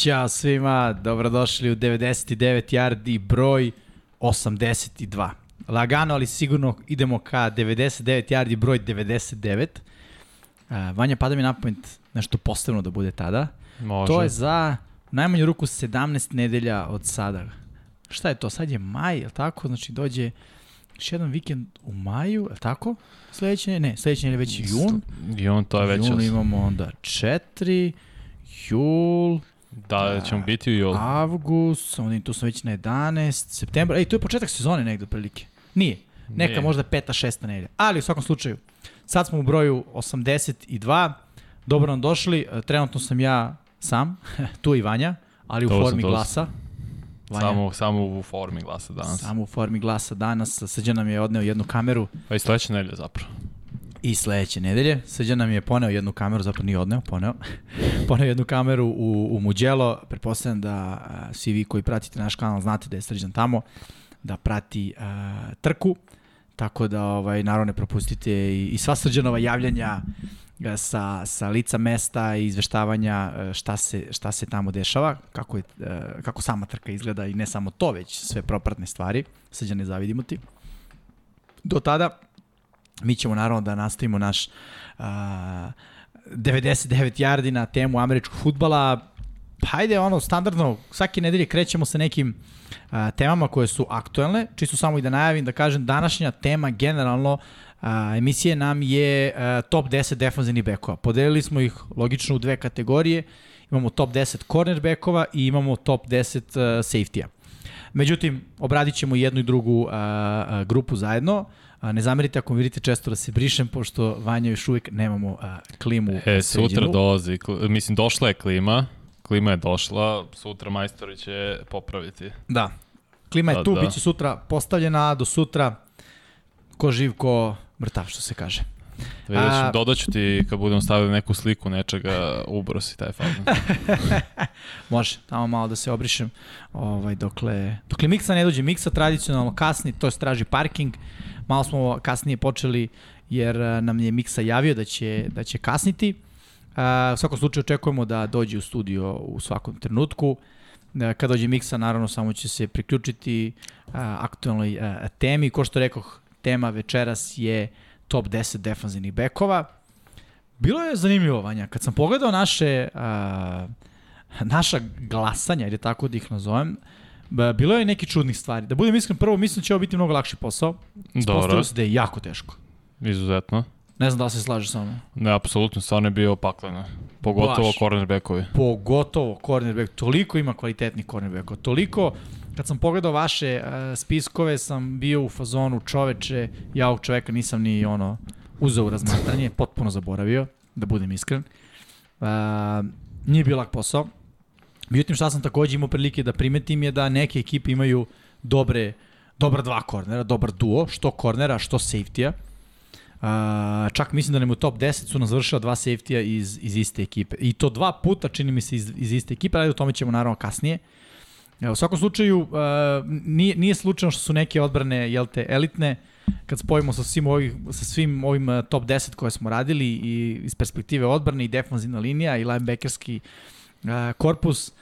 Ćao svima, dobrodošli u 99 yardi broj 82. Lagano, ali sigurno idemo ka 99 yardi broj 99. Uh, Vanja, pada mi na pamet nešto posebno da bude tada. Može. To je za najmanju ruku 17 nedelja od sada. Šta je to? Sad je maj, je tako? Znači dođe još jedan vikend u maju, je tako? Sledeće, ne, sledeće je već jun. On to je već... Jun imamo onda 4, jul, Da, ćemo biti u julu. avgust, onda tu sam već na 11, septembar, ej, to je početak sezone negde prilike. Nije. Neka Nije. možda peta, šesta nedelja. Ali u svakom slučaju, sad smo u broju 82, dobro nam došli, e, trenutno sam ja sam, tu i Vanja, ali u To formi sam. glasa. Vanja, Samo, samo u formi glasa danas. Samo u formi glasa danas. Srđan nam je odneo jednu kameru Pa i sledeće nedelje zapravo. I sledeće nedelje. Srđan nam je poneo jednu kameru, zapravo nije odneo, poneo. poneo jednu kameru u, u Muđelo. Pretpostavljam da a, svi vi koji pratite naš kanal znate da je Srđan tamo, da prati a, trku. Tako da, ovaj, naravno, ne propustite i, i sva Srđanova javljanja sa, sa lica mesta i izveštavanja šta se, šta se tamo dešava, kako, je, kako sama trka izgleda i ne samo to, već sve propratne stvari. Srđan, ne zavidimo ti. Do tada, mi ćemo naravno da nastavimo naš uh, 99 yardi na temu američkog futbala. Hajde, ono, standardno, svake nedelje krećemo sa nekim uh, temama koje su aktuelne. Čisto samo i da najavim, da kažem, današnja tema generalno uh, emisije nam je uh, top 10 defanzivnih bekova. Podelili smo ih logično u dve kategorije. Imamo top 10 cornerbackova i imamo top 10 uh, safety-a. Međutim, obradit ćemo jednu i drugu a, grupu zajedno. A, ne zamerite ako vidite često da se brišem, pošto Vanja još uvijek nemamo a, klimu E, sređenu. sutra dolazi, mislim, došla je klima, klima je došla, sutra majstori će popraviti. Da. Klima je Da, tu, da. bit će sutra postavljena, do sutra ko živ, ko mrtav, što se kaže. Vidjet ću, A- dodaću ti kad budem stavili neku sliku nečega, ubrosi taj fazon. Može, tamo malo da se obrišem. Ovaj, dokle, dokle Miksa ne dođe, Miksa tradicionalno kasni, to je traži parking. Malo smo kasnije počeli jer a, nam je Miksa javio da će, da će kasniti. A, u svakom slučaju očekujemo da dođe u studio u svakom trenutku. A, Kad dođe Miksa, naravno, samo će se priključiti a, aktualnoj a, temi. Ko što rekoh, tema večeras je top 10 defanzivnih bekova. Bilo je zanimljivo, Vanja. Kad sam pogledao naše a, naša glasanja, ili tako da ih nazovem, bilo je neki čudnih stvari. Da budem iskren, prvo mislim da će ovo biti mnogo lakši posao. Dobro, se da je jako teško. izuzetno. Ne znam da li se slažeš sa mnom. Ne, apsolutno, stvarno je bio pakleno. Pogotovo Baš. cornerbackovi. Pogotovo cornerback, toliko ima kvalitetnih cornerbackova, toliko kad sam pogledao vaše uh, spiskove sam bio u fazonu čoveče, ja ovog čoveka nisam ni ono uzeo u razmatranje, potpuno zaboravio, da budem iskren. Uh, nije bio lak posao. Međutim, šta sam takođe imao prilike da primetim je da neke ekipe imaju dobre, dobra dva kornera, dobar duo, što kornera, što safety-a. Uh, čak mislim da nam u top 10 su nam završila dva safety-a iz, iz iste ekipe. I to dva puta čini mi se iz, iz iste ekipe, ali o tome ćemo naravno kasnije. Evo, u svakom slučaju, uh, nije, nije slučajno što su neke odbrane, jel te, elitne, kad spojimo sa svim, ovih, sa svim ovim uh, top 10 koje smo radili i iz perspektive odbrane i defanzivna linija i linebackerski uh, korpus,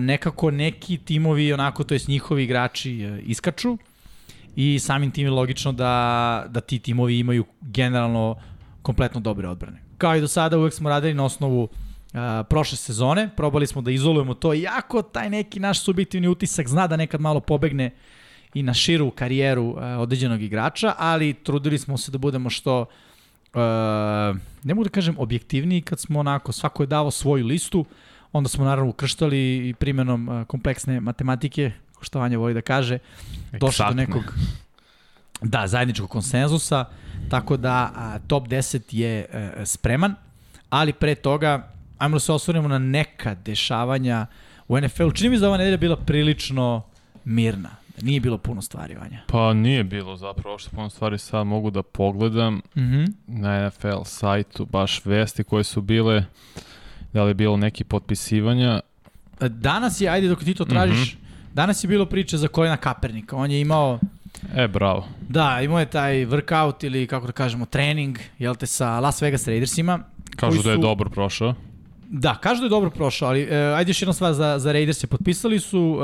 nekako neki timovi, onako, to jest njihovi igrači uh, iskaču i samim tim je logično da, da ti timovi imaju generalno kompletno dobre odbrane. Kao i do sada uvek smo radili na osnovu uh, prošle sezone, probali smo da izolujemo to, jako taj neki naš subjektivni utisak zna da nekad malo pobegne i na širu karijeru uh, određenog igrača, ali trudili smo se da budemo što uh, ne mogu da kažem objektivniji kad smo onako, svako je davo svoju listu, onda smo naravno ukrštali i primjenom uh, kompleksne matematike, što Vanja voli da kaže, došli do nekog da, zajedničkog konsenzusa, tako da a, top 10 je e, spreman, ali pre toga ajmo da se osvrnemo na neka dešavanja u NFL-u. Čini mi se da ova nedelja bila prilično mirna, nije bilo puno stvari, Vanja. Pa nije bilo zapravo što puno stvari sad mogu da pogledam Mm -hmm. na NFL sajtu baš vesti koje su bile da li je bilo neki potpisivanja Danas je, ajde dok ti to tražiš, mm -hmm. danas je bilo priče za Kolina Kapernika. On je imao e bravo Da, imao je taj workout ili kako da kažemo trening, jel te, sa Las Vegas Raidersima. kažu koji da je su- dobro prošao Da, kažu da je dobro prošao, ali uh, ajde još jedna stvar za, za Raiders. Potpisali su uh,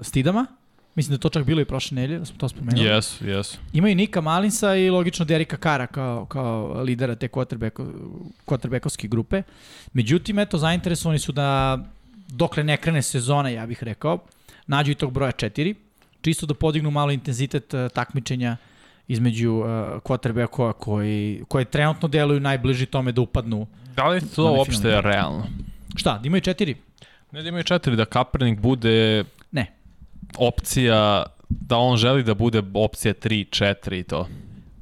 Stidama, mislim da je to čak bilo i prošle nelje, da smo to spomenuli. Jesu, jesu. Imaju Nika Malinsa i logično Derika Kara kao, kao lidera te quarterbackovske grupe. Međutim, eto, zainteresovani su da dokle ne krene sezona, ja bih rekao, nađu i tog broja 4, čisto da podignu malo intenzitet uh, takmičenja između uh, quarterbacka koji, koje trenutno deluju najbliži tome da upadnu. Da li je to uopšte realno? Šta, da imaju četiri? Ne da imaju četiri, da Kaepernick bude. Opcija, da on želi da bude opcija 3, 4 i to.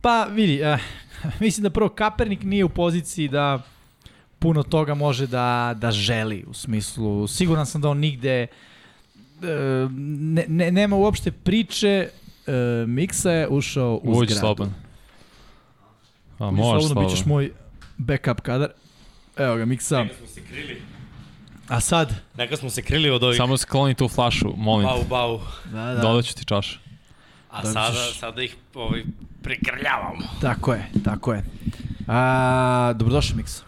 Pa vidi, uh, mislim da prvo Kaepernick nije u poziciji da puno toga može da, da želi u smislu, siguran sam da on nigde uh, ne, ne, nema uopšte priče uh, Miksa je ušao u Uđi zgradu. sloban. A, Uđi možeš slobodno, sloban. bit ćeš moj backup kadar. Evo ga, Miksa. Neka smo se krili. A sad? Neka smo se krili od ovih Samo skloni tu flašu, molim. bau bau. Da, da. Dodat ću ti čašu. A Dobit sada, ćeš- sada ih ovaj, prikrljavamo. Tako je, tako je. A, dobrodošao, Miksa.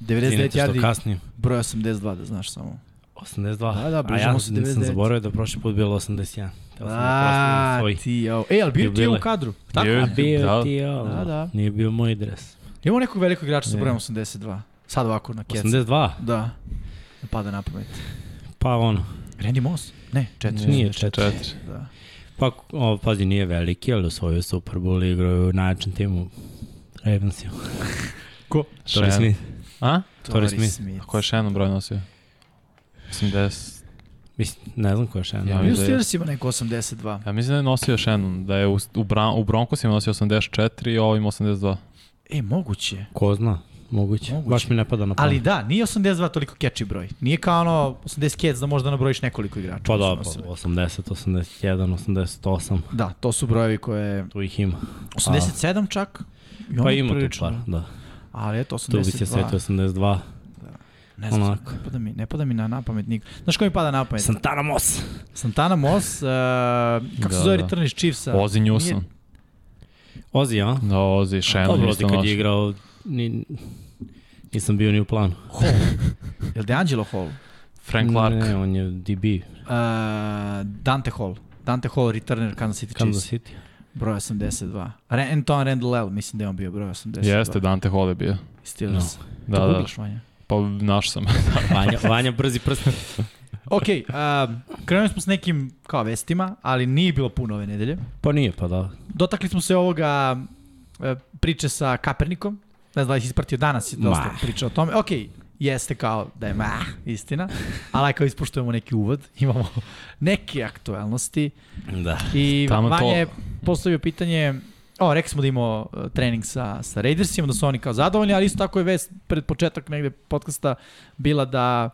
99 Izvinite što yardi, kasnim. broj 82, da znaš samo. 82. Da, da, A bližimo ja se sam 99. zaboravio da prošli put bilo 81. Teo sam da A, svoj. ti, jo. E, ali bio ti u kadru. Tako? Bio. A bio Da. ti je, Da, da. Nije bio moj dres. Imamo nekog velikog igrača sa brojem 82. Sad ovako na kecu. 82? Da. Ne pada na pamet. Pa ono. Randy Moss? Ne, četiri. Nije četiri. Četiri. Da. Pa, o, pazi, nije veliki, ali osvojio Super Bowl i igraju u najjačem timu Ravensima. Ko? Torrey Shannon. Smith. A? Torrey Smith. Ko je Shannon broj nosio? 80. Mislim, ne znam ko je Shannon. Ja mislim da je- Steelers ima neko 82. Ja mislim da je nosio Shannon, da je u, u, Bra, u Broncosima nosio 84 a ovim 82. E, moguće. Ko zna? Moguće. Moguće. Baš mi ne pada na pamet. Ali da, nije 82 toliko catchy broj. Nije kao ono 80 cats da možda nabrojiš nekoliko igrača. Pa da, pa, nosili. 80, 81, 88, Da, to su brojevi koje... tu ih ima. 87 čak? I Pa ima tu prilično. par, da. Ali eto, Tu bi se 82. setio 82. Ne znam, onako. ne pada mi, ne pada mi na napamet niko. Znaš ko mi pada na pamet? Santana Moss. Santana Moss, uh, kako se Da, zove da. return iz Chiefsa? Ozzy Newsom. Nije- Ozi, a? Da, Ozzy, Shannon Dobro, kad je igrao, ni, nisam bio ni u planu. Hall. Jel DeAngelo Hall? Frank Clark. Ne, on je DB, Uh, Dante Hall. Dante Hall, returner Kansas City Kansas Chiefs. City. Broj 82. Re, Anton Randall L, mislim da je on bio broj 82. Jeste, Dante Hall je bio. Steelers. Da, to da. googlaš, Vanja? Pa naš sam. Vanja, Vanja brzi prst. Ok, uh, krenuli smo s nekim kao vestima, ali nije bilo puno ove nedelje. Pa nije, pa da. Dotakli smo se ovoga e, priče sa Kapernikom. Ne znam da si ispratio danas je dosta Ma. priča o tome. Ok, jeste kao da je ma, istina, ali kao ispoštujemo neki uvod, imamo neke aktuelnosti Da. i Tamo to- Vanja je postavio pitanje O, rekli smo da imamo e, trening sa, sa Raidersima, da su oni kao zadovoljni, ali isto tako je vest pred početak negde podcasta bila da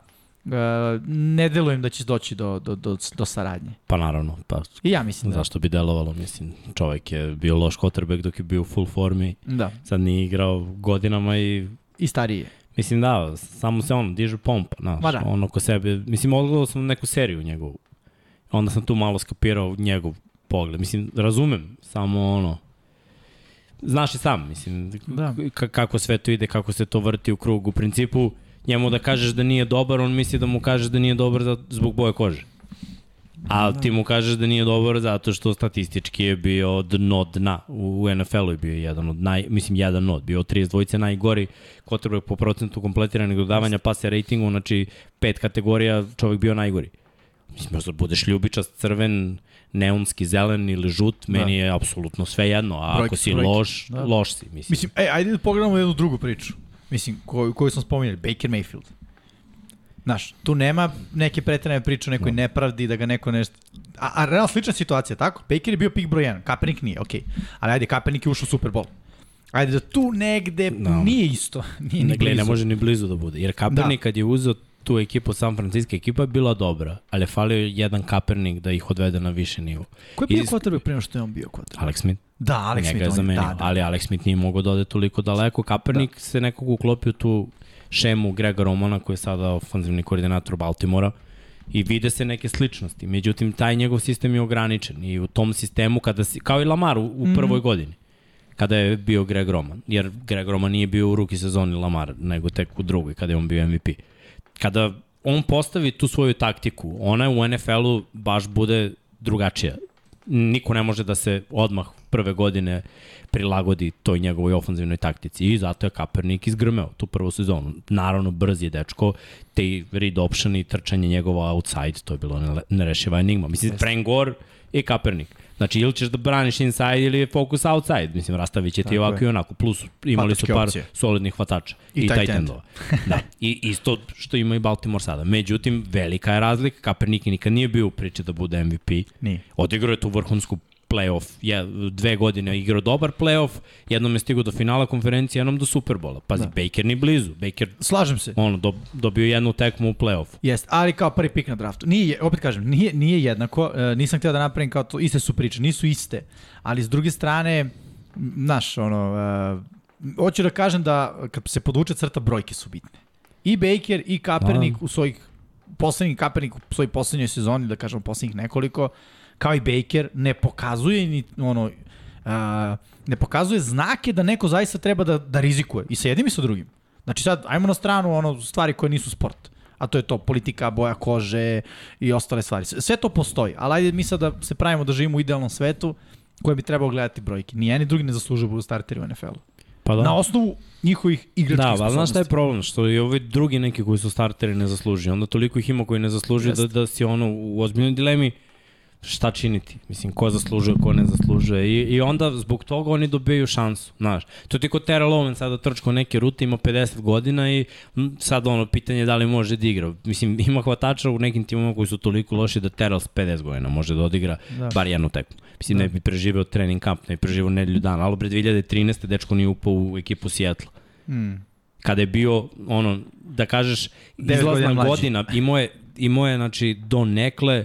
ne delujem da će doći do, do, do, do saradnje. Pa naravno, pa I ja mislim da. zašto bi delovalo, mislim, čovjek je bio loš quarterback dok je bio u full formi, Da, sad nije igrao godinama i i stariji je. Mislim da, samo se on diže pompa, znaš, da. on oko sebe, mislim odgledao sam neku seriju njegovu, onda sam tu malo skapirao njegov pogled, mislim, razumem, samo ono, znaš i sam, mislim, Da. ka- kako sve to ide, kako se to vrti u krug, u principu, njemu da kažeš da nije dobar, on misli da mu kažeš da nije dobar za, zbog boje kože. A ti mu kažeš da nije dobar zato što statistički je bio dno dna. U NFL-u je bio jedan od naj, mislim jedan od, bio od 32 najgori quarterback po procentu kompletiranih dodavanja pase ratingu, znači pet kategorija čovjek bio najgori. Mislim, možda budeš ljubičast, crven, neonski, zelen ili žut, Da. meni je apsolutno sve jedno. A Brojke ako si brojke. loš, Da. loš si, mislim. Mislim, ej, ajde da pogledamo jednu drugu priču. Mislim, koju, koju smo spominjali, Baker Mayfield. Znaš, tu nema neke pretrene priče o nekoj nepravdi, da ga neko nešto... A, a realno slična situacija, tako? Baker je bio pik broj 1, Kaepernick nije, okej. Ali ajde, Kaepernick je ušao u Super Bowl. Ajde da tu negde Da. nije isto. Nije ni Ne, gle, ne blizu. može ni blizu da bude. Jer Kaepernick kad je uzeo tu ekipu San Francisco, ekipa je bila dobra, ali je falio jedan Kaepernick da ih odvede na više nivo. Ko je bio Iz- quarterback pre nego što je on bio quarterback? Alex Smith. Da, Alex Njega Smith. je zamenio, da, da. ali Alex Smith nije mogao da ode toliko daleko. Kaepernick da. se nekako uklopio tu šemu Grega Romana koji je sada ofenzivni koordinator Baltimora i vide se neke sličnosti. Međutim, taj njegov sistem je ograničen i u tom sistemu, kada si, kao i Lamar u, u Mhm. prvoj godini, kada je bio Greg Roman, jer Greg Roman nije bio u ruki sezoni Lamar, nego tek u drugoj, kada je on bio MVP. Kada on postavi tu svoju taktiku, ona u NFL-u baš bude drugačija. Niko ne može da se odmah prve godine prilagodi toj njegovoj ofanzivnoj taktici i zato je Kaepernick izgrmeo tu prvu sezonu. Naravno, brz je dečko, te read option i trčanje njegovo outside, to je bilo nerešiva enigma. Mislim, Frank Gore i Kaepernick. Znači, ili ćeš da braniš inside ili je fokus outside. Mislim, rastavit će ti Tako ovako je. i onako. Plus, imali Hvatačke su par opcije. solidnih hvatača. I, I tight endova. da. I isto što ima i Baltimore sada. Međutim, velika je razlika. Kaepernick nikad nije bio u priči da bude MVP. Nije. Odigrao je tu vrhunsku playoff, je, dve godine igrao dobar playoff, jednom je stigao do finala konferencije, jednom do Superbola. Pazi, da. Baker ni blizu. Baker, Slažem se. Ono, do, dobio jednu tekmu u playoffu. Jest, ali kao prvi pik na draftu. Nije, opet kažem, nije, nije jednako. Uh, nisam htio da napravim kao to, iste su priče, nisu iste. Ali s druge strane, znaš, ono, uh, hoću da kažem da kad se podvuče crta, brojke su bitne. I Baker i Kaepernick da. u svojih poslednjih Kaepernick u svojoj poslednjoj sezoni, da kažem poslednjih nekoliko, uh, kao i Baker, ne pokazuje ni ono, uh, ne pokazuje znake da neko zaista treba da, da rizikuje. I sa jednim i sa drugim. Znači sad, ajmo na stranu ono stvari koje nisu sport. A to je to politika, boja kože i ostale stvari. Sve to postoji, ali ajde mi sad da se pravimo da živimo u idealnom svetu koje bi trebalo gledati brojke. Ni jedan ni drugi ne zaslužuju da budu starteri u NFL-u. Pa da. Na osnovu njihovih igračkih da, sposobnosti. Da, znaš šta je problem? Što i ovi drugi neki koji su starteri ne zaslužuju. Onda toliko ih ima koji ne zaslužuju da, da si ono u ozbiljnoj dilemi šta činiti. Mislim, ko zaslužuje, ko ne zaslužuje. I, i onda zbog toga oni dobijaju šansu, znaš. To ti ko Terrell Owens sada trčko neke rute, ima 50 godina i sad ono, pitanje je da li može da igra. Mislim, ima hvatača u nekim timama koji su toliko loši da Terrell s 50 godina može da odigra da. bar jednu tekmu. Mislim, da. ne bi preživeo trening kamp, ne bi preživeo nedelju dana, ali pre 2013. dečko nije upao u ekipu Seattle. Hmm. Kada je bio, ono, da kažeš, izlazna godina, imao je, imao je, znači, do nekle,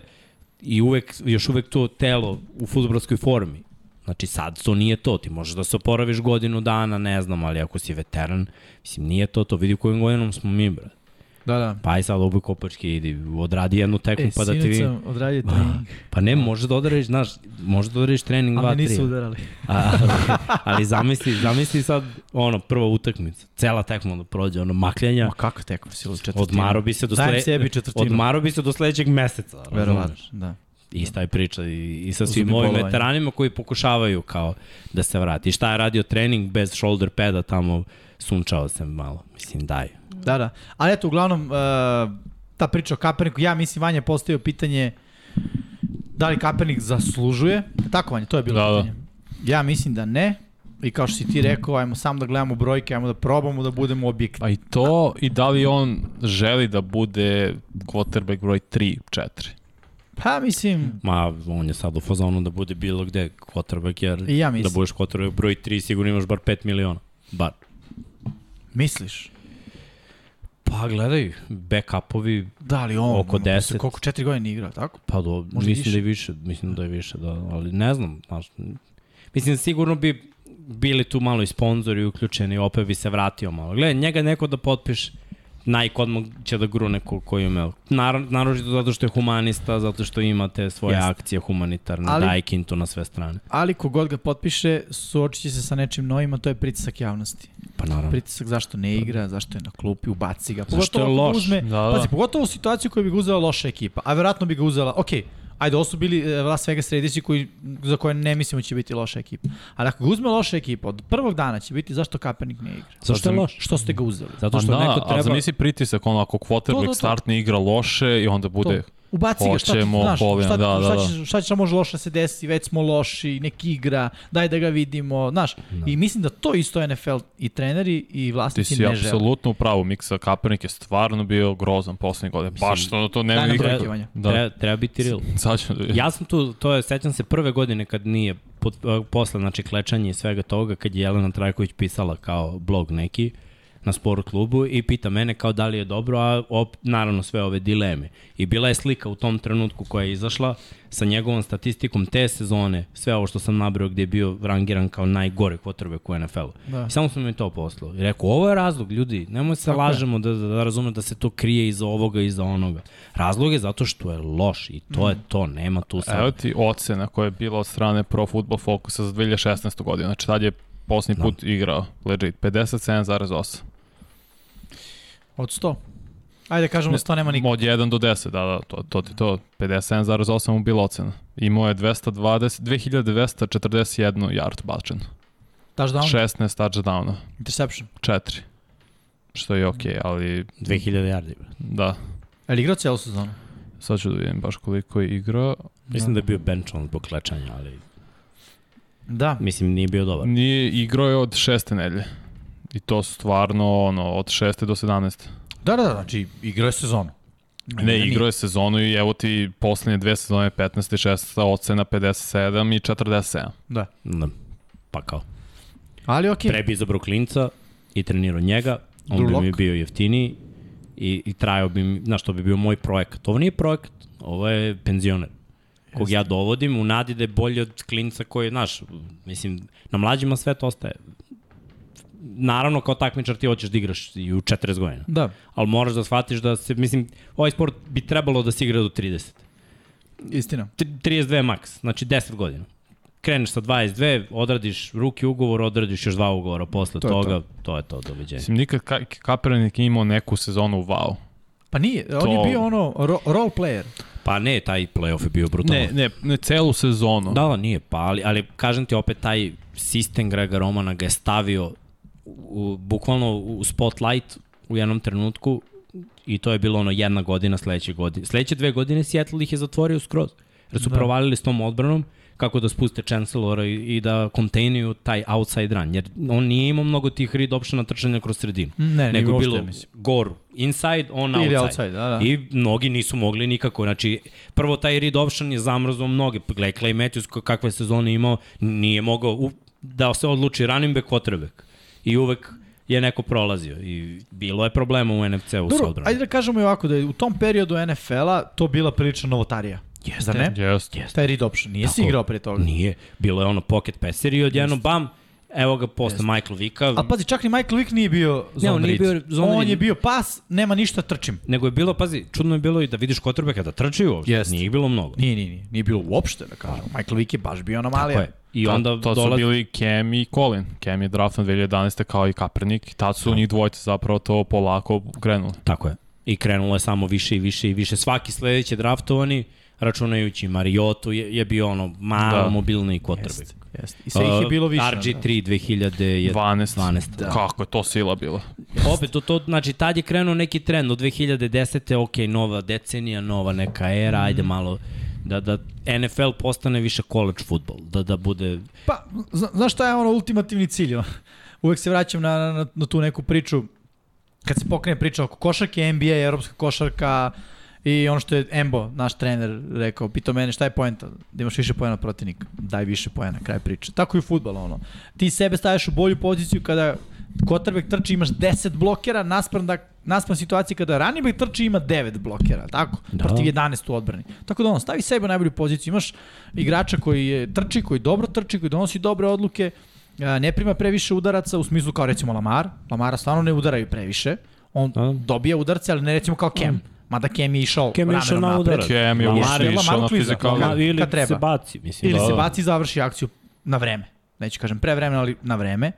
i uvek, još uvek to telo u futbolskoj formi. Znači sad to nije to, ti možeš da se oporaviš godinu dana, ne znam, ali ako si veteran, mislim nije to to, vidi kojim godinom smo mi, brad. Da, da. Pa aj sad obuj kopački, idi, odradi jednu tekmu e, pa da ti vi... Odradi trening. Pa ne, može da odradiš, znaš, može da odradiš trening 2-3. A me nisu udarali. A, ali, ali zamisli, zamisli sad, ono, prva utakmica, cela tekma da prođe, ono, makljanja. Ma kakva tekma, si u četvrtinu? Odmaro bi se do, sle... sebi četvrtinu. Odmaro bi se do sledećeg meseca. Verovatno, da. Ista je priča i, i sa svim ovim veteranima koji pokušavaju kao da se vrati. I šta je radio trening bez shoulder pada tamo, sunčao se malo. Mislim, daj. Da, da. Ali eto, uglavnom, uh, ta priča o Kaepernicku, ja mislim, Vanja postavio pitanje da li Kaepernick zaslužuje. Tako, Vanja, to je bilo da, da. pitanje. Da. Ja mislim da ne. I kao što si ti rekao, ajmo samo da gledamo brojke, ajmo da probamo da budemo objektivni. Pa i to, i da li on želi da bude quarterback broj 3, 4? Pa mislim... Ma, on je sad u fazonu da bude bilo gde quarterback, jer ja da budeš quarterback broj 3 sigurno imaš bar 5 miliona. Bar. Misliš? Pa gledaj, backupovi da, li on, oko 10. Koliko, 4 godine igra, tako? Pa do, Možda mislim više. da je više, mislim da je više, da, ali ne znam, znaš, mislim sigurno bi bili tu malo i sponzori uključeni, opet bi se vratio malo. Gledaj, njega neko da potpiše, Nike odmah će da grune ko, koju ima. Nar, naročito zato što je humanista, zato što ima te svoje Jest. akcije humanitarne, ali, daje kintu na sve strane. Ali kogod ga potpiše, suočit će se sa nečim novim, a to je pritisak javnosti. Pa naravno. Pritisak zašto ne igra, zašto je na klupi, ubaci ga. Pogotovo zašto je loš? Uzme, da, da. Pazi, pogotovo u situaciju koju bi ga uzela loša ekipa, a verovatno bi ga uzela, okej, okay, ajde, ovo su bili e, Las Vegas Raidersi koji, za koje ne mislimo da će biti loša ekipa. Ali ako ga uzme loša ekipa, od prvog dana će biti zašto Kaepernick ne igra. Zašto je loš? Što ste ga uzeli? Zato što da, neko treba... A zamisli pritisak, ono, ako quarterback start ne igra loše i onda bude... To Ubaci ga, šta, znaš, šta, da, da, šta, će, šta će može loše da se desi, već smo loši, neki igra, daj da ga vidimo, znaš. Da. I mislim da to isto NFL i treneri i vlasnici ne žele. Ti si apsolutno u pravu, Miksa Kaepernick je stvarno bio grozan poslednje godine. Baš to, to nema nikakve. Da. Treba, treba biti real. Da ja sam tu, to je, sećam se prve godine kad nije, pod, posle, znači, klečanje i svega toga, kad je Jelena Trajković pisala kao blog neki, na sport klubu i pita mene kao da li je dobro, a op, naravno sve ove dileme. I bila je slika u tom trenutku koja je izašla sa njegovom statistikom te sezone, sve ovo što sam nabrao gde je bio rangiran kao najgore kvotrbe u NFL-u. Da. I samo sam mi to poslao. I rekao, ovo je razlog, ljudi, nemoj se Tako lažemo da, da, da razume da se to krije iza ovoga i iza onoga. Razlog je zato što je loš i to mm. je to, nema tu sad. Evo ti ocena koja je bila od strane Pro Football Focusa za 2016. godinu. Znači tad je poslednji da. put igrao, legit, 57,8. Od 100. Ajde kažemo da to nema niko. Od 1 do 10, da, da, to, to ti to. 57,8 mu bila ocena. Imao je 220, 2241 yard bačen. Touchdown? 16 touchdowna, Interception. 4. Što je okej, okay, ali 2000 yardi. da. Je li igrao cijelu sezonu? Sad ću da vidim baš koliko je igrao. Mislim da je bio bench on zbog klečanja, ali Da. mislim nije bio dobar. Nije igrao je od šeste nedelje. I to stvarno ono, od 6. do 17. Da, da, da, znači igrao je sezonu. Ne, igrao je sezonu i evo ti poslednje dve sezone 15. i 16. ocena 57 i 47. Da. Da. Pa kao. Ali okej. Pre bi izabrao klinca i trenirao njega, on Drew bi mi bio jeftiniji i, i trajao bi mi, znaš, to bi bio moj projekat. Ovo nije projekat, ovo je penzioner kog ja dovodim u nadi da je bolji od klinca koji, znaš, mislim, na mlađima sve to ostaje. Naravno, kao takmičar ti hoćeš da igraš i u 40 godina. Da. Ali moraš da shvatiš da se, mislim, ovaj sport bi trebalo da se igra do 30. Istina. Tri- 32 maks, znači 10 godina. Kreneš sa 22, odradiš ruki ugovor, odradiš još dva ugovora posle To je toga, to je to, doviđenja. Mislim, nikad ka Kaepernick nije imao neku sezonu wow. Pa nije, on To- je bio ono ro role player. Pa ne, taj playoff je bio brutalan. Ne, ne, ne celu sezonu. Da, da, nije, pa ali, ali kažem ti opet taj sistem Grega Romana ga je stavio u, bukvalno u spotlight u jednom trenutku i to je bilo ono jedna godina sledeće godine. Sledeće dve godine Seattle ih je zatvorio skroz. Jer su da. provalili s tom odbranom kako da spuste Chancellora i, i da kontejnuju taj outside run. Jer on nije imao mnogo tih read optiona trčanja kroz sredinu. Ne, nego bilo mislim. gore inside, on Ili outside. outside, da, da. I mnogi nisu mogli nikako. Znači, prvo taj read option je zamrzao mnoge. Gledaj, Clay Matthews kakve sezone imao, nije mogao u, da se odluči running back, quarterback. I uvek je neko prolazio i bilo je problema u NFC-u Dobro, odbranom. ajde da kažemo i ovako, da je u tom periodu NFL-a to bila prilična novotarija. Jeste. Zar ne? Jeste. Taj read option. Nije si Tako. igrao pre toga. Nije. Bilo je ono pocket passer i odjedno bam, evo ga posle Michael Vicka. A pazi, čak ni Michael Vick nije bio zone on nije bio zone On read. je bio pas, nema ništa, trčim. Nego je bilo, pazi, čudno je bilo i da vidiš quarterbacka da trči uopšte. Jeste. Nije ih bilo mnogo. Nije, nije, nije. Nije bilo uopšte, da kažem. Michael Vick je baš bio anomalija. Tako je. I To- onda to, to su dolazi... bili Cam i Colin. Cam je draftan 2011. kao i Kaepernick. Tad su njih dvojice zapravo to polako krenuli. Tako je. I krenulo je samo više i više i više. Svaki sledeći draftovani, računajući Mariotu, je, je bio ono malo da. Da. mobilni quarterback. Jeste, jeste. I sve ih je bilo više. RG3 2012. 12. 12. Da. Kako je to sila bila? Opet, to, to, znači, tad je krenuo neki trend, od 2010. ok, nova decenija, nova neka era, ajde malo da, da NFL postane više college football, da, da bude... Pa, zna, znaš šta je ono ultimativni cilj? Uvek se vraćam na, na, na tu neku priču, kad se pokrene priča oko košarke, NBA, evropska košarka, I ono što je Embo, naš trener, rekao, pitao mene šta je poenta, da imaš više poena protivnika. Daj više poena, kraj priče. Tako i u futbalu, ono. Ti sebe stavljaš u bolju poziciju kada quarterback trči imaš 10 blokera naspram da naspram situacije kada back trči ima 9 blokera, tako? Da. Da. Protiv 11 u odbrani. Tako da on stavi sebe u najbolju poziciju. Imaš igrača koji je trči, koji dobro trči, koji donosi dobre odluke, ne prima previše udaraca u smislu kao recimo Lamar. Lamara stvarno ne udaraju previše. On Da. dobija udarce, ali ne recimo kao Cam. Mada Cam je išao Cam je išao na udarac. Cam je Lamar je išao Lamar na fizikalno. Ili se baci, mislim. Ili da, se da. baci i završi akciju na vreme. Neću kažem pre vremena, ali na vreme.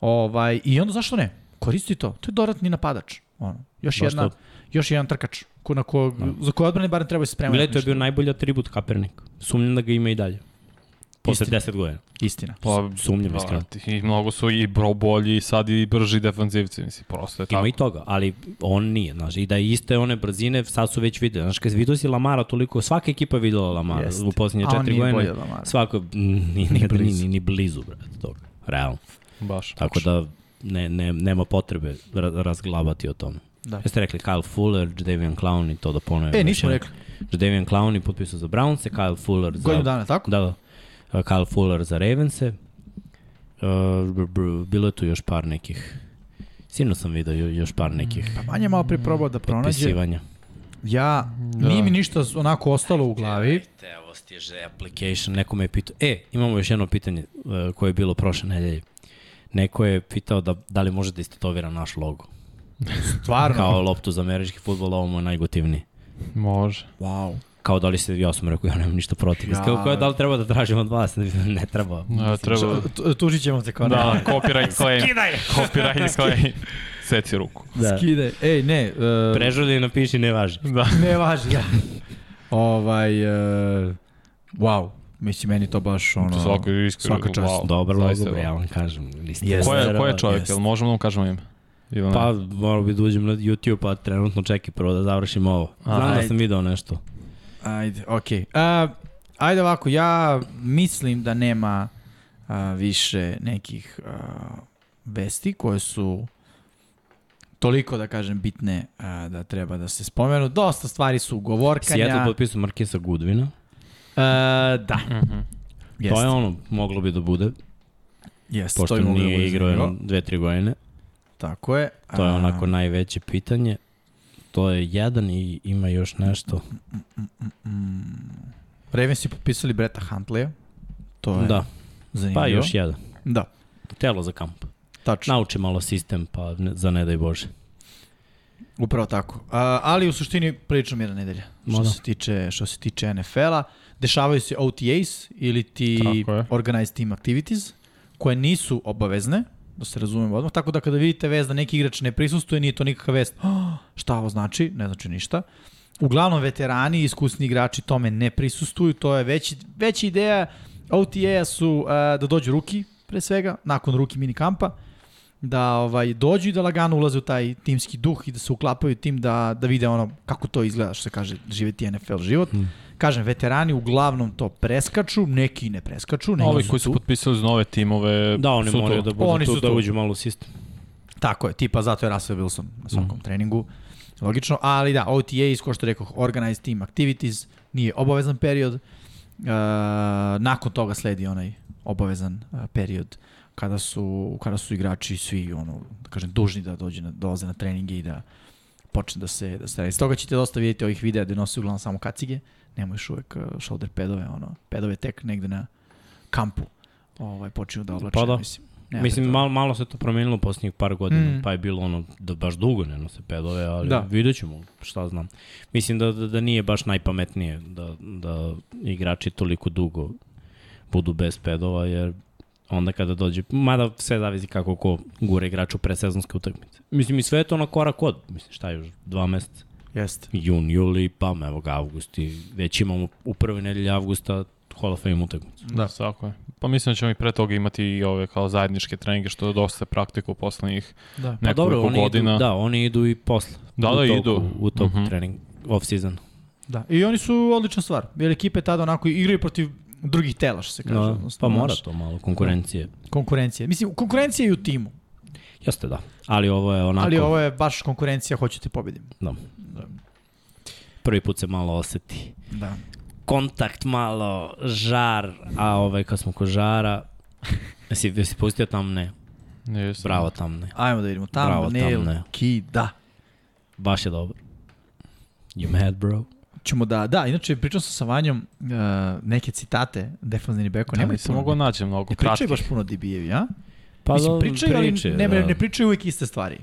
Ovaj, I onda zašto ne? Koristi to. To je dodatni napadač. Ono, još, Baš jedna, to. još jedan trkač ko, na ko, za koje odbrane barem treba se spremati. Gledaj, to je bio najbolji atribut Kaepernick. Sumnjam da ga ima i dalje. Posle Istina. 10 godina. Istina. Pa, Sumnjam, iskreno. da, I mnogo su i bro bolji i sad i brži defanzivci, mislim, prosto je tako. Ima i toga, ali on nije, znaš, i da je iste one brzine, sad su već videli. Znaš, kad vidio si Lamara toliko, svaka ekipa je videla Lamara Jeste. u posljednje A on četiri nije godine. od Lamara. Svako, ni, ni, ni, ni, ni blizu, brate, toga. Realno. Baš. Tako da ne, ne, nema potrebe ra razglabati o tome. Da. Jeste rekli Kyle Fuller, Jadavion Clowney, to da ponovim. E, još nismo rekli. Jadavion Clowney potpisao za Brownse, Kyle Fuller za... Godinu dana, tako? Da, da. Uh, Kyle Fuller za Ravense. Uh, br, br, bilo je tu još par nekih... Sino sam vidio jo- još par nekih Pa manje malo priprobao da pronađe. potpisivanja. Ja, Da. nije mi ništa onako ostalo u glavi. Te, evo stiže application, neko me je pitao. E, imamo još jedno pitanje uh, koje je bilo prošle nedelje. Neko je pitao da, da li može da istetovira naš logo. Stvarno. Kao loptu za američki futbol, ovo mu je najgotivniji. Može. Wow. Kao da li se, ja sam rekao, ja nemam ništa protiv. Ja. Kao, kao da li treba da tražim od vas? Ne treba. Ne, treba... Tu- Tužit ćemo se kao Da, ne. copyright claim. Kidaj! copyright claim. seci ruku. Da. Skide. Ej, ne. Uh, Prežalje i napiši ne važi. Da. ne važi, da. ovaj, uh, wow. Mislim, meni to baš ono... To svako je iskreno. svaka čast. Wow, Dobar logo, ja vam kažem. Jeste. Ko je, ko je čovjek? Jel možemo da mu kažemo ime? Ne? Pa, morao bi da uđem na YouTube, pa trenutno čekaj prvo da završim ovo. Znam da Ajde. sam video nešto. Ajde, okej. Okay. Uh, ajde ovako, ja mislim da nema uh, više nekih uh, vesti koje su toliko, da kažem, bitne uh, da treba da se spomenu. Dosta stvari su govorkanja. Seattle potpisao Markisa Goodwina. Uh, da, Mhm. jeste. To je ono, moglo bi da bude, Jeste, pošto to je da nije bude igrao jedno dve, tri godine. Tako je. To je A, onako najveće pitanje. To je jedan i ima još nešto. Mm, Ravensi potpisali Breta Huntleya. To je Da, zanimljivo. pa još jedan. Da, Telo za kamp. tačno. Nauči malo sistem, pa ne, za ne daj Bože. Upravo tako. A, ali u suštini prilično mirna nedelja. Što da. se tiče, što se tiče NFL-a. Dešavaju se OTAs ili ti. Organized Team Activities, koje nisu obavezne, da se razumemo odmah. Tako da kada vidite vez da neki igrač ne prisustuje, nije to nikakva vest. Oh, šta ovo znači? Ne znači ništa. Uglavnom veterani i iskusni igrači tome ne prisustuju. To je već, već ideja OTA su uh, da dođu ruki, pre svega, nakon ruki minikampa da ovaj dođu i da lagano ulaze u taj timski duh i da se uklapaju tim da, da vide ono kako to izgleda, što se kaže, živeti NFL život. Hmm. Kažem, veterani uglavnom to preskaču, neki i ne preskaču, neki Ovi koji su tu. potpisali za nove timove Da, oni su moraju tu. da budu Oni tu, su da tu. uđu malo u sistem. Tako je, tipa zato je Russell Wilson na svakom mm. treningu. Logično, ali da, OTAs, ko što rekao, Organized Team Activities, nije obavezan period. Uh, nakon toga sledi onaj obavezan uh, period kada su, kada su igrači svi, ono, da kažem, dužni da dođu na, dolaze na treninge i da počne da se, da se radi. Stoga ćete dosta vidjeti ovih videa gde nose uglavnom samo kacige, nemaju još uvek uh, shoulder pedove, ono, pedove tek negde na kampu ovaj, počinju da oblače, Pa da. mislim. Mislim, to. malo, malo se to promenilo poslednjih par godina, Mm. pa je bilo ono da baš dugo ne nose pedove, ali Da. vidjet ćemo, šta znam. Mislim da, da, da nije baš najpametnije da, da igrači toliko dugo budu bez pedova, jer onda kada dođe, mada sve zavisi kako ko gura igraču pre sezonske utakmice. Mislim, i sve je to na korak od, mislim, šta je još, dva meseca, Jeste. jun, juli, pa evo ga avgust i već imamo u prvoj nedelji avgusta Hall of Fame utakmicu. Da. Tako je. Pa mislim da ćemo i pre toga imati i ove kao zajedničke treninge, što je dosta praktika u poslednjih Da. Pa dobro, nekoliko oni godina. idu, da, oni idu i posle. Da, u da, toku, idu. U toku Mhm. trening, off-season. Da. I oni su odlična stvar. Jer ekipe tada onako igraju protiv drugih tela, što se kaže. No, odnosno, pa mora to malo, konkurencije. Konkurencije. Mislim, konkurencija je i u timu. Jeste da, ali ovo je onako, Ali ovo je baš konkurencija, hoćete pobedim. da, Da. prvi put se malo oseti. da. Kontakt malo, žar, a ovaj kad smo kod žara, jesi, jesi pustio tamne? Jesam. Bravo tamne. Ajmo da vidimo. Tamo, Bravo, Nail, thumbnail. Kida. Baš je dobro. You mad bro? Ćemo da, da, inače pričao sam sa Vanjom uh, neke citate defanzivni beko. Da, Nema nisam mogao naći mnogo Ne pričaju baš puno DB-evi, a? Pa Mislim, pričaju, ali priče, ne, da. ne pričaju uvijek iste stvari.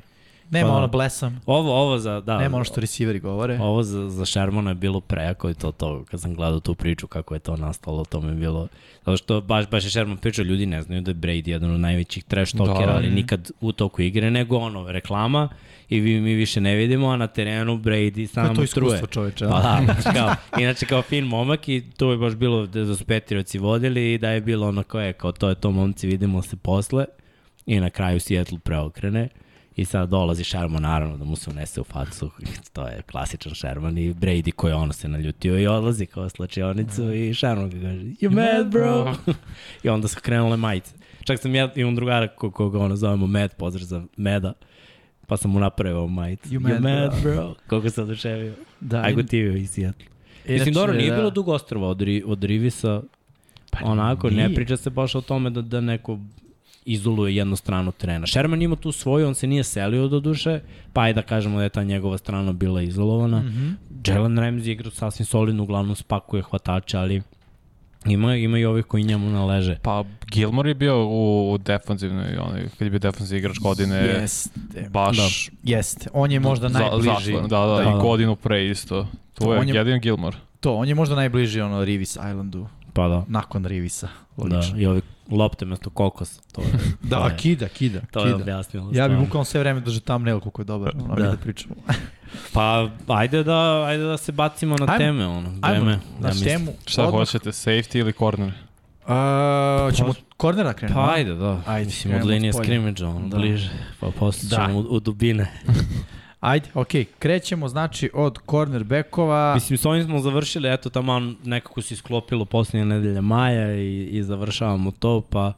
Nema Pa da. ono blesam, Ovo, ovo za, da. nema ono što receiveri govore. Ovo za, za Shermana je bilo prejako i to, to, kad sam gledao tu priču kako je to nastalo, to mi je bilo, zato što baš, baš je Sherman pričao, ljudi ne znaju da je Brady jedan od najvećih trash talkera, Da. ali nikad u toku igre, nego ono, reklama i vi, mi više ne vidimo, a na terenu Brady je samo to truje. iskustvo čoveče. Pa a? da, znači kao, inače kao fin momak i to je baš bilo da da su Petrioci vodili i da je bilo ono koje, kao to je to momci, vidimo se posle i na kraju Seattle preokrene i sad dolazi Sherman naravno da mu se unese u facu, to je klasičan Sherman i Brady koji ono se naljutio i odlazi kao slačionicu i Sherman ga kaže you mad bro i onda su krenule majice. Čak sam ja, imam drugara ko- koga ono zovemo Mad, pozdrav za Meda, pa sam mu napravio majicu. You You, mad, mad, bro. Koliko sam oduševio. Da, Aj go ti iz Seattle. Mislim, dobro, nije da. bilo dugo ostrava od, od Rivisa. Pa Onako, nije. ne priča se baš o tome da, da neko izoluje jednu stranu terena. Sherman ima tu svoju, on se nije selio do duše, pa ajde da kažemo da je ta njegova strana bila izolovana. Mm. -hmm. Jalen Ramsey igra sasvim solidno, uglavnom spakuje hvatača, ali ima, ima i ovih koji njemu naleže. Pa Gilmore je bio u, u defanzivnoj, onaj, kad je bio defanzivni igrač godine, Jeste. baš Da. Jeste. On je možda za- najbliži. zaslan. Da, da, Da. i godinu pre isto. To je On je- jedin Gilmore. To, on je možda najbliži ono Rivis Islandu Pa da. nakon Rivisa. Da, Logično. i ovi lopte mesto kokosa. To je, Da, to je, kida, kida, to je kida. objasnilo. Ja bih bukvalno sve vreme držao thumbnail koliko je dobar, ono, Da. da. da pričamo. Pa, ajde da, ajde da se bacimo na Ajmo. teme, ono. Ajmo, Vreme, na mislim. temu. Šta odmah. hoćete, safety ili corner? A, ćemo od kornera krenemo. Pa ajde, da. Ajde, Mislim, od linije skrimidža, ono, Da. bliže. Pa posle Da. ćemo u, u dubine. Ajde, okej. Krećemo, znači, od cornerbackova. Mislim, s ovim smo završili, eto, tamo nekako se isklopilo posljednje nedelje maja i, i završavamo to, pa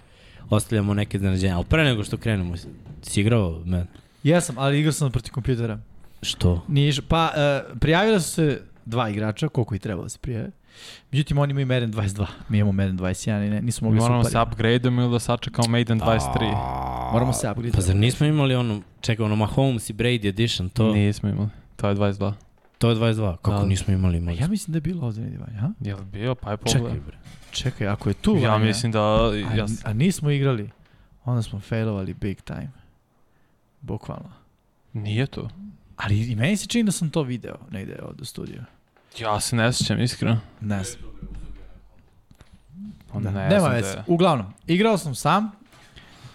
ostavljamo neke iznenađenja. Ali pre nego što krenemo, si igrao, men? Jesam, ali igrao sam protiv kompjutera. Što? Nije išao. Pa, uh, prijavila su se dva igrača, koliko i trebalo da se prijave. Međutim, oni imaju Madden 22, mi imamo Madden 21 i ne, nismo mogli Moramo super. se upgrade-om ili da sačekamo Maiden 23? Moramo se upgrade. Pa zar nismo imali ono, čekaj, ono Mahomes i Brady edition, to, Nismo imali. To je 22. to je 22. Kako Da. nismo imali, imali Ja mislim da je bilo ovde negdje ha? Je li bio? Pa je Čekaj, pogled. bre. Čekaj, ako je tu Ja Vanja, mislim da... a, Ja, a nismo igrali, onda smo failovali big time. Bukvalno. nije to. Ali i meni se čini da sam to video negde ovde u studiju. Ja se ne sjećam, iskreno. Ne znam. Pa Da. ne Nema znam veze. da je. Uglavnom, igrao sam sam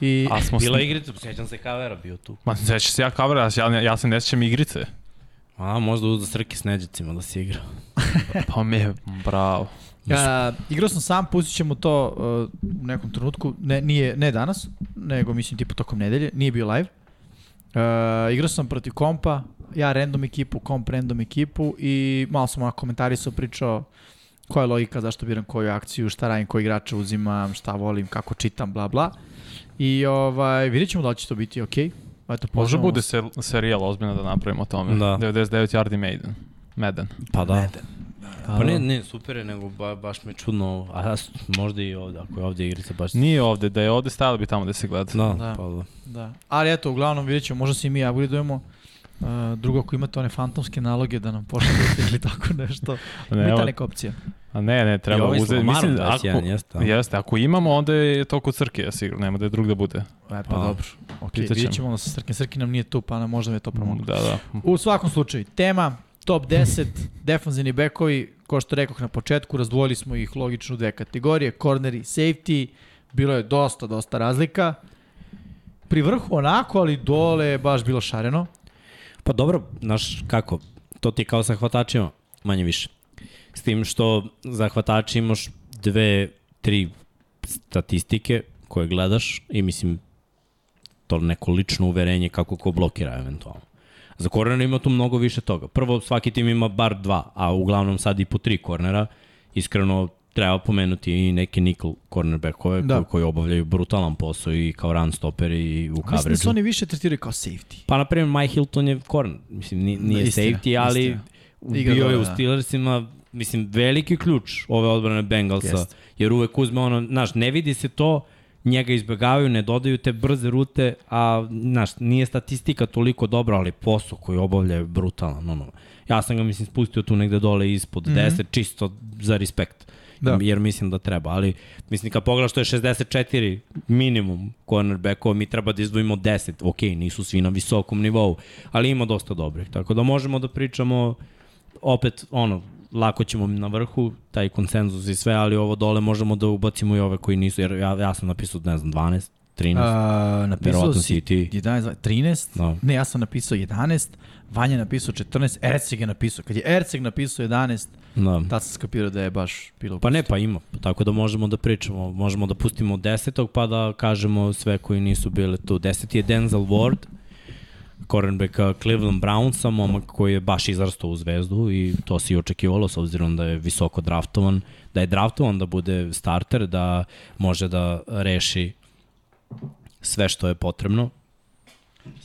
i A smo Bila sni- igrica, sjećam se kavera bio tu. Ma seća se ja kavera, ja, ja se ne sjećam igrice. A, možda uzda srke s neđacima da si igra. Pa mi je, bravo. Ja, igrao sam sam, pustit ćemo to uh, u nekom trenutku, ne, nije, ne danas, nego mislim tipa tokom nedelje, nije bio live. Uh, igrao sam protiv kompa, ja random ekipu, komp random ekipu i malo sam onako komentarisao, pričao koja je logika, zašto biram koju akciju, šta radim, koji igrača uzimam, šta volim, kako čitam, bla bla. I ovaj, vidjet ćemo da li će to biti okej. Okay. Eto, Može pozdravljamo bude se. se, serijal ozbiljno da napravimo o tome. Da. 99 yardi Maiden. Madden. Pa da. Madden. Pa ne, ne, super je, nego ba, baš me je čudno, ovo. a ja možda i ovde, ako je ovde igrica baš... Nije ovde, da je ovde stajalo bi tamo da se gleda. Da, Da. da. pa da. Da. Ali eto, uglavnom vidjet ćemo, možda se i mi upgradeujemo. Uh, drugo, ako imate one fantomske naloge da nam pošaljete ili tako nešto, Ne, ima ta evo- neka opcija. a ne, ne, treba ovaj uzeti. Mislim, 21, ako, jeste, a? jeste, ako imamo, onda je to kod Crke, ja sigurno, nema da je drug da bude. E, pa Pa. dobro. Ok, Pitaćemo. vidjet ćemo onda sa Srkin. Srkin nam nije tu, pa nam možda mi je to promoglo. Da, da. U svakom slučaju, tema top 10, defanzivni bekovi, ko što rekoh na početku, razdvojili smo ih logično u dve kategorije, corner i safety, bilo je dosta, dosta razlika. Pri vrhu onako, ali dole je baš bilo šareno. Pa dobro, znaš kako, to ti kao sa hvatačima, manje više. S tim što za hvatače imaš dve, tri statistike koje gledaš i mislim to neko lično uverenje kako ko blokira eventualno. Za kornera ima tu mnogo više toga. Prvo, svaki tim ima bar dva, a uglavnom sad i po tri kornera. Iskreno, treba pomenuti i neke nickel cornerbackove Da. koji, koji obavljaju brutalan posao i kao run stoperi i u Mislim da coverage se oni više tretiraju kao safety. Pa, na primjer, Mike Hilton je corner. Mislim, ni- nije Da, istina, safety, ali istina. Igra bio je u da. Steelersima, mislim, veliki ključ ove odbrane Bengalsa. Jeste. Jer uvek uzme ono, znaš, ne vidi se to, njega izbegavaju, ne dodaju te brze rute, a, znaš, nije statistika toliko dobra, ali posao koji obavlja je brutalan. Ono. Ja sam ga, mislim, spustio tu negde dole ispod mm. -hmm. 10, čisto za respekt. Da. Jer mislim da treba, ali mislim kad pogledaš to je 64 minimum cornerbackova, mi treba da izdvojimo 10, ok, nisu svi na visokom nivou, ali ima dosta dobrih, tako da možemo da pričamo opet, ono, lako ćemo na vrhu, taj konsenzus i sve, ali ovo dole možemo da ubacimo i ove koji nisu, jer ja, ja sam napisao, ne znam, 12, 13, A, napisao si ti. 11, 13, Da. ne, ja sam napisao 11, Vanja napisao 14, Erceg je napisao. Kad je Erceg napisao 11, Da. tad sam skapirao da je baš bilo... Pa ne, pa ima. Tako da možemo da pričamo, možemo da pustimo desetog pa da kažemo sve koji nisu bile tu. Deseti je Denzel Ward, uh, Cleveland Brownsa, momak koji je baš izrastao u zvezdu i to se i očekivalo s obzirom da je visoko draftovan, da je draftovan da bude starter, da može da reši sve što je potrebno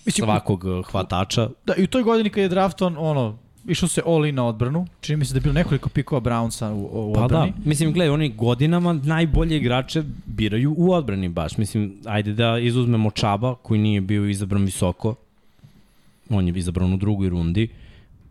Mislim, svakog uh, hvatača. Da, i u toj godini kad je draftovan, ono, išao se all in na odbranu. Čini mi se da je bilo nekoliko pikova Brownsa u, u Pa da, odbrani. mislim, gledaj, oni godinama najbolje igrače biraju u odbrani baš. Mislim, ajde da izuzmemo Čaba, koji nije bio izabran visoko. On je izabran u drugoj rundi.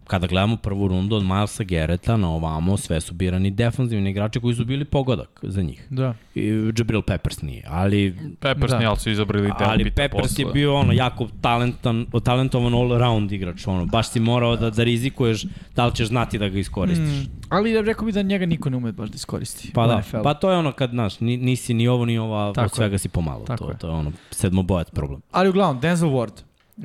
kada gledamo prvu rundu od Milesa Gereta na ovamo, sve su birani defanzivni igrači koji su bili pogodak za njih. Da. I Jabril Peppers nije, ali Peppers Da. da. su izabrali ali Delbita Peppers posle. je bio ono jako talentan, talentovan all-around igrač, ono, baš si morao da, da rizikuješ da li ćeš znati da ga iskoristiš. Mm, ali rekao bi da njega niko ne ume baš da iskoristi. Pa da, NFL-u. pa to je ono kad, znaš, ni- nisi ni ovo ni ova, Tako od svega si pomalo. Tako to, je. to je ono, sedmobojac problem. Ali uglavnom, Denzel Ward uh,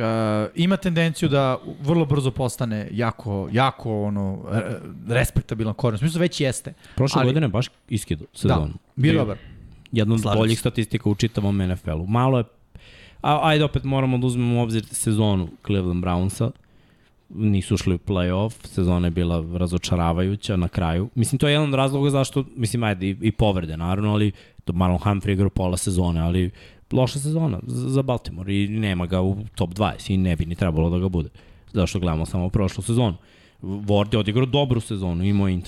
ima tendenciju da vrlo brzo postane jako, jako ono, re- respektabilan korner. Smislu već jeste. Prošle Ali- godine baš iskidu sezonu. Bio je dobar. Jedna od boljih statistika u čitavom NFL-u. Malo je, a, ajde opet moramo da uzmemo u obzir sezonu Cleveland Brownsa. Nisu ušli u play-off, sezona je bila razočaravajuća na kraju. Mislim, to je jedan od razloga zašto, mislim, ajde, i, i povrede, naravno, ali to Marlon Humphrey igra pola sezone, ali loša sezona za Baltimore i nema ga u top 20 i ne bi ni trebalo da ga bude. Zašto gledamo samo prošlu sezonu. Ward je odigrao dobru sezonu, imao je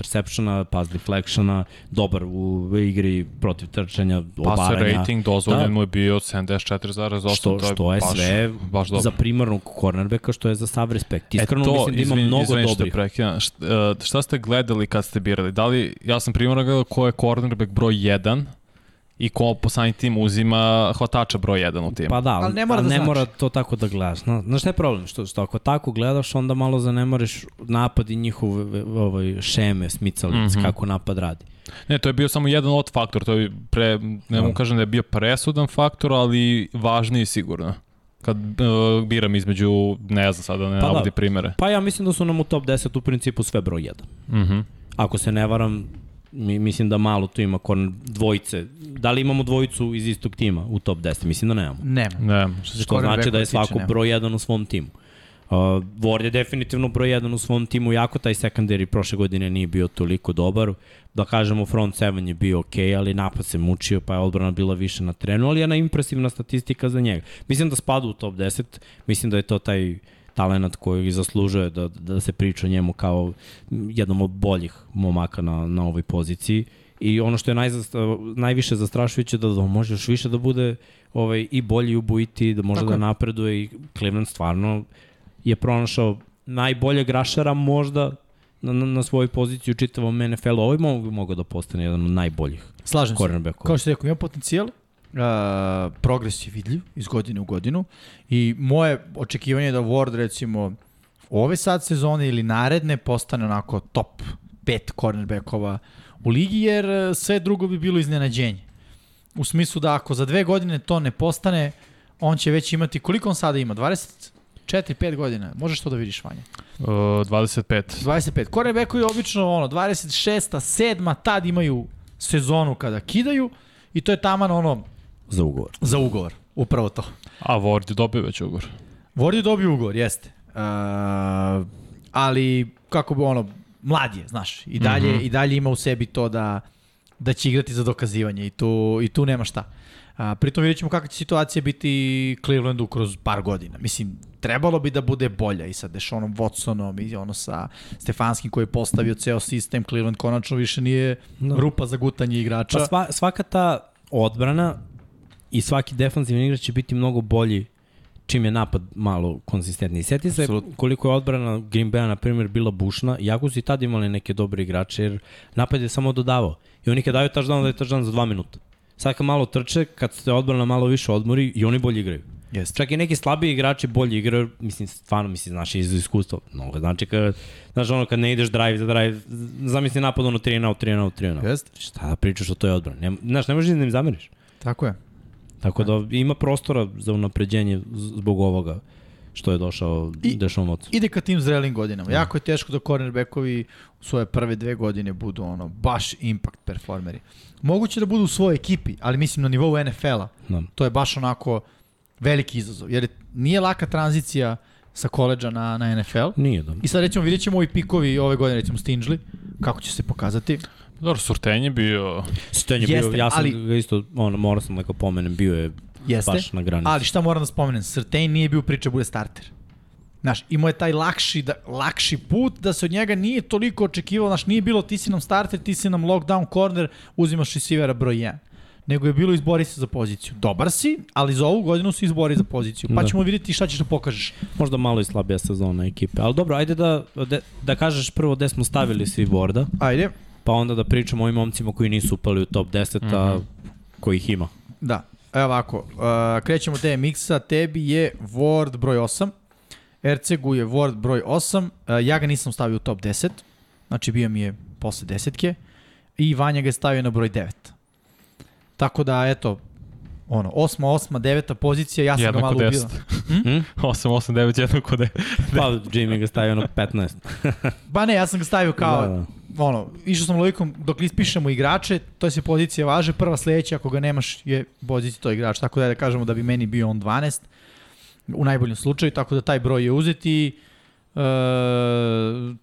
pass deflectiona, dobar u igri protiv trčanja, obaranja. rating dozvoljen Da. da. mu je bio 74,8. Što, što je baš, sve baš dobro. za primarnog cornerbacka, što je za sav respekt. Iskreno e to, mislim da ima izvin, mnogo izvin dobrih. Šta, uh, šta ste gledali kad ste birali? Da li, ja sam primjerno gledao ko je cornerback broj 1 i ko po samim tim uzima hvatača broj 1 u timu. Pa da, Ali ali ne mora da ne znači. mora to tako da gledaš. Zna, znaš šta je problem? Što, što ako tako gledaš, onda malo zanemariš napad i njihove ovaj, šeme, smicalice, mm. -hmm. kako napad radi. Ne, to je bio samo jedan od faktor, to je pre, ne mogu Da. kažem da je bio presudan faktor, ali važniji sigurno. Kad uh, biram između, ne znam sada, ne Pa da. navodi primere. Pa ja mislim da su nam u top 10 u principu sve broj 1. Mhm. Ako se ne varam, mi, mislim da malo tu ima korner dvojice. Da li imamo dvojicu iz istog tima u top 10? Mislim da nemamo. Nema. Ne, Što znači da je svako broj 1 u svom timu. Uh, Ward je definitivno broj 1 u svom timu, jako taj secondary prošle godine nije bio toliko dobar. Da kažemo front 7 je bio ok, ali napad se mučio, pa je odbrana bila više na terenu, ali jedna impresivna statistika za njega. Mislim da spada u top 10, mislim da je to taj talenat koji zaslužuje da, da se priča njemu kao jednom od boljih momaka na, na ovoj poziciji. I ono što je najzast, najviše zastrašujuće da, da može još više da bude ovaj, i bolji i ubojiti, da može Tako da je. napreduje i Cleveland stvarno je pronašao najboljeg rašara možda na, na, na svoju poziciju u čitavom NFL-u. Ovo mogu, mogao da postane jedan od najboljih Slažem se. Kao što rekao, ima potencijal, uh, progres je vidljiv iz godine u godinu i moje očekivanje je da Ward recimo ove sad sezone ili naredne postane onako top 5 cornerbackova u ligi jer uh, sve drugo bi bilo iznenađenje. U smislu da ako za dve godine to ne postane, on će već imati, koliko on sada ima? 24, 5 godina. Možeš to da vidiš, Vanja. Uh, 25. 25. Cornerbackovi obično ono 26. 7. tad imaju sezonu kada kidaju i to je taman ono Za ugovor. za ugovor. Upravo to. A Ward je dobio već ugovor. Ward je dobio ugovor, jeste. Uh, ali kako bi ono mlad je, znaš, i dalje mm -hmm. i dalje ima u sebi to da da će igrati za dokazivanje i tu i tu nema šta. A, pritom vidjet ćemo kakva će situacija biti Clevelandu kroz par godina. Mislim, trebalo bi da bude bolja i sa Deshaonom Watsonom i ono sa Stefanskim koji je postavio ceo sistem. Cleveland konačno više nije Da. rupa za gutanje igrača. Pa sva, svaka ta odbrana i svaki defanzivni igrač će biti mnogo bolji čim je napad malo konsistentniji. Sjeti se koliko je odbrana Green Bay, na primjer, bila bušna, iako su i tad imali neke dobre igrače, jer napad je samo dodavao. I oni kad daju touchdown, daju touchdown za dva minuta. Sad kad malo trče, kad se odbrana malo više odmori, i oni bolje igraju. Jeste. Čak i neki slabiji igrači bolje igraju, mislim, stvarno, mislim, znaš, iz iskustva. Mnogo znači kad, znaš, ono, kad ne ideš drive za drive, zamisli napad ono 3 na 3 na 3 na. Jeste. Šta da pričaš o toj odbrani? Ne, znaš, ne možeš da im zameriš. Tako je. Tako da ima prostora za unapređenje zbog ovoga što je došao I- Dešon Watson. ide ka tim zrelim godinama. Jako je teško da cornerbackovi u svoje prve dve godine budu ono baš impact performeri. Moguće da budu u svojoj ekipi, ali mislim na nivou NFL-a. Da. To je baš onako veliki izazov, jer nije laka tranzicija sa koleđa na, na NFL. Nije da. I sad recimo vidjet ćemo ovi pikovi ove godine, recimo Stingley, kako će se pokazati. Dobro, Surten je bio... Sten je Jeste, bio, ja sam ali- ga isto, ono, morao sam neko pomenem, bio je Jeste. baš na granici. Ali šta moram da spomenem, Srtain nije bio priča da bude starter. Znaš, imao je taj lakši, da, lakši put da se od njega nije toliko očekivalo, znaš, nije bilo ti si nam starter, ti si nam lockdown corner, uzimaš receivera broj 1. nego je bilo izbori se za poziciju. Dobar si, ali za ovu godinu su izbori za poziciju. Pa Da. ćemo vidjeti šta ćeš da pokažeš. Možda malo i slabija sezona ekipe. Ali dobro, ajde da, da, da kažeš prvo gde smo stavili svi borda, Ajde. Pa onda da pričamo o ovim momcima koji nisu upali u top 10, mm -hmm. a kojih ima. Da. Evo ovako, uh, krećemo te miksa, tebi je Ward broj 8, Ercegu je Ward broj 8, uh, ja ga nisam stavio u top 10, znači bio mi je posle desetke, i Vanja ga je stavio na broj 9. Tako da, eto, ono, osma, osma, deveta pozicija, ja sam ga Jednako malo ubio. 10. Hm? 8, 8, 9, jednako 10. Pa Jimmy ga stavio na 15. Ba ne, ja sam ga stavio kao, Da, da. Ono, išao sam logikom dok ispišemo igrače, to se pozicija važe, prva sledeća, ako ga nemaš, je pozicija to igrač, tako da da kažemo da bi meni bio on 12, u najboljem slučaju, tako da taj broj je uzet i e,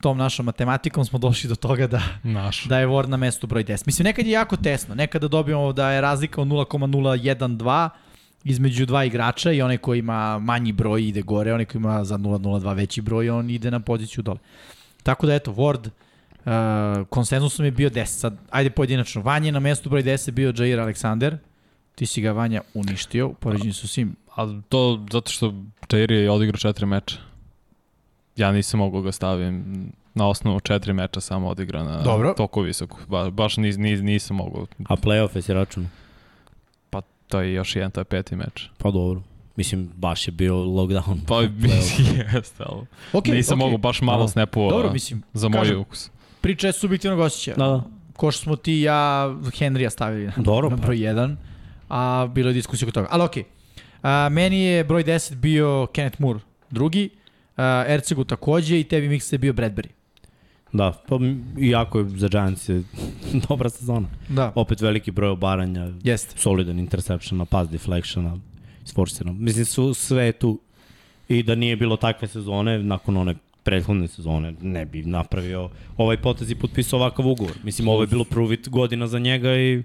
tom našom matematikom smo došli do toga da Naš. da je Ward na mestu broj 10. Mislim, nekad je jako tesno, nekada dobijemo da je razlika od 0,012 između dva igrača i onaj koji ima manji broj ide gore, onaj koji ima za 0,02 veći broj, on ide na poziciju dole. Tako da, eto, Ward uh, konsenzusom je bio 10. Sad, ajde pojedinačno. Vanja je na mestu broj 10 bio Jair Alexander. Ti si ga Vanja uništio, u poređenju su svim. Ali to zato što Jair je odigrao četiri meča. Ja nisam mogao ga stavim na osnovu četiri meča samo odigra na Dobro. toliko visoko. Ba, baš nis, nis, nisam mogao. A playoff je si račun? To je još jedan, to je peti meč. Pa dobro. Mislim, baš je bio lockdown. Pa mislim, jeste, ali Okay, nisam okay. mogao baš malo Da. Dobro, mislim, za moj kažem, ukus. Priča je subjektivnog osjećaja. Da, da. Ko što smo ti i ja Henrya stavili na, Dobro, na pa. broj 1, a bilo je diskusija oko toga. Ali okej, okay. meni je broj 10 bio Kenneth Moore drugi, a, Ercegu takođe i tebi Miksa je bio Bradbury. Da, pa iako je za Giants je dobra sezona. Da, Opet veliki broj obaranja, jeste. solidan interceptiona, pass deflectiona, isforcirano. Mislim, su sve je tu. I da nije bilo takve sezone, nakon one prethodne sezone, ne bi napravio ovaj potez i potpisao ovakav ugovor. Mislim, ovo je bilo pruvit godina za njega i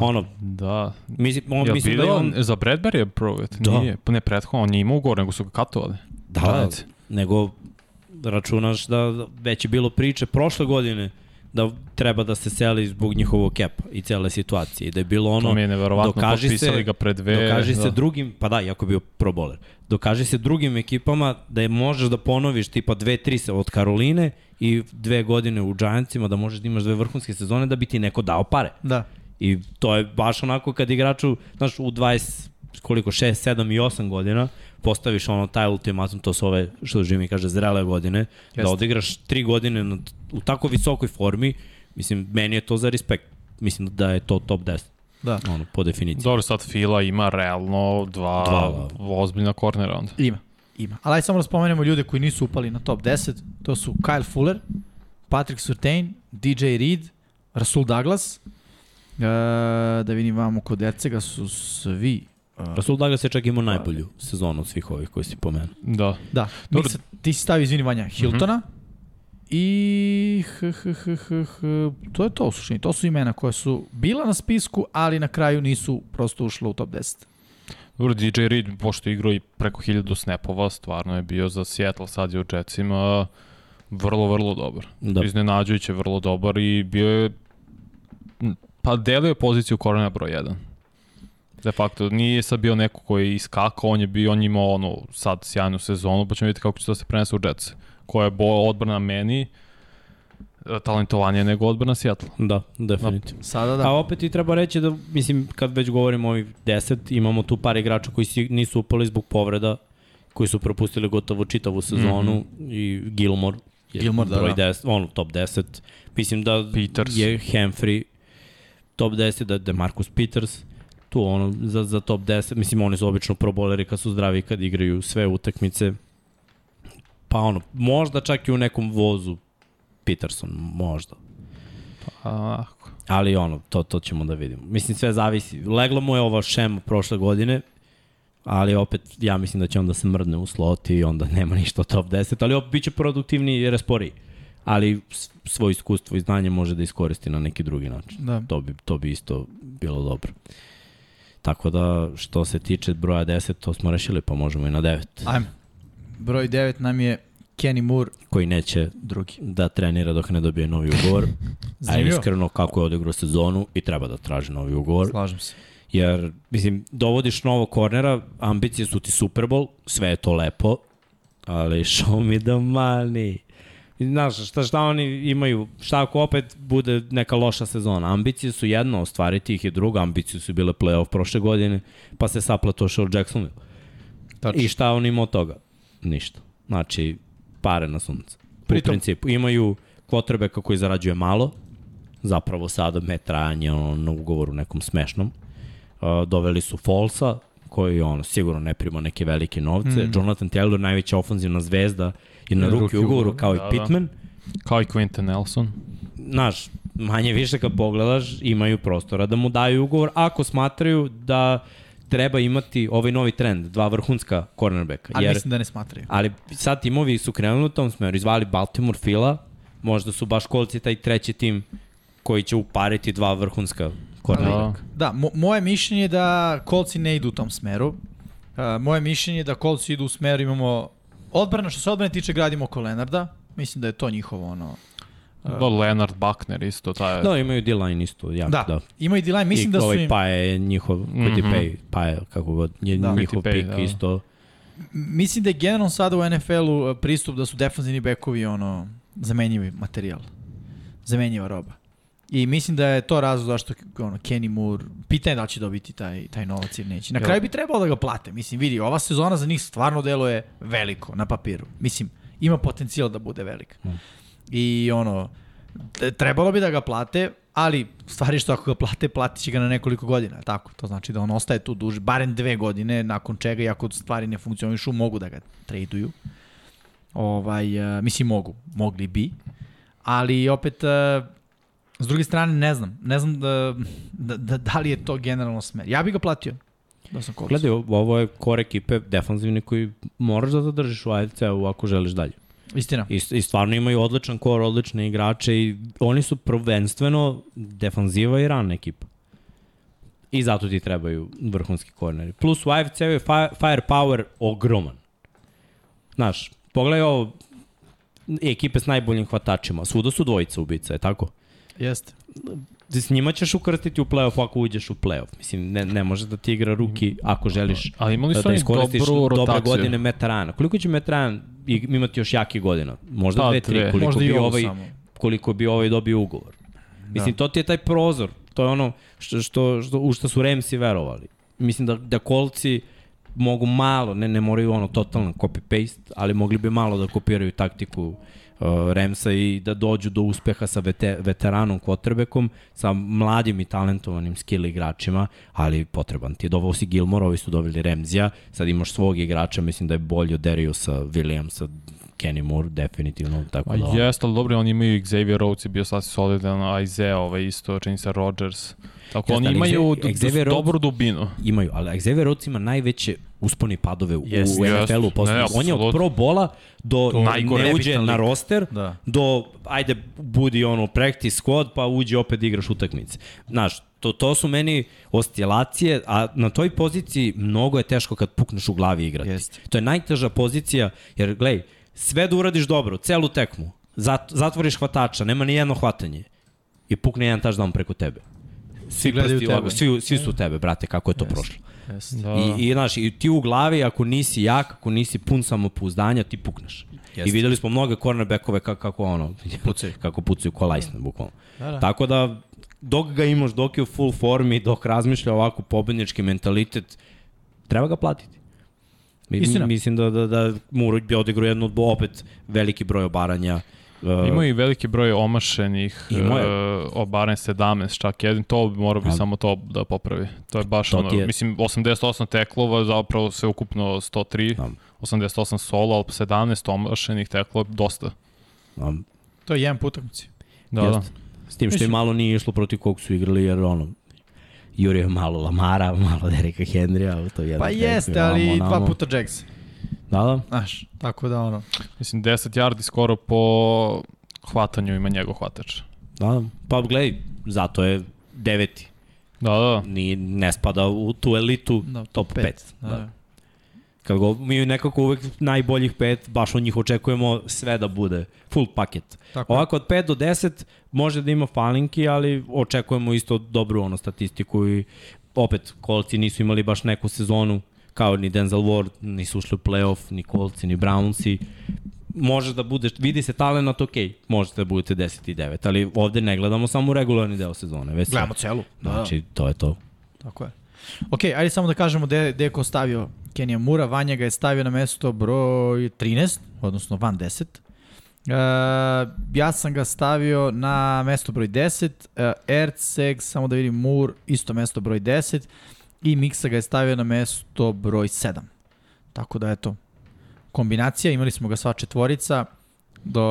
ono, Da. mislim, on, Jel mislim da je on... Za Bradbury je provat? Da. Nije. Pa ne prethodno, on je imao ugovor, nego su ga katovali. Da, Giants. nego računaš da da već je bilo priče prošle godine da treba da se seli zbog njihovog kepa i cele situacije. I da je bilo ono... to mi je neverovatno, dokaži se- ga pre dve. Dokaži da. se drugim, pa da, jako bio pro bowler. Dokaži se drugim ekipama da je možeš da ponoviš tipa dve, tri se od Karoline i dve godine u Giantsima da možeš da imaš dve vrhunske sezone da bi ti neko dao pare. Da. I to je baš onako kad igraču, znaš, u 20, koliko, 6, 7 i 8 godina, postaviš ono taj ultimatum, to su ove, što Jimmy kaže, zrele godine, Jeste. da Jeste. odigraš 3 godine na, u tako visokoj formi, mislim, meni je to za respekt. Mislim da je to top 10, Da. ono, po definiciji. Dobro, sad Fila ima realno dva, Dva, da. ozbiljna kornera onda. Ima. Ima. Ali ajde samo da spomenemo ljude koji nisu upali na top 10. To su Kyle Fuller, Patrick Surtain, DJ Reed, Rasul Douglas. E, da vidim vamo kod Ercega su svi Rasul Douglas je čak imao najbolju sezonu od svih ovih koji si pomenuo. Da. Da, Dobro. Miksa, ti si stavio, izvini Vanja, Hiltona i h, h, h, h, h, to je to u suštini. To su imena koja su bila na spisku, ali na kraju nisu prosto ušla u top 10. Dobro, DJ Reed, pošto je igrao i preko 1000 snapova, stvarno je bio za Seattle, sad je u Jetsima vrlo, vrlo dobar. Da. Iznenađujuće vrlo dobar i bio je pa delio je poziciju korena broj 1. De facto, nije sad bio neko koji je iskakao, on je bio, on je imao ono, sad sjajnu sezonu, pa ćemo vidjeti kako će to da se prenese u Jets. Koja je bo, odbrana meni talentovanije nego odbrana Seattle. Da, definitivno. Sada Da. da. A opet i treba reći da, mislim, kad već govorimo o ovih 10, imamo tu par igrača koji si, nisu upali zbog povreda, koji su propustili gotovo čitavu sezonu mm -hmm. i Gilmore je Gilmore, da, broj da. 10, on top 10. Mislim da Peters. je Humphrey top 10, da je Marcus Peters tu ono za, za top 10. Mislim, oni su obično proboleri kad su zdravi, kad igraju sve utakmice. Pa ono, možda čak i u nekom vozu Peterson, možda. A, Ali ono, to, to ćemo da vidimo. Mislim, sve zavisi. Leglo mu je ova šema prošle godine, ali opet ja mislim da će onda se mrdne u slot i onda nema ništa top 10, ali opet bit će produktivniji i resporiji. Ali s- svoje iskustvo i znanje može da iskoristi na neki drugi način. Da. To bi, to bi isto bilo dobro. Tako da, što se tiče broja 10, to smo rešili, pa možemo i na 9. Ajme. Broj 9 nam je Kenny Moore, koji neće drugi. da trenira dok ne dobije novi ugovor. A iskreno kako je odigrao sezonu i treba da traži novi ugovor. Slažem se. Jer, mislim, dovodiš novog kornera, ambicije su ti Super Bowl, sve je to lepo, ali show me the money. Znaš, šta, šta oni imaju, šta ako opet bude neka loša sezona? Ambicije su jedno, ostvariti ih je druga, ambicije su bile playoff prošle godine, pa se saplatoše u Jacksonville. Tačno. I šta on ima od toga? Ništa. Znači, pare na sunce. U Pritom- principu. Imaju kvotrbeka koji zarađuje malo, zapravo sada me trajanje ono, na ugovoru nekom smešnom. Uh, doveli su Folsa, koji ono, sigurno ne prima neke velike novce. Mm. Jonathan Taylor, najveća ofanzivna zvezda, i na ruki ugovoru ugovor, kao i da, da. Pittman. Kao i Quinton Nelson. Znaš, manje više kad pogledaš, imaju prostora da mu daju ugovor, ako smatraju da treba imati ovaj novi trend, dva vrhunska cornerbacka. Ali jer, mislim da ne smatraju. Ali sad timovi su krenuli u tom smeru, izvali Baltimore Fila, možda su baš kolci taj treći tim koji će upariti dva vrhunska cornerbacka. Da, mo moje mišljenje je da kolci ne idu u tom smeru. Uh, moje mišljenje je da kolci idu u smeru, imamo odbrana, što se odbrane tiče, gradimo oko Lenarda. Mislim da je to njihovo ono... Do Leonard Buckner isto, taj... Da, imaju D-line isto, jako, Da, da. da. ima i D-line, mislim I da su ovaj im... Paje je njihov, ti Mhm. pay, Paje, kako god, je Da. da. njihov ti pik pay, da. isto. Mislim da je generalno sada u NFL-u uh, pristup da su defanzivni bekovi ono, zamenjivi materijal. Zamenjiva roba. I mislim da je to razlog zašto ono, Kenny Moore, pitanje je da će dobiti taj, taj novac ili neće. Na kraju bi trebalo da ga plate. Mislim, vidi, ova sezona za njih stvarno deluje veliko na papiru. Mislim, ima potencijal da bude velik. Mm. I ono, trebalo bi da ga plate, ali stvari što ako ga plate, platit će ga na nekoliko godina. Tako, to znači da on ostaje tu duže, barem dve godine, nakon čega, i ako stvari ne funkcionišu, mogu da ga traduju. Ovaj, uh, mislim, mogu, mogli bi. Ali opet, uh, s druge strane, ne znam. Ne znam da, da, da, da li je to generalno smer. Ja bih ga platio. Da sam koliko. Gledaj, ovo je core ekipe defanzivni koji moraš da zadržiš u AFC-u ako želiš dalje. Istina. I, I stvarno imaju odličan kor, odlične igrače i oni su prvenstveno defanziva i rana ekipa. I zato ti trebaju vrhunski korneri. Plus u AFC-u je fi- firepower ogroman. Znaš, pogledaj ovo, ekipe s najboljim hvatačima. Svuda su dvojica ubica, je tako? Jeste. S njima ćeš ukrstiti u play-off ako uđeš u play-off. Mislim, ne, ne može da ti igra ruki ako želiš Ali imali da, su da iskoristiš dobru dobre godine Metarana. Koliko će Metaran imati još jaki godina? Možda Da, dve, tri. Koliko Možda bi ovaj, samo. koliko bi ovaj dobio ugovor. Mislim, to ti je taj prozor. To je ono što, što, što, u što su Ramsi verovali. Mislim da, da kolci mogu malo, ne, ne moraju ono totalno copy-paste, ali mogli bi malo da kopiraju taktiku uh, Ramsa i da dođu do uspeha sa vete, veteranom quarterbackom, sa mladim i talentovanim skill igračima, ali potreban ti je. Dovao si Gilmore, ovi su doveli Ramzija, sad imaš svog igrača, mislim da je bolji od Dariusa Williamsa, Kenny Moore, definitivno, tako da... jeste, ali dobro, oni imaju Xavier Rhodes je bio sasvim solidan, Isaiah, ovaj isto, čini se Rodgers. Tako Jeste, oni imaju Xavier dobru dubinu. Imaju, ali Xavier Rhodes ima najveće usponi i padove u, Jeste, u jeste. NFL-u. Ne. On je od pro bola do ne uđe na roster, Da. do ajde budi ono practice squad pa uđe opet da igraš utakmice. Znaš, to, to su meni oscilacije, a na toj poziciji mnogo je teško kad pukneš u glavi igrati. Jeste. To je najteža pozicija, jer gledaj, sve da uradiš dobro, celu tekmu, zat, zatvoriš hvatača, nema ni jedno hvatanje i pukne jedan touchdown preko tebe. Svi, prsti tebe. svi, svi su u tebe, brate, kako je to prošlo. Jeste. Da. I, i, znaš, i ti u glavi, ako nisi jak, ako nisi pun samopouzdanja, ti pukneš. Jeste. I videli smo mnoge cornerbackove kako, kako ono, Pucaju. kako pucaju ko lajsne, bukvalno. Da, da. Tako da, dok ga imaš, dok je u full formi, dok razmišlja ovako pobednički mentalitet, treba ga platiti. Mi, Istina. mislim da, da, da Muruć bi odigrao jednu, opet veliki broj obaranja. Uh, Imaju i veliki broj omašenih, Ima je. uh, obaren 17, čak jedan, to bi morao bi Ali- samo to da popravi. To je baš To ono, je- mislim, 88 teklova, zapravo sve ukupno 103, Da. 88 solo, ali 17 omašenih teklova, dosta. um, To je jedan put utakmici. Da, da. Jeste. S tim što i Mislim- malo nije išlo protiv kog su igrali, jer ono, Jurio malo Lamara, malo Derika Henrya, ali to je jedan Pa tekmi, jeste, ali vamo, dva puta Jags. Da, da. Znaš, tako da ono... Mislim, 10 yardi skoro po hvatanju ima njegov hvatač. Da, da. Pa gledaj, zato je deveti. Da, da, Ni, ne spada u tu elitu Da, top 5. Da. Da. Da. Kad go, mi nekako uvek najboljih pet, baš od njih očekujemo sve da bude, full paket. Tako. Ovako od 5 do 10 može da ima falinki, ali očekujemo isto dobru ono statistiku i opet kolci nisu imali baš neku sezonu kao ni Denzel Ward, nisu ušli u playoff, ni kolci, ni Brownsi. Može da bude, vidi se talent, ok, možete da budete 10 i 9, ali ovde ne gledamo samo regularni deo sezone. Već Gledamo celu. Da, Znači, to je to. Tako je. Ok, ajde samo da kažemo gde, je ko stavio Kenija Mura. Vanja ga je stavio na mesto broj 13, odnosno van 10. Uh, ja sam ga stavio na mesto broj 10, uh, Erceg, samo da vidim, Mur, isto mesto broj 10 i Miksa ga je stavio na mesto broj 7. Tako da eto, kombinacija, imali smo ga sva četvorica, do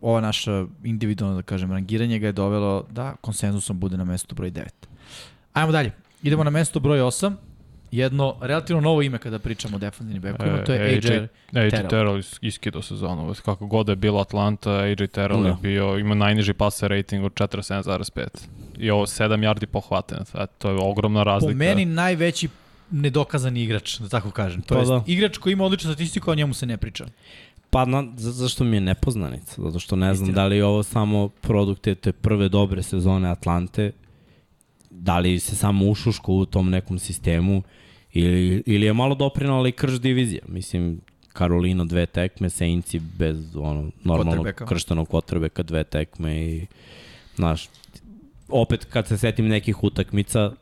ova naša individualno, da kažem, rangiranje ga je dovelo da konsenzusom bude na mesto broj 9. Ajmo dalje. Idemo na mesto broj 8. Jedno relativno novo ime kada pričamo o defensivnim bekovima, to je AJ, AJ Terrell. Terrell is- iskido sezonu. Kako god da je bilo Atlanta, AJ Terrell Da. je bio, ima najniži passer rating od 47,5. I ovo 7 yardi pohvaten. E, To je ogromna razlika. Po meni najveći nedokazani igrač, da tako kažem. To Pa je da. igrač koji ima odličnu statistiku, a o njemu se ne priča. Pa na, za, zašto mi je nepoznanica? Zato što ne znam Istina. da li je ovo samo produkt te, te prve dobre sezone Atlante, da li se samo ušuško u tom nekom sistemu ili, ili je malo doprinala i krš divizija. Mislim, Karolina dve tekme, Saintsi bez ono, Quarterbacka. krštenog kvotrbeka dve tekme i znaš, opet kad se setim nekih utakmica,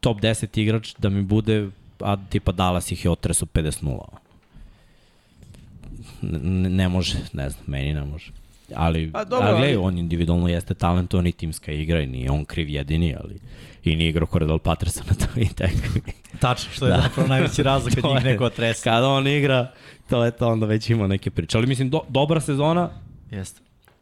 top 10 igrač da mi bude, a tipa Dallas ih je otreso 50-0 ne, ne može, ne znam, meni ne može. Ali, Pa dobro, ali, gledaj, ali- on individualno jeste talentovan i timska igra i nije on kriv jedini, ali i nije igrao Cordell Patterson na toj tekmi. Tačno, što je Da. zapravo najveći razlog kad njih neko otrese. Kada on igra, to je to, onda već ima neke priče. Ali mislim, do, dobra sezona, Jeste.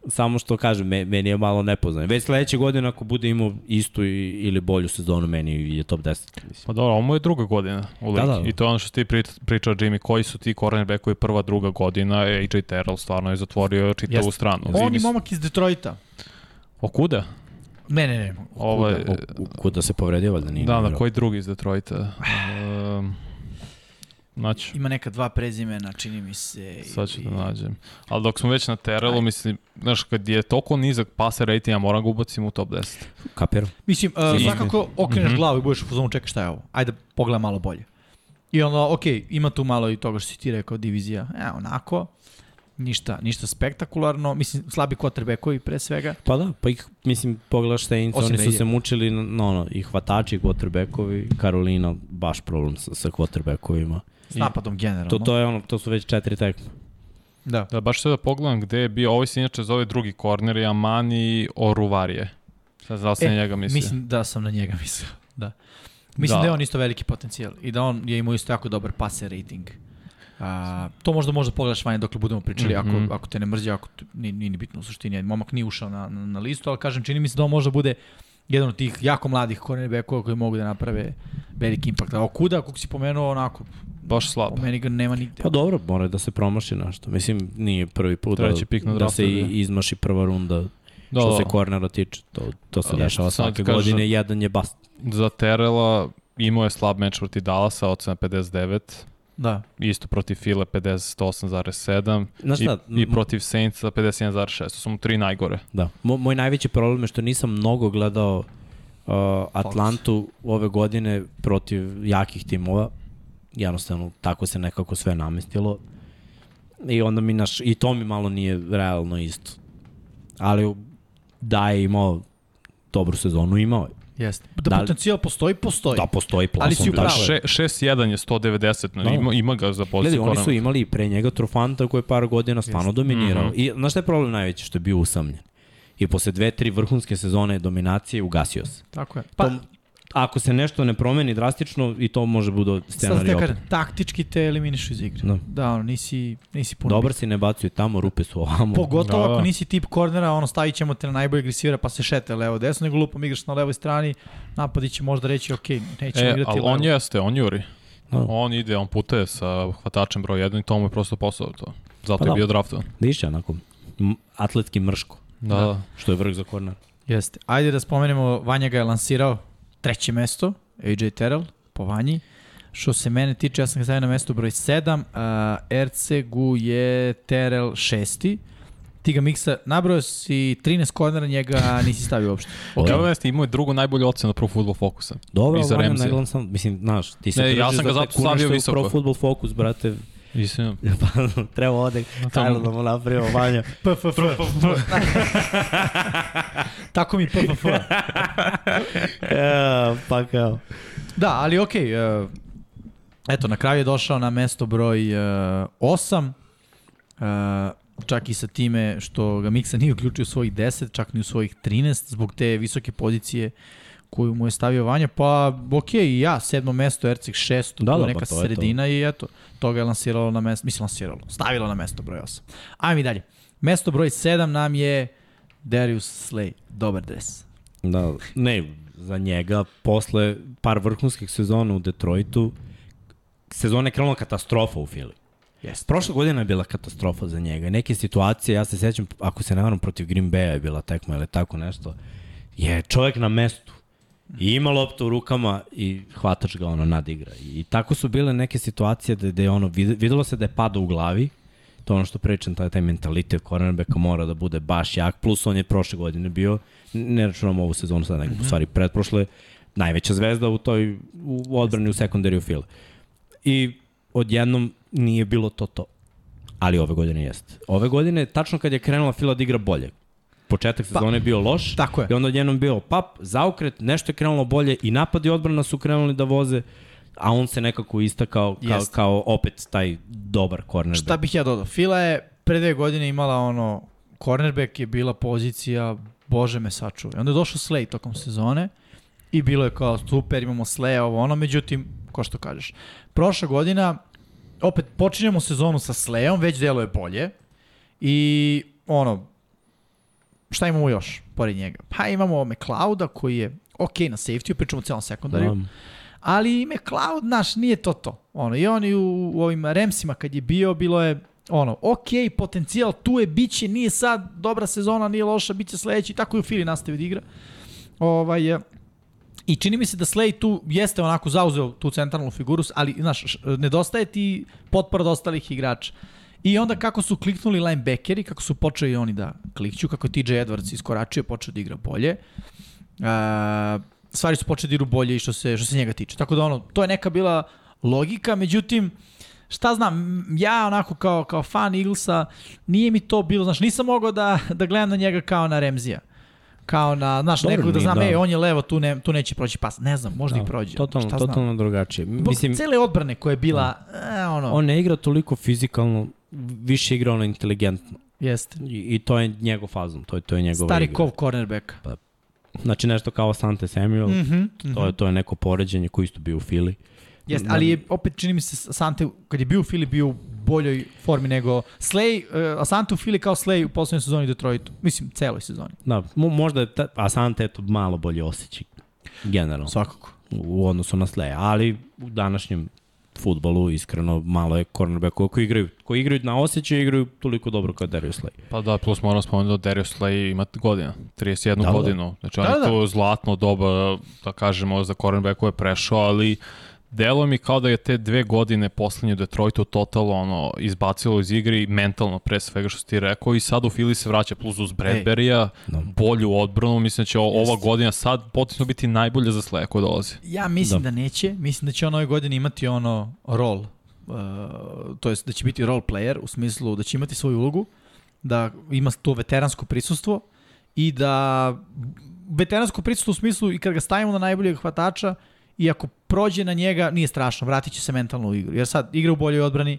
Samo što kažem, me, meni je malo nepoznano. Već sledeće godine ako bude imao istu i, ili bolju sezonu, meni je top 10. Mislim. Pa dobro, ovo je druga godina u ligi. Da, Da, da. I to je ono što ti pri- pričao, Jimmy, koji su ti cornerbackovi prva, druga godina, AJ Terrell stvarno je zatvorio čitavu Jeste. stranu. On Mis- momak iz Detroita. O kuda? Ne, ne, ne. Ovo je, kuda se povredio, valjda nije. da, na igrao. koji drugi iz Detroita? Um, znači, Ima neka dva prezimena, čini mi se. sad ću da nađem. Ali dok smo već na Terrellu, Ajde. mislim, znaš, kad je toliko nizak passer rating, ja moram ga ubacim u top 10. Kapiram. Mislim, uh, svakako okreneš Mhm. glavu i budeš u fazonu čekaj šta je ovo. Ajde pogledaj malo bolje. I onda, ok, ima tu malo i toga što si ti rekao, divizija, e, onako, ništa, ništa spektakularno, mislim, slabi quarterbackovi pre svega. Pa da, pa ih, mislim, pogledaš Saints, Osim oni su je- se mučili, na ono, i hvatači, quarterbackovi, Karolina, baš problem sa, sa quarterbackovima. S napadom generalno. To, to, je ono, to su već četiri tekme. Da. Da, baš sad da pogledam gde je bio, ovo se inače zove drugi korner, je Amani Oruvarije. Sad znao sam E, na njega mislio. Mislim da sam na njega mislio, da. Mislim da. Da. je on isto veliki potencijal i da on je imao isto jako dobar passer rating. A, to možda možda pogledaš vanje dok budemo pričali, mm Mhm. -hmm. ako, ako te ne mrzi, ako te, nije, nije ni bitno u suštini. Momak nije ušao na, na, na listu, ali kažem, čini mi se da on možda bude jedan od tih jako mladih cornerbackova koji mogu da naprave veliki impakt. A okuda, kako si pomenuo, onako, Baš slab. u meni ga nema nigde. Pa dobro, mora da se promaši nešto. Mislim, nije prvi put da, Treći pik na da draftu, se i, da. izmaši prva runda. Da, što da. se kornera tiče, to, to se Da, dešava svake kažem- godine, jedan je bast. Za Terela imao je slab meč protiv Dallasa, ocena 59. Da. Isto protiv File 58,7. Znaš šta, I, I protiv Saintsa 51,6. To su mu tri najgore. Da. Mo, moj najveći problem je što nisam mnogo gledao uh, Atlantu ove godine protiv jakih timova. Jednostavno, tako se nekako sve namestilo. I onda mi naš, i to mi malo nije realno isto. Ali da je imao dobru sezonu, imao je. Jeste. Da, Da da li- potencijal postoji, postoji. Da, postoji Ali si plasom. u pravu. tako je. Še, 6-1 je 190, no, Da. ima, ima ga za Gledaj, poziciju oni su imali i pre njega Trufanta koji je par godina stvarno Jeste. dominirao. Mhm. I znaš šta je problem najveći? Što je bio usamljen. I posle dve, tri vrhunske sezone dominacije ugasio se. Tako je. Pa, Pa, to, ako se nešto ne promeni drastično i to može bude scenarij opet. kažem, taktički te eliminišu iz igre. Da. Da, ono, nisi, nisi puno Dobar si, ne bacuju tamo, rupe su ovamo. Pogotovo Da, da. ako nisi tip kornera, ono stavit ćemo te na najbolje agresivera pa se šete levo desno, nego lupom igraš na levoj strani, napadi će možda reći ok, nećemo E, igrati ali levo. on jeste, on juri. Da. On ide, on putuje sa hvatačem broj 1 i to mu je prosto posao to. Zato Pa je da. bio draftovan. Viš onako, atletski mrško, Da, Da. da. što je vrh za korner. Jeste. Ajde da spomenemo, Vanja ga je lansirao treće mesto, AJ Terrell, po Vanji. Što se mene tiče, ja sam ga stavio na mesto broj 7, a Ercegu je Terel 6. Ti ga miksa, nabrao si 13 kornera, njega nisi stavio uopšte. Okay. Evo jeste, imao je drugu najbolju ocenu na Pro Football Focusa. Dobro, ali ne Ramsey. gledam sam, mislim, znaš, ti se Ne, ja sam ga zato stavio visoko. Pro Football Focus, brate. Mislim, Pa, treba ode Kajlo da mu napravimo vanja. PFF. Tako mi PFF. ja, pa kao. Da, ali okej. Okay, uh, eto, na kraju je došao na mesto broj uh, 8. Uh, čak i sa time što ga Miksa nije uključio u svojih 10, čak ni u svojih 13, zbog te visoke pozicije koju mu je stavio Vanja, pa okej, i ja, sedmo mesto, Ercik šesto, Da, da, da, pa neka to je to. sredina i eto, to ga je lansiralo na mesto, mislim lansiralo, stavilo na mesto broj 8. Ajmo i dalje. Mesto broj 7 nam je Darius Slay, dobar dres. Da, ne, za njega, posle par vrhunskih sezona u Detroitu, sezona je krenula katastrofa u Fili. Jeste. Prošla godina je bila katastrofa za njega. Neke situacije, ja se sećam, ako se ne varam, protiv Green Bay je bila tekma ili tako nešto, je čovjek na mestu. I ima loptu u rukama i hvatač ga ono nadigra. I, tako su bile neke situacije da, da je ono, vid- videlo se da je pada u glavi, to ono što pričam, taj, taj mentalitet cornerbacka mora da bude baš jak, plus on je prošle godine bio, ne računam ovu sezonu sad, nego u stvari pretprošle, najveća zvezda u toj u odbrani u sekundariju fila. I odjednom nije bilo to to. Ali ove godine jeste. Ove godine, tačno kad je krenula Fila da igra bolje. Početak sezone je bio loš. tako je. I onda odjednom bio pap, zaokret, nešto je krenulo bolje i napad i odbrana su krenuli da voze, a on se nekako istakao kao, Jeste. kao opet taj dobar cornerback. Šta bih ja dodao? Fila je pre dve godine imala ono, cornerback je bila pozicija, bože me sačuvaj. Onda je došao Slay tokom sezone i bilo je kao super, imamo Slay, ovo ono, međutim, ko što kažeš. Prošla godina, opet počinjemo sezonu sa Slayom, već deluje bolje i ono, šta imamo još pored njega? Pa imamo McLeoda koji je ok na safety, pričamo o celom sekundariju. Um, Ali McLeod, naš, nije to to. Ono, I on i u, u ovim Remsima kad je bio, bilo je ono, ok, potencijal tu je, bit će, nije sad dobra sezona, nije loša, bit će sledeći, tako i u Fili nastavi da igra. Ovaj, I čini mi se da Slay tu jeste onako zauzeo tu centralnu figuru, ali, znaš, nedostaje ti potpora od ostalih igrača. I onda kako su kliknuli linebackeri, kako su počeli oni da klikću, kako je TJ Edwards iskoračio, počeo da igra bolje. Uh, stvari su počeli da idu bolje i što se, što se njega tiče. Tako da ono, to je neka bila logika, međutim, šta znam, ja onako kao, kao fan Eaglesa, nije mi to bilo, znaš, nisam mogao da, da gledam na njega kao na Remzija. Kao na, znaš, Dobro, nekog da znam, da. ej, on je levo, tu, ne, tu neće proći pas. Ne znam, možda i prođe. Totalno, šta znam. totalno drugačije. Zbog Mislim, cele odbrane koja je bila, e, ono, on ne igra toliko fizikalno, više igra ono inteligentno. jeste. I, i to je njegov fazon, to je, to je njegova Stari igra. kov cornerback. Znači nešto kao Sante Samuel, mm -hmm. to, je, to je neko poređenje koji isto bio u Fili. Jeste, ali je, opet čini mi se Sante, kad je bio u Fili, bio u boljoj formi nego Slay, uh, Asante u Fili kao Slay u poslednjoj sezoni u Detroitu. Mislim, celoj sezoni. Da, mo, možda je ta, Asante eto malo bolje osjećaj generalno Svakako. u odnosu na Sleja, ali u današnjem futbolu iskreno malo je cornerbackova koji igraju, koji igraju na osjećaj igraju toliko dobro kao Darius Slay. Pa da, plus moram spomenuti da Darius Slay ima godina, 31 Da, da, godinu. Znači, on Da, je da. to zlatno doba, da kažemo, za cornerbackove prešao, ali delo mi kao da je te dve godine poslednje u Detroitu totalno ono, izbacilo iz igre i mentalno pre svega što si ti rekao i sad u Fili se vraća plus uz Bradberija, Da. bolju odbranu, mislim da će o- ova godina sad potencijalno biti najbolja za Slaya koja dolazi. Ja mislim da. Da. da neće. Mislim da će on ove godine imati ono rol. Uh, to jest da će biti role player u smislu da će imati svoju ulogu, da ima to veteransko prisustvo i da veteransko prisustvo u smislu i kad ga stavimo na najboljeg hvatača i ako prođe na njega nije strašno, vratit će se mentalno u igru. Jer sad igra u boljoj odbrani,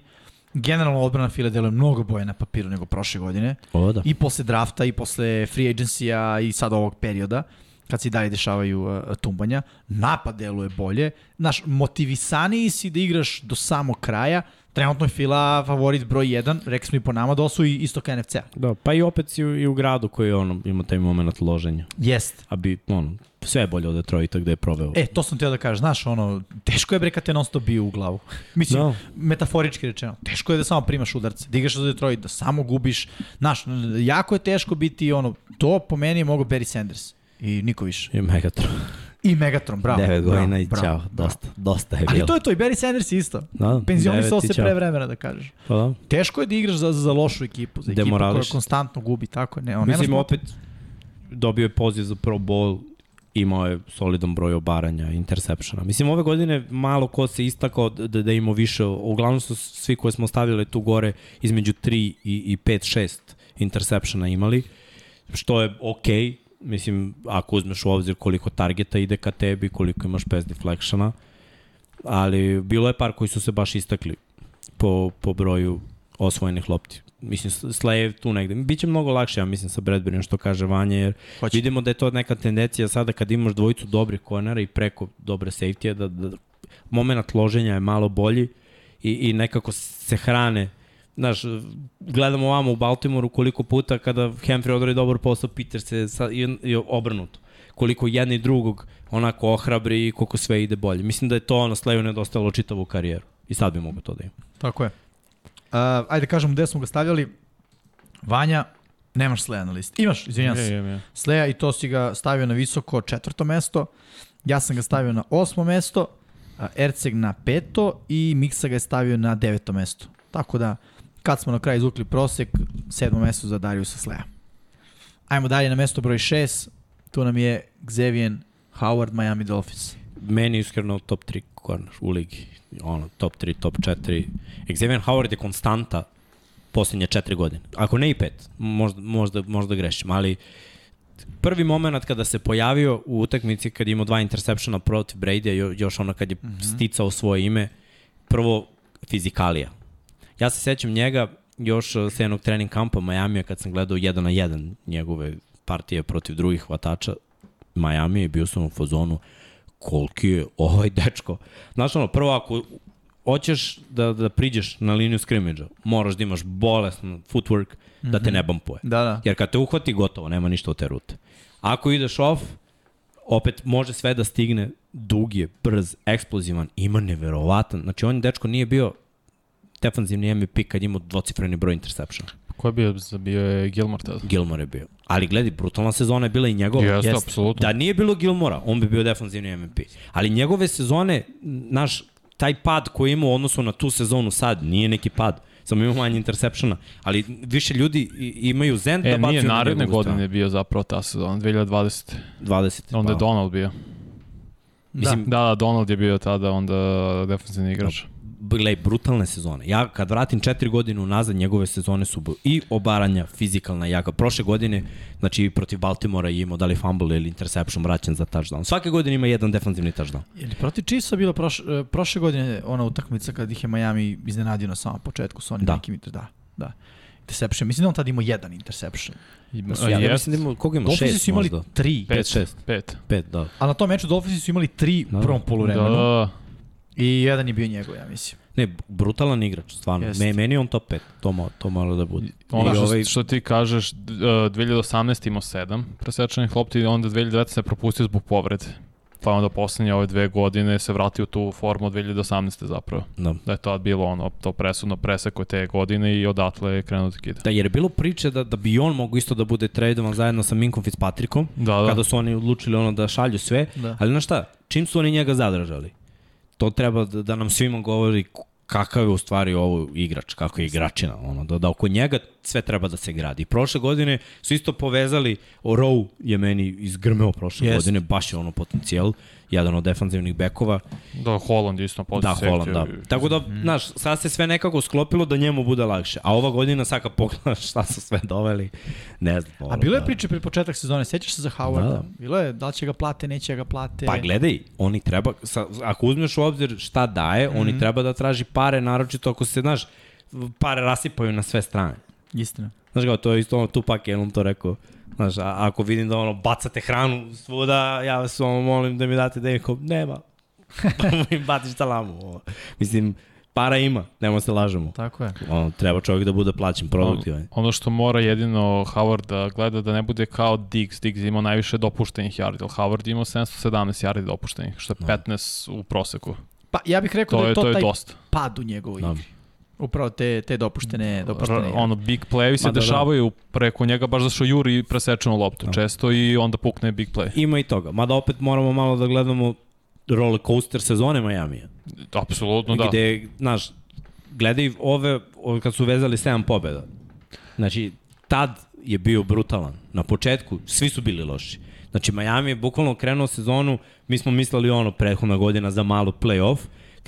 generalno odbrana Fila deluje mnogo boje na papiru nego prošle godine. O, da. I posle drafta, i posle free agency-a, i sad ovog perioda, kad se i dalje dešavaju uh, tumbanja, napad deluje bolje, znaš, motivisaniji si da igraš do samog kraja, trenutno je Fila favorit broj 1, rekli smo i po nama da osu i isto NFC-a. Da, pa i opet si u, i u gradu koji ono, ima taj moment loženja. Jest. A bi, ono, sve je bolje od Detroita gde je proveo. E, to sam teo da kažem, znaš, ono, teško je bre kad te non stop biju u glavu. Mislim, Da. metaforički rečeno, teško je da samo primaš udarce, da igraš za Detroit, da samo gubiš, znaš, jako je teško biti, ono, to po meni je mogo Barry Sanders i niko više. I Megatron. I Megatron, bravo. 9 godina i bravo, ćao, bravo. dosta, dosta je Ali bilo. to je to, i Barry Sanders isto. Da, Penzionisao se pre vremena, da kažeš. Pa da. Teško je da igraš za, za lošu ekipu, za ekipu koja konstantno gubi, tako je. Ne, on Mislim, opet dobio je poziv za Pro Bowl, imao je solidan broj obaranja, interceptiona. Mislim, ove godine malo ko se istakao da, da ima više, uglavnom su svi koje smo stavili tu gore između 3 i, i 5, 6 interceptiona imali, što je okej, okay. mislim, ako uzmeš u obzir koliko targeta ide ka tebi, koliko imaš pass deflectiona, ali bilo je par koji su se baš istakli po, po broju osvojenih lopti. Mislim, Slay je tu negde. Biće mnogo lakše, ja mislim, sa Bradburyom što kaže Vanja, jer Hoće. vidimo da je to neka tendencija sada kad imaš dvojicu dobrih kornera i preko dobre safety da, da moment loženja je malo bolji i, i nekako se hrane Znaš, gledamo ovamo u Baltimoru koliko puta kada Humphrey odradi dobar posao, Peter se sa, i, i obrnuto. Koliko jedni drugog onako ohrabri i koliko sve ide bolje. Mislim da je to ono Slayu nedostajalo čitavu karijeru. I sad bi mogo to da ima. Tako je. Uh, ajde kažemo gde smo ga stavljali. Vanja, nemaš Sleja na listi. Imaš, izvinjam se. Je, je, je. Sleja i to si ga stavio na visoko četvrto mesto. Ja sam ga stavio na osmo mesto, a Erceg na peto i Miksa ga je stavio na deveto mesto. Tako da, kad smo na kraju izvukli prosek, sedmo mesto za Dariusa Sleja. Ajmo dalje na mesto broj 6. Tu nam je Xavier Howard, Miami Dolphins. Meni iskreno top 3 corner u ligi. Ono, top 3, top 4. Xavier Howard je konstanta poslednje 4 godine. Ako ne i 5, možda, možda, možda grešim, ali prvi moment kada se pojavio u utakmici kad je imao dva interseptiona protiv Brady-a, još ono kad je mm -hmm. sticao svoje ime, prvo fizikalija. Ja se sećam njega još uh, sa jednog trening kampa Majamija kad sam gledao 1 na 1 njegove partije protiv drugih hvatača Majamija i bio sam u fazonu koliki je ovaj dečko. Znaš ono, prvo ako hoćeš da, da priđeš na liniju skrimidža, moraš da imaš bolestan footwork, mm -hmm. da te ne bumpuje. Da, da. Jer kad te uhvati, gotovo, nema ništa od te rute. Ako ideš off, opet može sve da stigne, dug je, brz, eksplozivan, ima neverovatan. Znači, on dečko nije bio defanzivni MVP kad imao dvocifreni broj interceptiona. Ko je bio? Bio je Gilmore tada. Gilmore je bio. Ali gledaj, brutalna sezona je bila i njegova. Jeste, apsolutno. Da nije bilo Gilmora, on bi bio defanzivni MVP. Ali njegove sezone, naš, taj pad koji ima u odnosu na tu sezonu sad, nije neki pad. Samo ima manje interceptiona. Ali više ljudi imaju zen da E, bacuju nije na naredne njegovu godine bio zapravo ta sezona, 2020. 20. Onda je pa. Donald bio. Mislim, Da, da, Donald je bio tada onda defensivni igrač. Glej, brutalne sezone. Ja kad vratim četiri godine unazad, njegove sezone su i obaranja, fizikalna jaka. Prošle godine, znači protiv Baltimora je imao da li fumble ili interception vraćan za touchdown. Svake godine ima jedan defanzivni touchdown. Je li protiv Chiefsa bila proš, e, prošle godine ona utakmica kad ih je Miami iznenadio na samom početku sa onim Da. nekim da, da. Interception. Mislim da on tad imao jedan interception. Ima, Ja, ja mislim da ima, koga ima? Dolphinsi Šest su imali možda? tri. Pet, šest. Pet. Pet, da. A na tom meču Dolphinsi su imali tri Da. u prvom Da, poluvremenu. da, I jedan je bio njegov, ja mislim. Ne, brutalan igrač, stvarno. Jeste. Me, meni je on top 5, to, mo, to malo da bude. Ono što, ovaj- što ti kažeš, d- uh, 2018 imao 7 presečanih lopti, onda 2019 se propustio zbog povrede. Pa onda poslednje ove dve godine se vratio u tu formu od 2018. zapravo. Da. Da je to bilo ono, to presudno preseko te godine i odatle je krenuo da kida. Da, jer je bilo priče da, da bi on mogu isto da bude tradovan zajedno sa Minkom Fitzpatrickom, Da, da. kada su oni odlučili ono da šalju sve, Da. ali znaš šta, čim su oni njega zadržali, to treba da, da nam svima govori kakav je u stvari ovo igrač, kako je igračina, ono, da, da oko njega sve treba da se gradi. Prošle godine su isto povezali, o Rowe je meni izgrmeo prošle Jest. godine, baš je ono potencijal, jedan od defanzivnih bekova, Da, Holland isto na Da. Holland, da. Tako da, znaš, sad se sve nekako sklopilo da njemu bude lakše. A ova godina, sad kad pogledaš šta su sve doveli, ne znam. A ono, bilo je da. priče pred početak sezone, sećaš se za Howarda? Da, da. Bilo je, da li će ga plate, neće ga plate. Pa gledaj, oni treba, sa, ako uzmeš u obzir šta daje, mm -hmm. Oni treba da traži pare, naročito ako se, znaš, pare rasipaju na sve strane. Istina. Znaš kao, to je isto ono, Tupak je on to rekao. Znaš, a, ako vidim da ono, bacate hranu svuda, ja vas ono, molim da mi date da kao, nema. Pa im batiš talamu. Mislim, para ima, nemo se lažemo. Tako je. Ono, treba čovjek da bude plaćen, produktivan. Ono što mora jedino Howard da gleda da ne bude kao Diggs. Diggs je imao najviše dopuštenih yardi, ali Howard je imao 717 yardi dopuštenih, što je 15 u proseku. Pa ja bih rekao To da je, je to, to je taj dosta. pad u njegovoj Da. igri. Upravo te, te dopuštene, dopuštene. R, ono, big play se Ma da, da. dešavaju preko njega baš zašto juri presečenu loptu Da. često i onda pukne big play. Ima i toga. Mada opet moramo malo da gledamo roller coaster sezone Majamija. Apsolutno da. Gde, znaš, gledaj ove, ove kad su vezali 7 pobjeda. Znači, tad je bio brutalan. Na početku svi su bili loši. Znači, Miami je bukvalno krenuo sezonu, mi smo mislili ono, prethodna godina za malo play-off,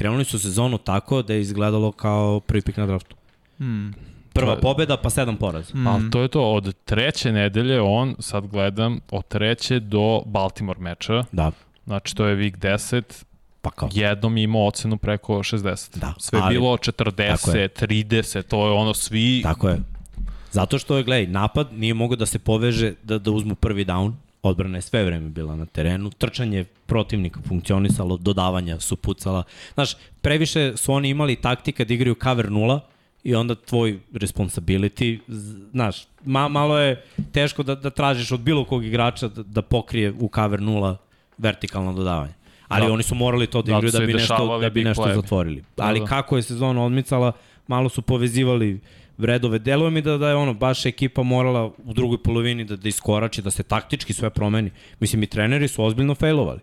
krenuli su sezonu tako da je izgledalo kao prvi pik na draftu. Hmm. Prva To pobjeda, pa sedam poraza. Mm. Ali to je to, od treće nedelje on, sad gledam, od treće do Baltimore meča, Da, znači to je week 10, pa kao. jednom je imao ocenu preko 60. Da, Sve je ali- bilo Tako 40, je. 30, to je ono svi... Tako je. Zato što je, gledaj, napad nije mogao da se poveže da, da uzmu prvi down, odbrana je sve vreme bila na terenu, trčanje protivnika funkcionisalo, dodavanja su pucala. Znaš, previše su oni imali taktika da igraju cover nula i onda tvoj responsibility, znaš, ma, malo je teško da, da tražiš od bilo kog igrača da, da pokrije u cover nula vertikalno dodavanje. Ali Da. oni su morali to da Zato igraju da i bi nešto, da bi nešto zatvorili. Da, Ali da. kako je sezona odmicala, malo su povezivali vredove. Deluje mi da, da je ono, baš ekipa morala u drugoj polovini da, da iskorači, da se taktički sve promeni. Mislim, i treneri su ozbiljno failovali.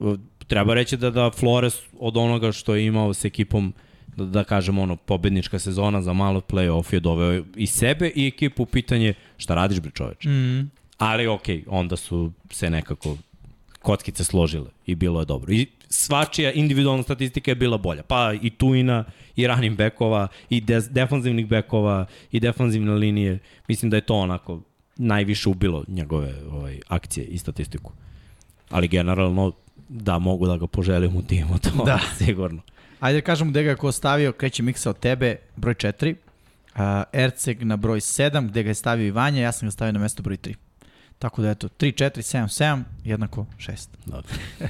E, Treba reći da, da Flores od onoga što je imao s ekipom da, da kažem ono, pobednička sezona za malo play-off je doveo i sebe i ekipu u pitanje šta radiš bre čoveče. Mm. Ali okej, okay, onda su se nekako kockice složile i bilo je dobro. I svačija individualna statistika je bila bolja. Pa i Tuina, i running backova, i de defanzivnih backova, i defanzivne linije. Mislim da je to onako najviše ubilo njegove ovaj, akcije i statistiku. Ali generalno, da, mogu da ga poželim u timu, to Da. sigurno. Ajde da kažemo gde ga ko stavio, kreće miksa od tebe, broj 4. Uh, Erceg na broj 7, gde ga je stavio i Vanja, ja sam ga stavio na mesto broj 3. Tako da eto, 3, 4, 7, 7, jednako 6. Da.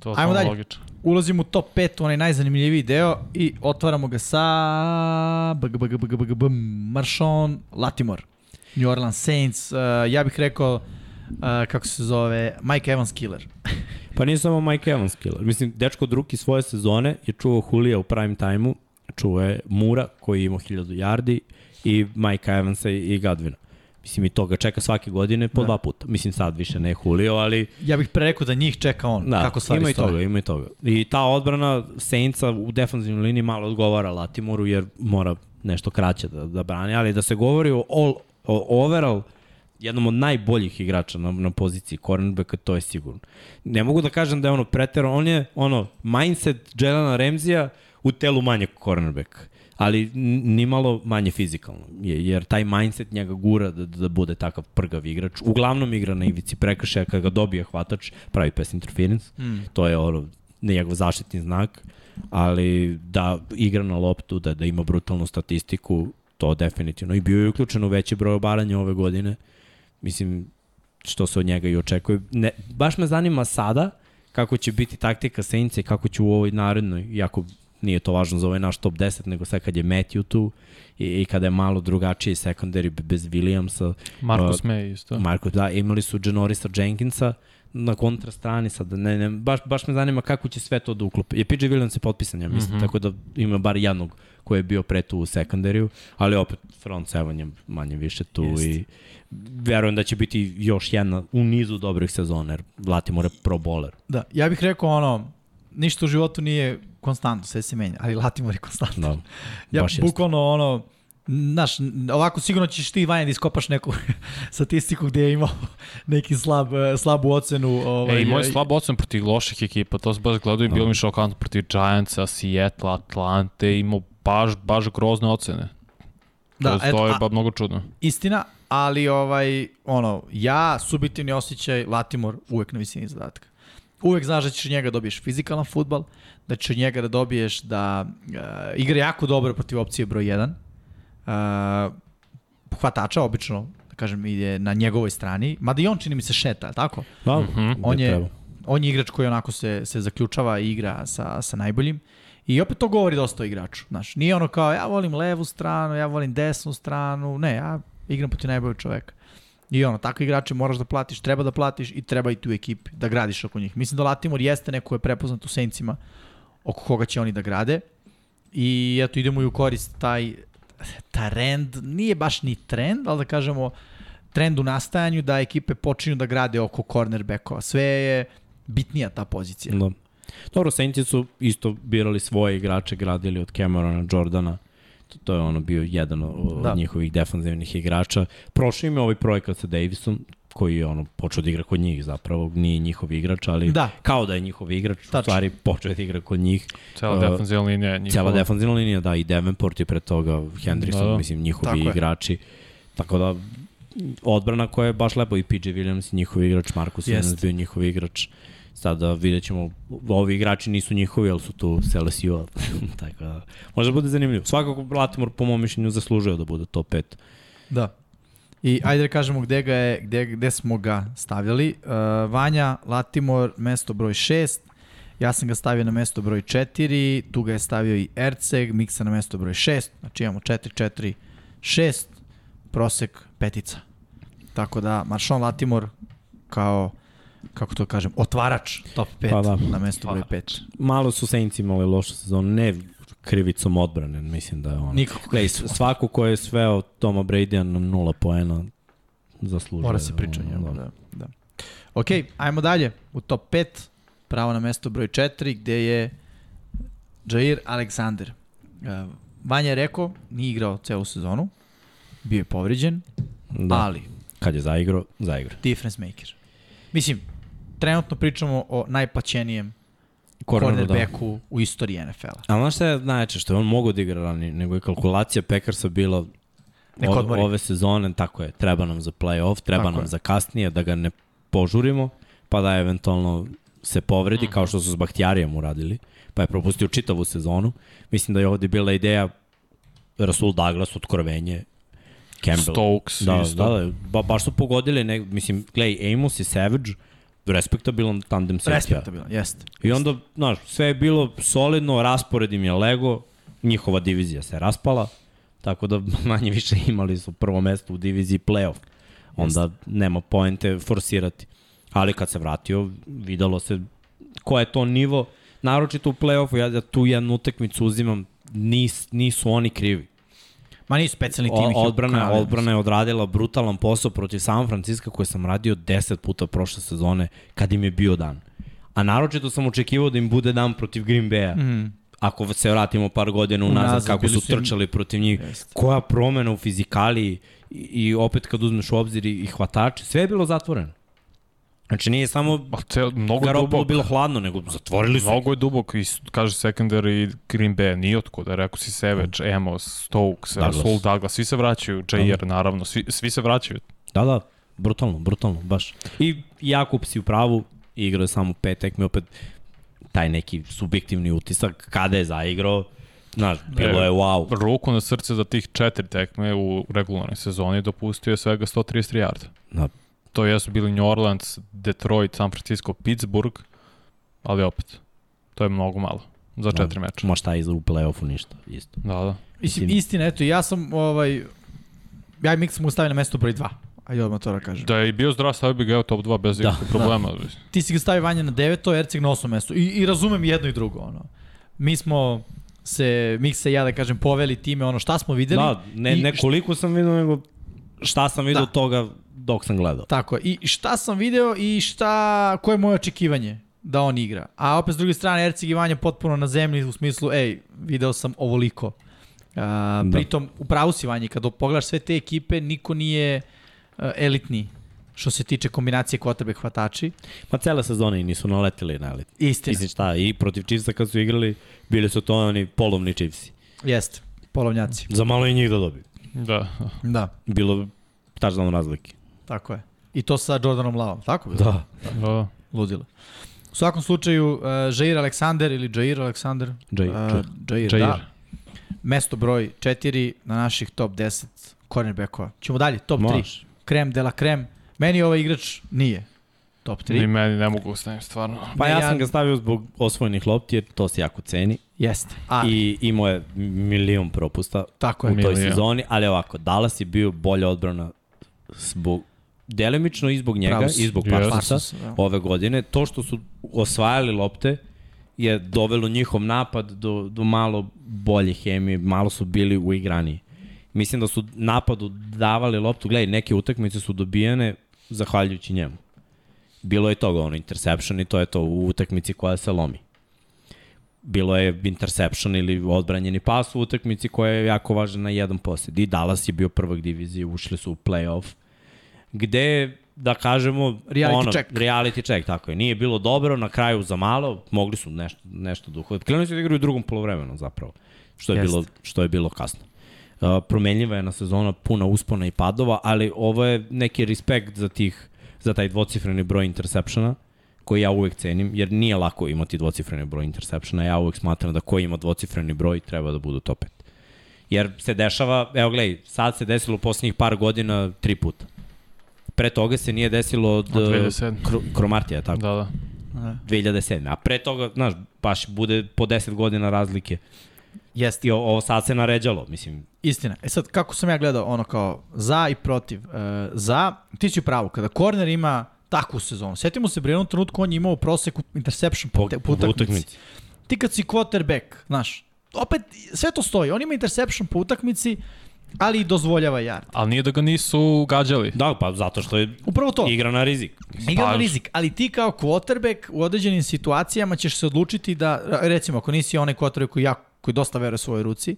To je Ajmo dalje. logično. Ulazimo u top 5, onaj najzanimljiviji deo i otvaramo ga sa bg, bg, bg, bg, bg, Marshawn Latimore. New Orleans Saints, uh, ja bih rekao uh, kako se zove, Mike Evans killer. Pa nije samo Mike Evans killer. Mislim, dečko od ruki svoje sezone je čuvao Julija u prime time-u, čuvao je Mura koji je imao 1000 yardi i Mike Evansa i Gadvina. Mislim, i to ga čeka svake godine po Da. dva puta. Mislim, sad više ne Julio, ali Ja bih pre rekao da njih čeka on, da, kako stvari ima i stoje. toga, ima i toga. I ta odbrana Saintsa u defanzivnoj liniji malo odgovara Latimoru jer mora nešto kraće da, da brani, ali da se govori o, all, o overall jednom od najboljih igrača na, na poziciji cornerbacka, to je sigurno. Ne mogu da kažem da je ono pretero, on je ono mindset Jelena Remzija u telu manje cornerbacka ali nimalo manje fizikalno, je, jer taj mindset njega gura da, da bude takav prgav igrač. Uglavnom igra na ivici prekršaja, kada ga dobije hvatač, pravi pass interference, Mm. to je ono njegov zaštitni znak, ali da igra na loptu, da, da ima brutalnu statistiku, to definitivno. I bio je uključen u veći broj obaranja ove godine. Mislim, što se od njega i očekuje. Ne, baš me zanima sada kako će biti taktika Saintsa i kako će u ovoj narednoj, iako nije to važno za ovaj naš top 10, nego sad kad je Matthew tu i, i kada je malo drugačiji secondary bez Williamsa, Marcus Uh, May isto. Marko, da, imali su Janorisa Jenkinsa na kontrastrani sad, ne, ne, baš, baš me zanima kako će sve to da uklope. Je PJ Williams je potpisan, ja mislim, mm. -hmm. tako da ima bar jednog koji je bio pre tu u sekundariju, ali opet front seven je manje više tu Jest. i verujem da će biti još jedna u nizu dobrih sezona, jer Latimore je pro bowler. Da, ja bih rekao ono, ništa u životu nije konstantno, sve se menja, ali Latimore je konstantno. Da, Ja baš jeste. bukvalno ono, Znaš, ovako sigurno ćeš ti, Vanja, da iskopaš neku statistiku gde je imao neki slab, slabu ocenu. Ovaj, Ej, moj eh, slab ocen protiv loših ekipa, to se baš gledao i bilo mi šokantno protiv Giantsa, Seattle, Atlante, imao baš, baš grozne ocene. Da, Da, to, eto, to je a- ba mnogo čudno. istina, ali ovaj, ono, ja, subjektivni osjećaj, Latimor uvek na visini zadatka. Uvek znaš da ćeš njega da dobiješ fizikalan futbal, da od njega da dobiješ da uh, igra jako dobro protiv opcije broj 1. Uh, hvatača, obično, da kažem, ide na njegovoj strani, mada i on čini mi se šeta, tako? Da, Mhm. gde On je, on je igrač koji onako se, se zaključava i igra sa, sa najboljim. I opet to govori dosta o igraču. Znaš, nije ono kao ja volim levu stranu, ja volim desnu stranu. Ne, ja igram protiv najboljeg čoveka. I ono, takve igrače moraš da platiš, treba da platiš i treba i tu ekipi da gradiš oko njih. Mislim da Latimor jeste neko ko je prepoznat u Saintsima oko koga će oni da grade. I eto, idemo i u korist taj trend, nije baš ni trend, ali da kažemo trend u nastajanju da ekipe počinju da grade oko cornerbackova. Sve je bitnija ta pozicija. Da. Dobro, Saintsi su isto birali svoje igrače, gradili od Camerona, Jordana, to, to je ono bio jedan od Da. njihovih defanzivnih igrača. Prošao im je ovaj projekat sa Davisom, koji je ono počeo da igra kod njih zapravo, nije njihov igrač, ali Da. kao da je njihov igrač, u Tačno. stvari počeo da igra kod njih. Cela Uh, defensivna linija je njihova. Cijela defanzivna linija, da, i Davenport je pre toga, Hendrickson, Da, da, mislim, njihovi Tako je. igrači. Tako da, odbrana koja je baš lepo i PJ Williams, njihov igrač, Marcus Jest. Williams bio njihov igrač. Sada vidjet ćemo, ovi igrači nisu njihovi, ali su tu s. Tako da, može da bude zanimljivo. Svakako Latimore, po mom mišljenju, zaslužio da bude top 5. Da. I ajde da kažemo gde, ga je, gde, gde smo ga stavljali. Uh, Vanja, Latimor, mesto broj 6. Ja sam ga stavio na mesto broj 4, tu ga je stavio i Erceg, Miksa na mesto broj 6, znači imamo 4, 4, 6, prosek petica. Tako da Maršon Latimor kao, kako to kažem, otvarač top 5 Pa da. na mesto broj Otvarač. 5. Malo su Saints imali lošu sezonu, ne krivicom odbrane, mislim da je ono. Nikako. Svako ko je sveo Toma Brady-a na nula poena, zaslužuje. Mora se priča njemu, da. da. Ok, ajmo dalje. U top 5, pravo na mesto broj 4, gde je Jair Alexander. Uh, Vanja je rekao, nije igrao celu sezonu, bio je povređen, Da. da. ali Kad je zaigrao, zaigrao. difference maker. Mislim, trenutno pričamo o najplaćenijem Da. cornerbacku u istoriji NFL-a. A znaš šta je najjače? Što je on mogao da igra ranije, nego je kalkulacija Packersa bila Nek o, odmori. ove sezone, tako je, treba nam za playoff, treba Tako nam je. za kasnije, da ga ne požurimo, pa da eventualno se povredi, kao što su s Bahtijarijem uradili, pa je propustio čitavu sezonu. Mislim da je ovde bila ideja Rasul Douglas, otkrovenje, Campbell. Stokes Da, isto. da, da, ba, baš su pogodili, ne, mislim, gledaj, Amos i Savage, respektabilan tandem safety Respektabilan, jeste. I onda, znaš, sve je bilo solidno, raspored im je lego, njihova divizija se raspala, tako da manje više imali su prvo mesto u diviziji playoff. Onda nema poente forsirati. Ali kad se vratio, videlo se ko je to nivo, naročito u playoffu, ja da tu jednu utakmicu uzimam, nis, nisu oni krivi. Ma nisu specijalni tim. odbrana, odbrana je odradila brutalan posao protiv San Francisco koje sam radio 10 puta prošle sezone kad im je bio dan. A naročito sam očekivao da im bude dan protiv Green Bay-a. Mhm. Ako se vratimo par godina unazad, Unazad, kako su trčali protiv njih, Jeste. koja promena u fizikaliji i, i opet kad uzmeš u obzir i, i hvatače, sve je bilo zatvoreno. Znači nije samo cel, mnogo Garoppolo bilo hladno, nego zatvorili su. Mnogo je dubok i kaže secondary Green Bay, nije otkuda, rekao si Savage, Amos, Stokes, Douglas. Rasul Douglas, svi se vraćaju, Jair naravno, svi, svi se vraćaju. Da, da, brutalno, brutalno, baš. I Jakub si u pravu, igrao je samo pet tekme, opet taj neki subjektivni utisak, kada je zaigrao, znaš, bilo je wow. Ruku na srce za tih četiri tekme u regularnoj sezoni dopustio je svega 133 yarda. Da. To jesu bili New Orleans, Detroit, San Francisco, Pittsburgh, ali opet, to je mnogo malo za četiri meča. Ma šta iza u play-offu ništa, isto. Da, da. Mislim, Mislim- istina, eto, ja sam, ovaj, ja i Mik sam mu stavio na mesto broj 2. Ajde odmah to da kažem. Da je i bio zdrav, stavio bi ga evo top 2 bez Da, ikakvog problema. Ti si ga stavio Vanja na 9, Erceg na 8 mesto. I, I razumem jedno i drugo, ono. Mi smo se, Miksa i ja da kažem, poveli time, ono, šta smo videli. Da, ne, i ne koliko sam vidio, nego šta sam vidio Da. toga dok sam gledao. Tako je. I šta sam video i šta, koje je moje očekivanje da on igra. A opet s druge strane, Erceg i Vanja potpuno na zemlji u smislu, ej, video sam ovoliko. Uh, da. Pritom, u pravu si Vanja, kada pogledaš sve te ekipe, niko nije uh, elitni što se tiče kombinacije kvotrbe hvatači. Pa cele sezone i nisu naletili na elit. Istina. Mislim šta, i protiv Chiefsa kad su igrali, bili su to oni polovni Chiefsi. Jeste. Polovnjaci. Za malo i njih da dobiju. Da. Da, Bilo tačdan razlike. Tako je. I to sa Jordanom Lavom, tako? Da. da. Ludilo. U svakom slučaju, uh, Jair Alexander ili Jair Alexander, Jair, uh, Jair, Jair. da, mesto broj 4 na naših top 10 cornerbackova. Ćemo dalje, top 3. Može. Krem de la krem. Meni ovaj igrač nije top 3. Ni meni ne mogu ostaviti, stvarno. Pa ja ja- sam ga stavio zbog osvojenih lopti, jer to se jako ceni. Jeste. I imao je milion propusta tako je. u toj Milion. sezoni, ali ovako, Dallas je bio bolja odbrana zbog delimično i zbog njega Pravo si. i zbog. Parsonsa Parsons, da. ove godine. To što su osvajali lopte je dovelo njihov napad do, do malo bolje hemije, malo su bili uigrani. Mislim da su napadu davali loptu, gledaj, neke utakmice su dobijane zahvaljujući njemu. Bilo je toga, ono, interception i to je to u utakmici koja se lomi. Bilo je interception ili odbranjeni pas u utakmici koja je jako važna na jedan posjed. I Dallas je bio prvak divizije, ušli su u playoff, gde da kažemo Reality ono, check. reality check, tako je. Nije bilo dobro, na kraju za malo, mogli su nešto nešto da. Krenuli su da igraju u drugom polovremenu zapravo, što je Jeste. bilo što je bilo kasno. Uh, promenljiva je na sezona puna uspona i padova, ali ovo je neki respekt za tih za taj dvocifreni broj intersepšena koji ja uvek cenim, jer nije lako imati dvocifreni broj intersepšena, ja uvek smatram da ko ima dvocifreni broj treba da budu top 5. Jer se dešava, evo gledaj, sad se desilo u poslednjih par godina tri puta. Pre toga se nije desilo od, Od 2007. Kro, Kromartija, tako, Da, da. Da. 2007. A pre toga, znaš, baš bude po 10 godina razlike. Jeste. I o- ovo sad se naređalo, mislim, Istina. E sad, kako sam ja gledao ono kao za i protiv. E, za, ti si u pravu, kada korner ima takvu sezonu. Sjetimo se, u jednom trenutku on je imao prosek u interception po, po, po, utakmici. Ti kad si quarterback, znaš, opet sve to stoji. On ima interception po utakmici, ali i dozvoljava yard. Ali nije da ga nisu gađali. Da, pa zato što je Upravo to. igra na rizik. Igra na Pa- rizik, ali ti kao quarterback u određenim situacijama ćeš se odlučiti da, recimo, ako nisi onaj quarterback koji, jako, koji dosta veruje svojoj ruci,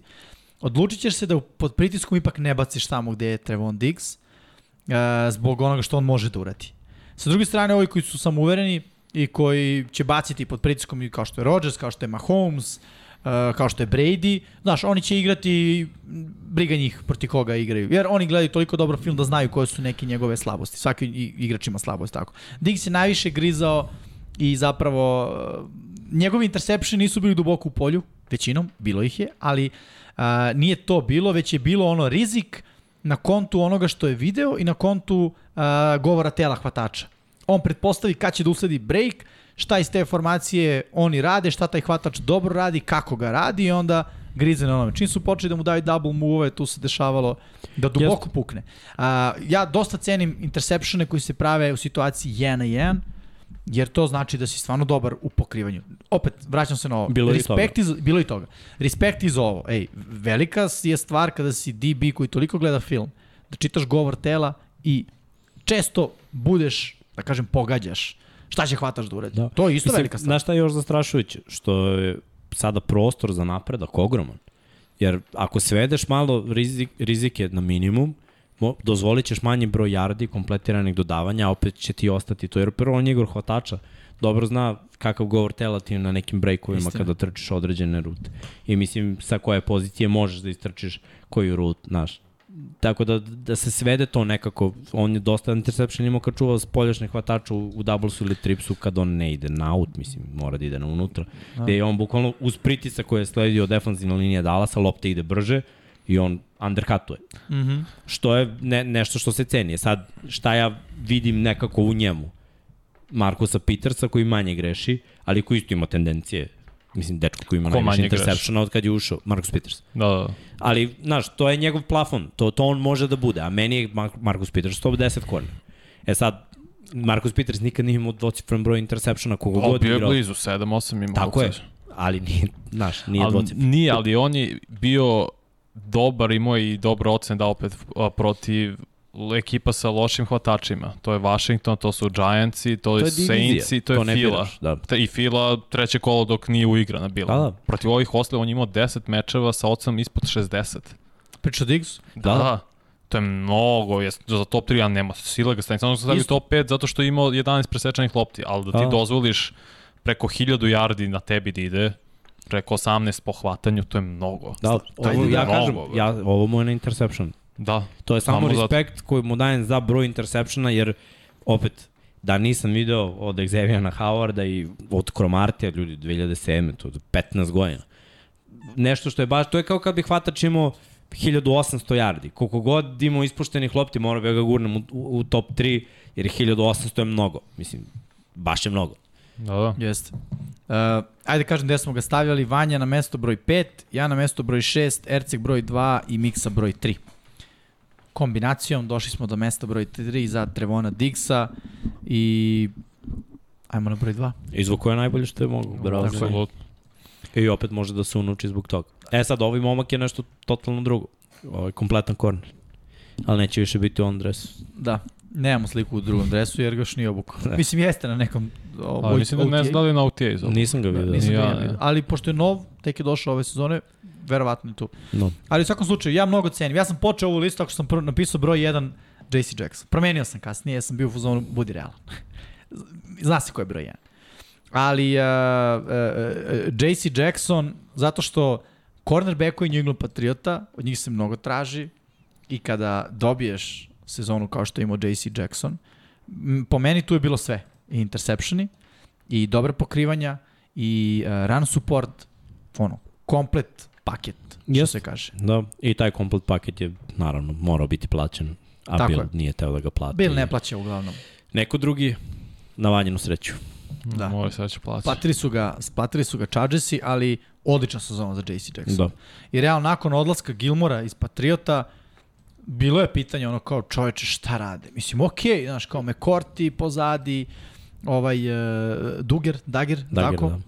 odlučit ćeš se da pod pritiskom ipak ne baciš tamo gde je Trevon Diggs, uh, zbog onoga što on može da uradi. Sa druge strane, ovi koji su samouvereni i koji će baciti pod pritiskom i kao što je Rodgers, kao što je Mahomes, uh, kao što je Brady, znaš, oni će igrati briga njih proti koga igraju. Jer oni gledaju toliko dobro film da znaju koje su neke njegove slabosti. Svaki igrač ima slabost, tako. Diggs je najviše grizao i zapravo uh, njegovi interception nisu bili duboko u polju, većinom, bilo ih je, ali uh, nije to bilo, već je bilo ono rizik na kontu onoga što je video i na kontu uh, govora tela hvatača. On pretpostavi kad će da usledi break, šta iz te formacije oni rade, šta taj hvatač dobro radi, kako ga radi i onda grize na onome. Čim su počeli da mu daju double move, tu se dešavalo da duboko pukne. Uh, ja dosta cenim interceptione koji se prave u situaciji 1 na 1, jer to znači da si stvarno dobar u pokrivanju. Opet, vraćam se na ovo. Bilo je i Respekt iz, bilo i toga. Respekt iz ovo. Ej, velika je stvar kada si DB koji toliko gleda film, da čitaš govor tela i često budeš, da kažem, pogađaš šta će hvataš da uradi. Da. To je isto Mislim, velika stvar. Znaš šta je još zastrašujuće? Što je sada prostor za napredak ogroman. Jer ako svedeš malo rizik, rizike na minimum, dozvolit ćeš manji broj yardi kompletiranih dodavanja, a opet će ti ostati to. Jer prvo on je igor hvatača, dobro zna kakav govor tela ti na nekim breakovima Istina. kada trčiš određene rute. I mislim sa koje pozicije možeš da istrčiš koju rut, znaš. Tako da, da se svede to nekako, on je dosta interception imao kad čuva spoljašnje hvatača u, u doublesu ili tripsu kad on ne ide na out, mislim, mora da ide na unutra. Da. Gde je on bukvalno uz pritisak koji je sledio defanzivna linija Dallasa, lopta ide brže i on undercutuje. Mm -hmm. Što je ne, nešto što se ceni. Sad, šta ja vidim nekako u njemu? Markusa Petersa koji manje greši, ali koji isto ima tendencije Mislim, dečko koji ima Ko najviše interseptiona od kad je ušao, Marcus Peters. Da, da. Ali, znaš, to je njegov plafon, to, to on može da bude, a meni je Mar Marcus Peters 110 korner. E sad, Marcus Peters nikad nije imao dvocifren broj interseptiona kogo O, god bio je igrao. blizu, 7-8 ima. Tako je, ali nije, znaš, nije dvocifren. nije, ali on je bio dobar, imao je i dobro ocen da opet a, protiv ekipa sa lošim hvatačima. To je Washington, to su Giantsi, to, To je je Saintsi, to je to ne Fila. biraš, da. I Fila treće kolo dok nije uigrana bila. Da, da. Protiv ovih osle on je imao 10 mečeva sa ocenom ispod 60. Priča Diggs? Da, Da. da. To je mnogo, je, za top 3 ja nema sile ga stavim, samo sam stavio top 5 zato što je imao 11 presečanih lopti, ali da ti Da. dozvoliš preko 1000 yardi na tebi da ide, preko 18 po hvatanju, to je mnogo. Da, je ovo, ja mnogo, kažem, ja, ovo mu je na interception. Da. To je samo, Samo zato. respekt koji mu dajem za broj interseptiona, jer opet, da nisam video od Xaviera Howarda i od Cromartija, ljudi, 2007. to je 15 godina. Nešto što je baš, to je kao kad bi hvatač imao 1800 yardi. Koliko god imao ispuštenih lopti, mora bi ga gurnem u, u, u top 3, jer 1800 je mnogo. Mislim, baš je mnogo. Da, da. Jeste. Uh, ajde kažem gde smo ga stavljali. Vanja na mesto broj 5, ja na mesto broj 6, Erceg broj 2 i Miksa broj 3. Kombinacijom došli smo do mesta broj 3 za Trevona Diggsa i Ajmo na broj 2. Izvuko je najbolje što je mogu. Bravo. Apsolutno. I opet može da se unuči zbog toga. E sad, ovaj momak je nešto totalno drugo. Ovo je kompletan korner. Ali neće više biti on dres. Da. Nemamo sliku u drugom dresu jer ga još nije obukao. Mislim jeste na nekom o, Ali mislim da ne znam da li je na OTA izobao. Nisam ga vidio. Nisam Ja, ga ja, ne. vidio. Ali pošto je nov, tek je došao ove sezone, verovatno je tu. No. Ali u svakom slučaju, ja mnogo cenim. Ja sam počeo ovu listu ako sam prvo napisao broj 1 JC Jackson. Promenio sam kasnije, jer sam bio u fazonu budi realan. Zna se ko je broj 1. Ali uh, uh, uh, JC Jackson, zato što cornerbackovi New England Patriota, od njih se mnogo traži i kada dobiješ sezonu kao što je imao JC Jackson, po meni tu je bilo sve. I interceptioni, i dobre pokrivanja, i uh, run support, ono, komplet paket, što Jest. se kaže. Da, i taj komplet paket je naravno morao biti plaćen, a Tako Bill je. nije teo da ga plati. Bill ne plaća uglavnom. Neko drugi na vanjenu sreću. Da. Ovo sad će plaći. Platili su ga, platili su ga Chargersi, ali odlična sezona za JC Jackson. Da. I realno nakon odlaska Gilmora iz Patriota, bilo je pitanje ono kao čoveče šta rade. Mislim, okej, okay, znaš, kao McCourty pozadi, ovaj uh, Duger, Dagger, Dagger, tako? da.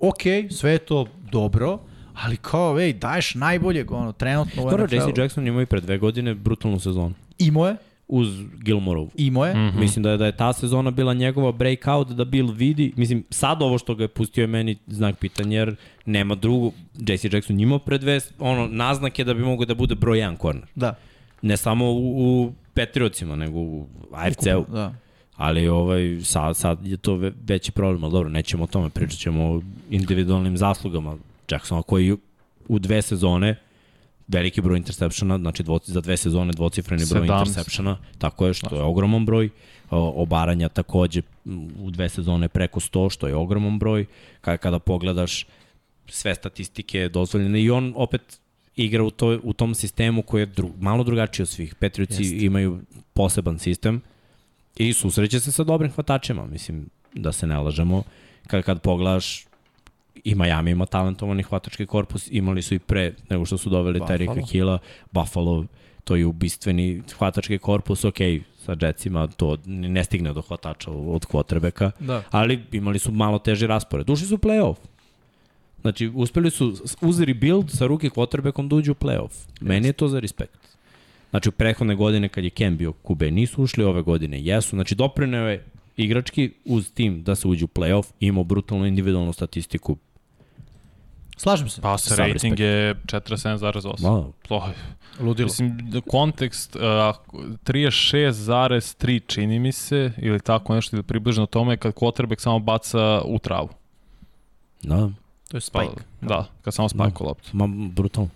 Okej, sve je to dobro, ali kao, ej, daješ najboljeg, ono, trenutno u NFL-u. JC Jackson imao i pre dve godine brutalnu sezonu. Imao je, Uz Gilmorovu. imao je, Mhm. Mislim da je, da je ta sezona bila njegova breakout da Bill vidi, mislim sad ovo što ga je pustio je meni znak pitanja jer nema drugu, JC Jackson imao pre dve, ono, naznake da bi mogao da bude broj 1 corner. da. Ne samo u, u Patriotsima, nego u AFC-u. Da. Ali ovaj, sad, sad je to ve- veći problem, ali dobro, nećemo o tome, pričat ćemo o individualnim zaslugama Jacksona koji u dve sezone veliki broj interceptiona, znači dvo, za dve sezone dvocifreni broj 17. interceptiona, tako je, što je ogroman broj, o, obaranja takođe u dve sezone preko 100, što je ogroman broj, kada, kada pogledaš sve statistike dozvoljene i on opet igra u, to, u tom sistemu koji je dru, malo drugačiji od svih. Patriotsi Jeste. imaju poseban sistem i susreće se sa dobrim hvatačima, mislim, da se ne lažemo. Kad, kad pogledaš i Miami ima talentovani hvatački korpus, imali su i pre nego što su doveli. Terika Hilla, Buffalo, to je ubistveni hvatački korpus, ok, sa Jetsima to ne stigne do hvatača od kvotrbeka, Da. ali imali su malo teži raspored. Ušli su u playoff. Znači, uspeli su uz rebuild sa ruke quarterbackom da uđu u playoff. Meni je to za respekt. Znači, u prethodne godine kad je Cam bio Kube nisu ušli, ove godine jesu. Znači, doprineo je igrački uz tim da se uđe u playoff, imao brutalnu individualnu statistiku. Slažem se. Pass Sav rating respekt. je 47,8. Malo. To je Ludilo. Mislim, da kontekst, uh, 36,3 čini mi se, ili tako nešto, ili približno tome, kad quarterback samo baca u travu. Da, To je spike. Pa, da, kad samo spajko loptu. ma, brutalno.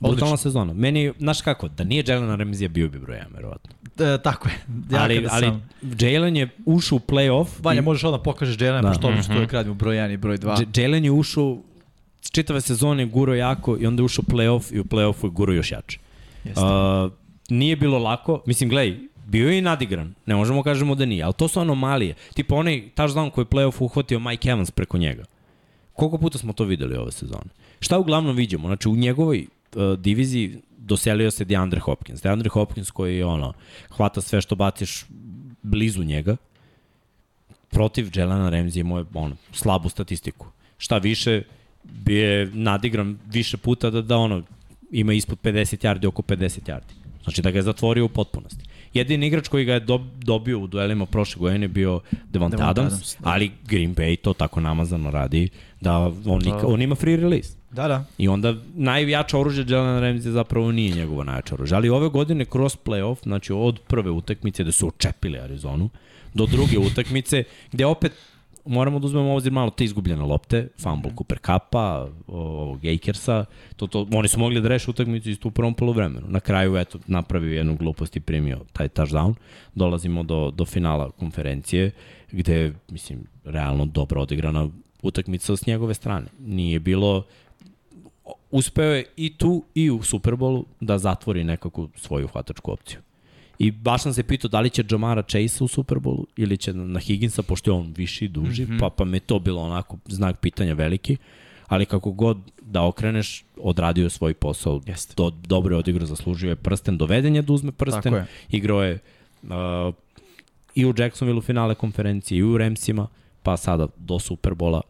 Brutalna sezona. Meni, znaš kako, da nije Jalen Ramsey bio bi broj 1, verovatno. E, tako je. Ja ali, ali sam... Jalen je ušao u playoff. Vanja, i- možeš odmah pokažeš Jalen, Da. pošto odlično Mhm. uvek radimo broj 1 i broj 2. J- Jalen je ušao čitave sezone guro jako i onda je ušao u playoff i u playoffu je guro još jače. Jeste. Uh, nije bilo lako, mislim, gledaj, bio je i nadigran, ne možemo kažemo da nije, ali to su anomalije. Tipa onaj touchdown koji je playoff uhvatio Mike Evans preko njega. Koliko puta smo to videli ove sezone? Šta uglavnom vidimo? Znači, u njegovoj uh, diviziji doselio se DeAndre Hopkins. DeAndre Hopkins koji je ono, hvata sve što baciš blizu njega, protiv Jelena Ramsey imao je ono, slabu statistiku. Šta više, bio je nadigran više puta da, da ono, ima ispod 50 yardi, oko 50 yardi. Znači da ga je zatvorio u potpunosti. Jedini igrač koji ga je dob, dobio u duelima prošle godine je bio Devonta Devonta Adams, Adams, da. ali Green Bay to tako namazano radi da on, nika, on ima free release. Da, da. I onda najjača oružje Jelena Ramsey zapravo nije njegovo najjače oružje. Ali ove godine kroz playoff, znači od prve utakmice da su očepili Arizonu, do druge utakmice, gde opet moramo da uzmemo obzir malo te izgubljene lopte, fumble Cooper Cupa, ovog Akersa, to, to, oni su mogli da reše utakmicu isto u prvom polovremenu. Na kraju, eto, napravio jednu glupost i primio taj touchdown. Dolazimo do, do finala konferencije, gde, mislim, realno dobro odigrana utakmica s njegove strane. Nije bilo uspeo je i tu i u Superbolu da zatvori nekakvu svoju hvatačku opciju. I baš sam se pitao da li će Jamara Chase u Superbolu ili će na Higginsa, pošto je on viši, duži, mm -hmm. pa, pa me to bilo onako znak pitanja veliki. Ali kako god da okreneš, odradio je svoj posao. Jeste. Do, dobro je odigrao, zaslužio je prsten, doveden je da uzme prsten. Tako je. Igrao je uh, i u Jacksonville u finale konferencije, i u Ramsima. pa sada do Superbola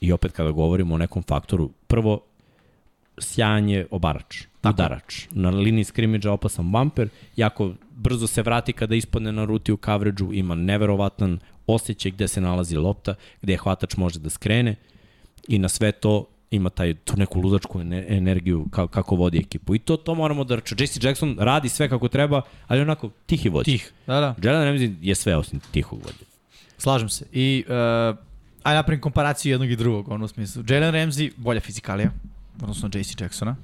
i opet kada govorimo o nekom faktoru, prvo, sjajan je obarač, Tako. udarač. Na liniji skrimidža opasan bumper, jako brzo se vrati kada ispadne na ruti u coverage ima neverovatan osjećaj gde se nalazi lopta, gde hvatač može da skrene i na sve to ima taj tu neku ludačku energiju kako, kako vodi ekipu. I to to moramo da raču. JC Jackson radi sve kako treba, ali onako tihi vodi. Tih, da, da. Jalen Ramsey je sve osim tihog vodi. Slažem se. I uh, ajde napravim komparaciju jednog i drugog, ono u smislu. Jalen Ramsey, bolja fizikalija, odnosno JC Jacksona.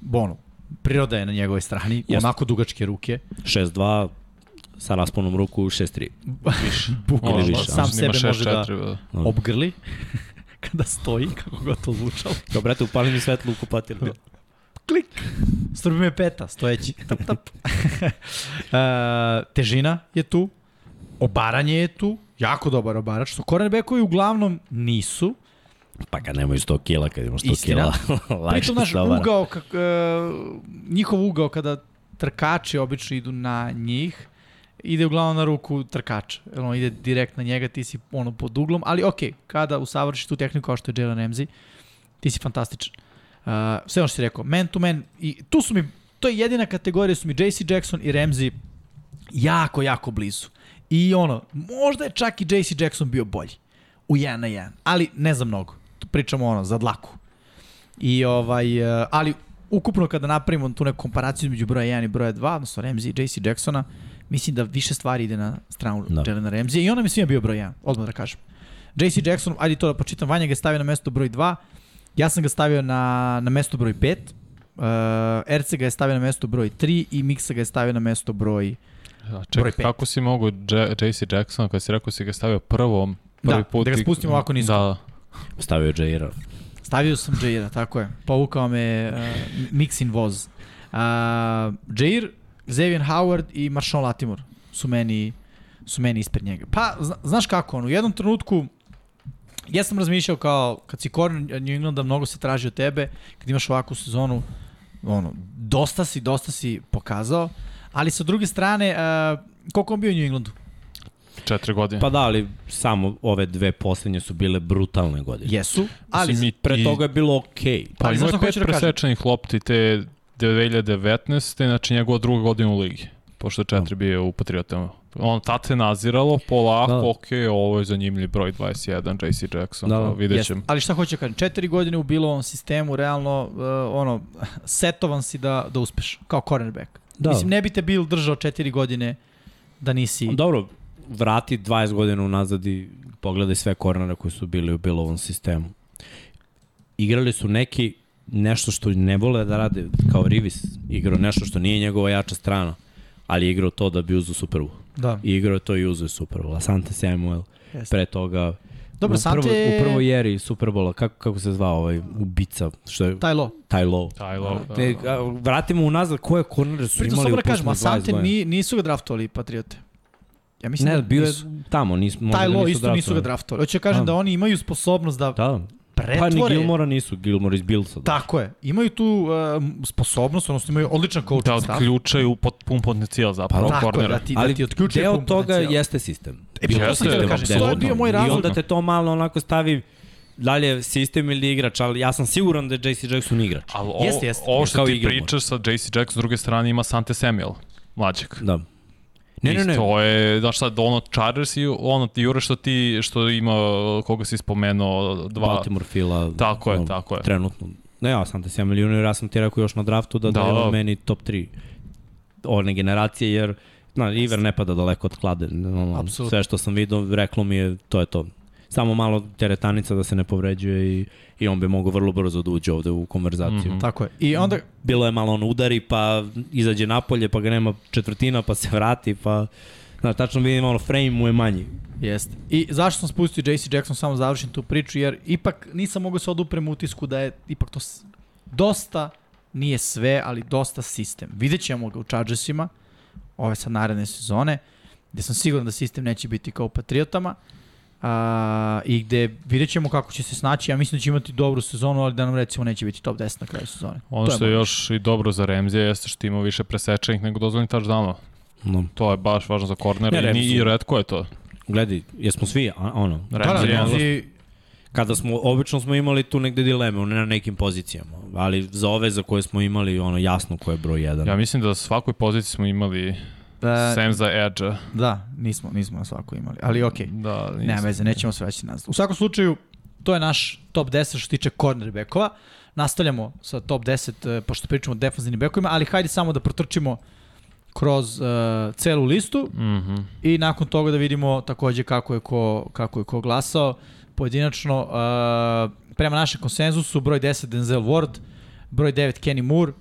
Bono, priroda je na njegovoj strani, Jest. onako dugačke ruke. 6-2, sa rasponom ruku 6-3. Bukvalno, više. Sam sebe može da, da obgrli kada stoji, kako ga to zvučalo. Kao, brate, upali mi svetlu u kupatir. Klik. Strbi me peta, stojeći. Tap, tap. uh, težina je tu, obaranje je tu, jako dobar obarač, što cornerbackovi uglavnom nisu. Pa kad nemaju 100 kila, kad imamo 100 Istina. kila, lakše Pritom naš ugao, kak, uh, njihov ugao kada trkači obično idu na njih, ide uglavnom na ruku trkača. Ono, ide direkt na njega, ti si ono pod uglom, ali ok, kada usavršiš tu tehniku kao što je Jalen Ramsey, ti si fantastičan. Uh, sve ono što si rekao, man to man, i tu su mi, to je jedina kategorija, su mi JC Jackson i Ramsey jako, jako blizu. I ono, možda je čak i JC Jackson bio bolji u 1 na 1, ali ne za mnogo. Pričamo ono, za dlaku. I ovaj, uh, ali ukupno kada napravimo tu neku komparaciju između broja 1 i broja 2, odnosno Ramsey i JC Jacksona, mislim da više stvari ide na stranu da. Jelena Ramsey i ona mi svima bio broj 1, odmah da kažem. JC Jackson, ajde to da počitam, Vanja ga je stavio na mesto broj 2, ja sam ga stavio na, na mesto broj 5, uh, Erce ga je stavio na mesto broj 3 i Miksa ga je stavio na mesto broj Ja, čekaj, kako si mogu JC Jackson, kad si rekao si ga stavio prvom, prvi da, put... Da, da ga spustimo ovako nisko. Da. Stavio Jaira. Stavio sam Jaira, tako je. Povukao me uh, Mixin voz. Uh, Jair Xavier Howard i Marshawn Latimore su meni, su meni ispred njega. Pa, zna, znaš kako, on, u jednom trenutku ja sam razmišljao kao, kad si corner New Englanda, mnogo se traži od tebe, kad imaš ovakvu sezonu, ono, dosta si, dosta si pokazao, ali sa druge strane, uh, koliko on bio u New Englandu? Četiri godine. Pa da, ali samo ove dve poslednje su bile brutalne godine. Jesu, ali Mislim, pre toga je bilo okej. Okay. Pa, pa ima pet da presečenih lopti te 2019. znači njegova druga godina u ligi, pošto je četiri no. bio u Patriotama. On tad se naziralo, polako, da. ok, ovo je zanimljiv broj 21, JC Jackson, da, da. vidjet ćemo. Ali šta hoće da kažem, četiri godine u bilo ovom sistemu, realno, uh, ono, setovan si da, da uspeš, kao cornerback. Da. Mislim, ne bi te bil držao četiri godine da nisi... Dobro, vrati 20 godina unazad i pogledaj sve kornere koji su bili u bilo ovom sistemu. Igrali su neki nešto što ne vole da rade, kao Rivis, igrao nešto što nije njegova jača strana, ali je igrao to da bi uzao Super Bowl. Da. I igrao to i uzao Super Bowl. Asante Samuel, Jeste. pre toga Dobro, u, prvo, u prvoj jeri Super Bowla, kako, kako se zvao ovaj ubica? Što je, Ty Low. Ty Low. Ty Low, da. Ne, vratimo unazad koje kornere su Pritom imali u da kažem, Asante ni, nisu ga draftovali Patriote. Ja mislim ne, da bio je tamo, nis, možda Taj Low isto nisu ga draftovali. Hoće da kažem da. da oni imaju sposobnost da, da pretvore... Pa ni Gilmora nisu, Gilmore iz Billsa. Da. Tako je. Imaju tu uh, sposobnost, odnosno imaju odličan coaching da stav. Odključaju pot, pun potencijal zapravo pa, tako je, da ti, da ti odključuje deo toga potencijal. jeste sistem. E, pa to sam da kažem, to je bio moj razlog. I onda te to malo onako stavi dalje sistem ili igrač, ali ja sam siguran da je JC Jackson igrač. Ali ovo, jeste, jeste. ovo što ti pričaš sa JC Jackson, s druge strane ima Sante Samuel, mlađak. Da. Ne, ne, ne. To je, znaš sad, ono Chargers i ono Jure što ti, što ima, koga si spomenuo, dva... Baltimore Fila. Tako je, tako je. Trenutno. Ne, ja sam te 7 milijuna, ja sam ti rekao još na draftu da, da, da je meni top 3 one generacije, jer na, Iver ne pada daleko od klade. Ono, sve što sam vidio, reklo mi je, to je to samo malo teretanica da se ne povređuje i, i on bi mogao vrlo brzo da uđe ovde u konverzaciju. Mm -hmm. Tako je. I onda... Bilo je malo on udari, pa izađe napolje, pa ga nema četvrtina, pa se vrati, pa... Znaš, tačno vidim, ono, frame mu je manji. Jeste. I zašto sam spustio JC Jackson, samo završim tu priču, jer ipak nisam mogao se oduprem utisku da je ipak to dosta, nije sve, ali dosta sistem. Vidjet ćemo ga u Chargersima, ove sad naredne sezone, gde sam siguran da sistem neće biti kao u Patriotama, a, i gde vidjet ćemo kako će se snaći. Ja mislim da će imati dobru sezonu, ali da nam recimo neće biti top 10 na kraju sezone. Ono što je, je još i dobro za Remzija jeste što ima više presečenih nego dozvoljnih touchdownova. No. To je baš važno za kornera i, i redko je to. Gledaj, jesmo svi, a, ono, Da, da, Ramsey, kada smo, obično smo imali tu negde dileme, ne na nekim pozicijama, ali za ove za koje smo imali, ono, jasno ko je broj 1. Ja mislim da na svakoj poziciji smo imali da, Sam za Edge-a. da, nismo, nismo na svako imali, ali okej. Okay. Da, Nema nisam. veze, nećemo se vraćati nazad. U svakom slučaju, to je naš top 10 što se tiče cornerbackova. Nastavljamo sa top 10, eh, pošto pričamo o defensivnim bekovima, ali hajde samo da protrčimo kroz uh, celu listu Mhm. i nakon toga da vidimo takođe kako je ko, kako je ko glasao. Pojedinačno, uh, prema našem konsenzusu, broj 10 Denzel Ward, broj 9 Kenny Moore,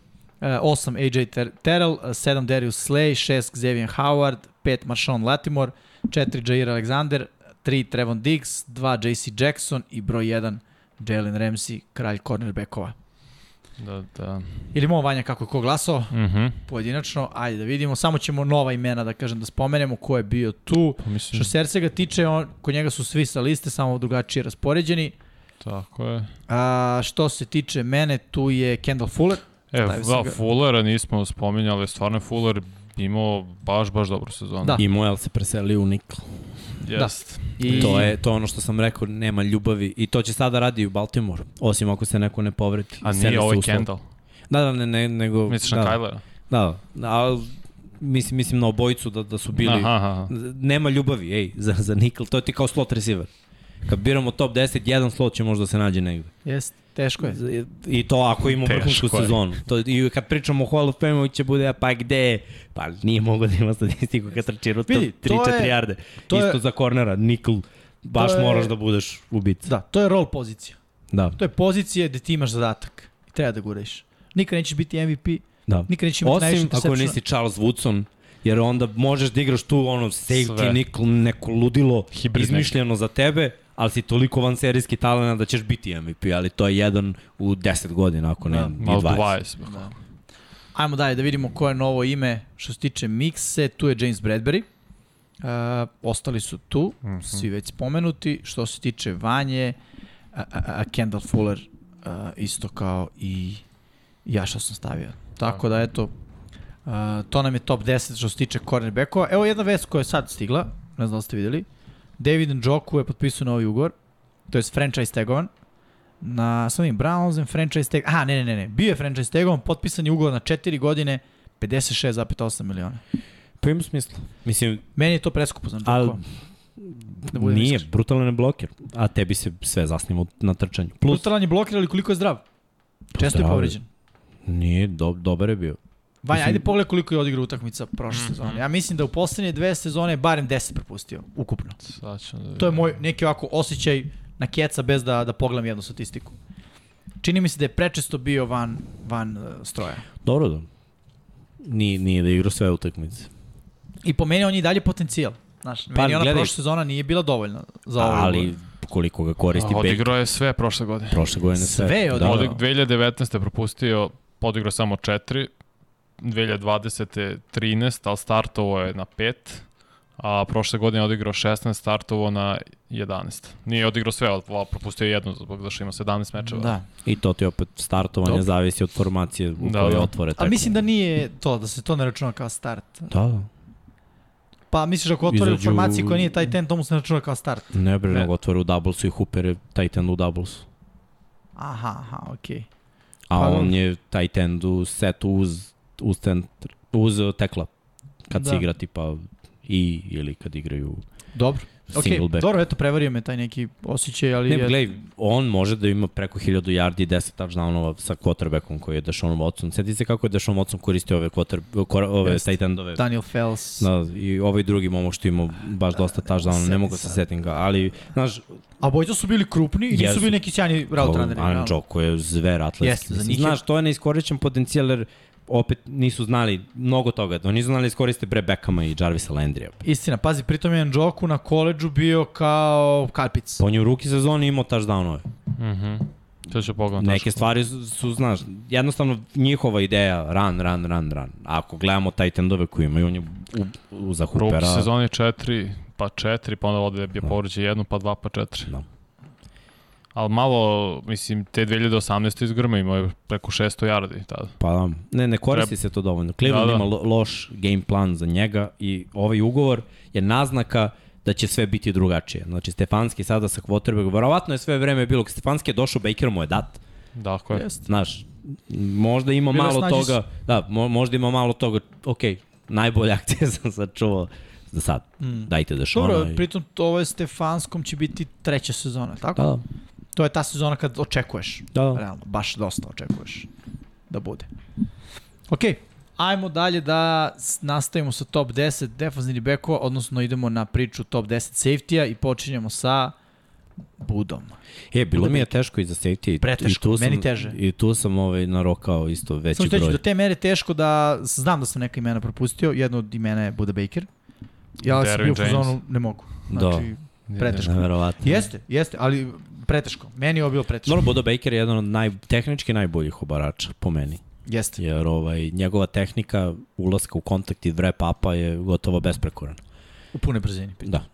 8 AJ Ter Terrell, uh, 7 Darius Slay, 6 Xavier Howard, 5 Marshawn Latimore, 4 Jair Alexander, 3 Trevon Diggs, 2 JC Jackson i broj 1 Jalen Ramsey, kralj cornerbackova. Da, da. Ili imamo Vanja kako je ko glasao? Mhm. Pojedinačno, ajde da vidimo. Samo ćemo nova imena da kažem da spomenemo ko je bio tu. Pa mislim, Što se Ersega tiče, on, kod njega su svi sa liste, samo drugačije raspoređeni. tako je. A, što se tiče mene, tu je Kendall Fuller. E, da, ga. Fullera nismo spominjali, stvarno je Fuller imao baš, baš dobru sezonu. Da. I Moel se preselio u Nikl. Jest. I To je to je ono što sam rekao, nema ljubavi i to će sada radi u Baltimore, osim ako se neko ne povredi. A nije se ovaj slot. Kendall. Da, da, ne, ne, nego... Misliš da, na Kylera? Da, da, ali mislim, mislim na obojicu da, da su bili... Aha, aha. Nema ljubavi, ej, za, za Nikl, to je ti kao slot receiver. Kad biramo top 10, jedan slot će možda se nađe negde. Jest, teško je. I to ako ima vrhunsku sezonu. To, I kad pričamo o Hall of Fame, će bude, pa gde? Pa nije mogo da ima statistiku kad trči to 3-4 je- jarde. to je- Isto za kornera, Nikl, baš je- moraš da budeš ubica. Da, to je rol pozicija. Da, To je pozicija gde ti imaš zadatak. I treba da guraš. Nikad nećeš biti MVP, da. nikad nećeš imati najviše Osim ako nisi Charles Woodson, jer onda možeš da igraš tu ono safety, Sve. nikl, neko ludilo, Hibrid izmišljeno za tebe, ali si toliko vanserijski talent da ćeš biti MVP, ali to je jedan u 10 godina, ako ne Da, i Malo 20. 20. Da. Ajmo dalje da vidimo ko je novo ime što se tiče mikse. Tu je James Bradbury. Uh, ostali su tu, mm. -hmm. svi već spomenuti. Što se tiče Vanje, a, a, a Kendall Fuller uh, isto kao i ja što sam stavio. Tako da eto, uh, to nam je top 10 što se tiče cornerbackova. Evo jedna vest koja je sad stigla, ne znam da ste videli. David Njoku je potpisao novi ugovor, to je franchise tagovan na samim Browns and franchise tag. Aha, ne, ne, ne, ne. Bio je franchise tagovan, potpisan je ugovor na 4 godine, 56,8 miliona. Pa ima smisla. Mislim, Meni je to preskupo za Njoku. Da nije, iskren. brutalan je bloker, a tebi se sve zasniva na trčanju. Plus, Brutalan je blokiran, ali koliko je zdrav. Često je Zdrav je. povređen. nije, do, dobar je bio. Vanja, ajde pogledaj koliko je odigrao utakmica prošle Mhm. sezone. Ja mislim da u poslednje dve sezone je barem 10 propustio, ukupno. Ćemo da To je moj neki ovako osjećaj na keca bez da, da pogledam jednu statistiku. Čini mi se da je prečesto bio van, van uh, stroja. Dobro da. Nije, nije da igra sve utakmice. I po meni on je i dalje potencijal. Znaš, meni Pa, ona gledaj- prošla sezona nije bila dovoljna za ovo. Ali koliko ga koristi A. Odigrao je sve prošle godine. Prošle godine sve. Sve je da, odigrao. da. Odig 2019. propustio, odigrao samo 4, 2020. 13, ali startovo je na 5, a prošle godine je odigrao 16, startovo na 11. Nije odigrao sve, ali propustio je jedno zbog da što ima 17 mečeva. Da. I to ti opet startovanje Dobro. zavisi od formacije u Da, kojoj da. otvore. A mislim da nije to, da se to ne računa kao start. Da, da. Pa misliš ako otvore u Izađu- formaciji koja nije taj ten, to mu se ne računa kao start. Ne bre, Ne. nego otvore u doublesu i Hooper je tight end u doublesu. Aha, aha, okej. A Pa, on je tight end u setu uz, uz, centr, uz tekla. Kad Da. se igra tipa i ili kad igraju Dobro. Ok, single back. dobro, eto, prevario me taj neki osjećaj, ali Ne, je... gledaj, on može da ima preko 1000 yardi i 10 touchdownova sa quarterbackom koji je Deshaun Watson. Sjeti se kako je Deshaun Watson koristio ove, quarter, ove Jeste. tight endove. Daniel Fels. Da, i ovaj drugi momak što ima baš dosta touchdowna, ne mogu se sad. setim ga, ali, znaš, A bojica su bili krupni i nisu bili neki sjajni route runneri. Realno. Joko je zver atletski. Njih je- Znaš, to je neiskorišćen potencijal jer opet nisu znali mnogo toga. Oni nisu znali da iskoriste Bre Beckama i Jarvisa Landrija. Istina, pazi, pritom je Njoku na koleđu bio kao Karpic. On je u ruki sezoni imao touchdownove. Mhm. To ću pogledati. Neke stvari su, su, znaš, jednostavno njihova ideja, run, run, run, run. Ako gledamo tight endove koji imaju, on je u, u, za Ruki Hoopera. sezoni 4, pa 4, pa onda ovde je bio Da. povređe jednu, pa 2, pa 4. Da. Ali malo, mislim, te 2018. iz Grma imao je preko 600 yardi tada. Pa da, ne, ne koristi se to dovoljno. Cleveland Da, da. ima lo, loš game plan za njega i ovaj ugovor je naznaka da će sve biti drugačije. Znači, Stefanski sada sa quarterbackom, verovatno je sve vreme bilo, Stefanski je došao, Baker mu je dat. Dakle, je. Jeste. Znaš, možda ima Bilo malo snađi toga, da, mo, možda ima malo toga, ok, najbolja akcija sam sačuvao za sad. Mm. Dajte da šona. Dobro, i... pritom ovo je Stefanskom će biti treća sezona, tako? Da, da. To je ta sezona kad očekuješ. Da, da. Realno, baš dosta očekuješ da bude. Ok, ajmo dalje da nastavimo sa top 10 defensivnih bekova, odnosno idemo na priču top 10 safety-a i počinjemo sa Budom. E, bilo mi je teško i za safety. i- Preteško, i tu sam, meni teže. I tu sam ovaj, narokao isto veći Samo što ću broj. do te mere teško da, znam da sam neka imena propustio, jedno od imena je Buda Baker. Ja sam Derwin bio u James. ne mogu. Da. Preteško. Neverovatno. Jeste, jeste, ali preteško. Meni je ovo bilo preteško. Dobro, Bodo Baker je jedan od naj, tehnički najboljih obarača, po meni. Jeste. Jer ovaj, njegova tehnika ulaska u kontakt i wrap upa je gotovo besprekoran. U pune brzini. Da.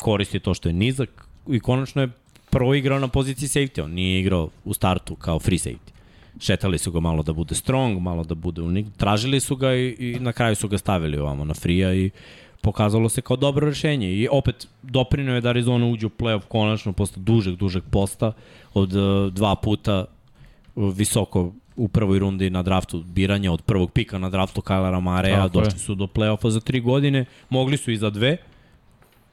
Koristi to što je nizak i konačno je prvo igrao na poziciji safety. On nije igrao u startu kao free safety. Šetali su ga malo da bude strong, malo da bude unik. Tražili su ga i, i na kraju su ga stavili ovamo na free i pokazalo se kao dobro rešenje. I opet doprinio je da Arizona uđe u playoff konačno posle dužeg, dužeg posta od uh, dva puta uh, visoko u prvoj rundi na draftu biranja od prvog pika na draftu Tako je. došli su do play-offa za tri godine, mogli su i za dve,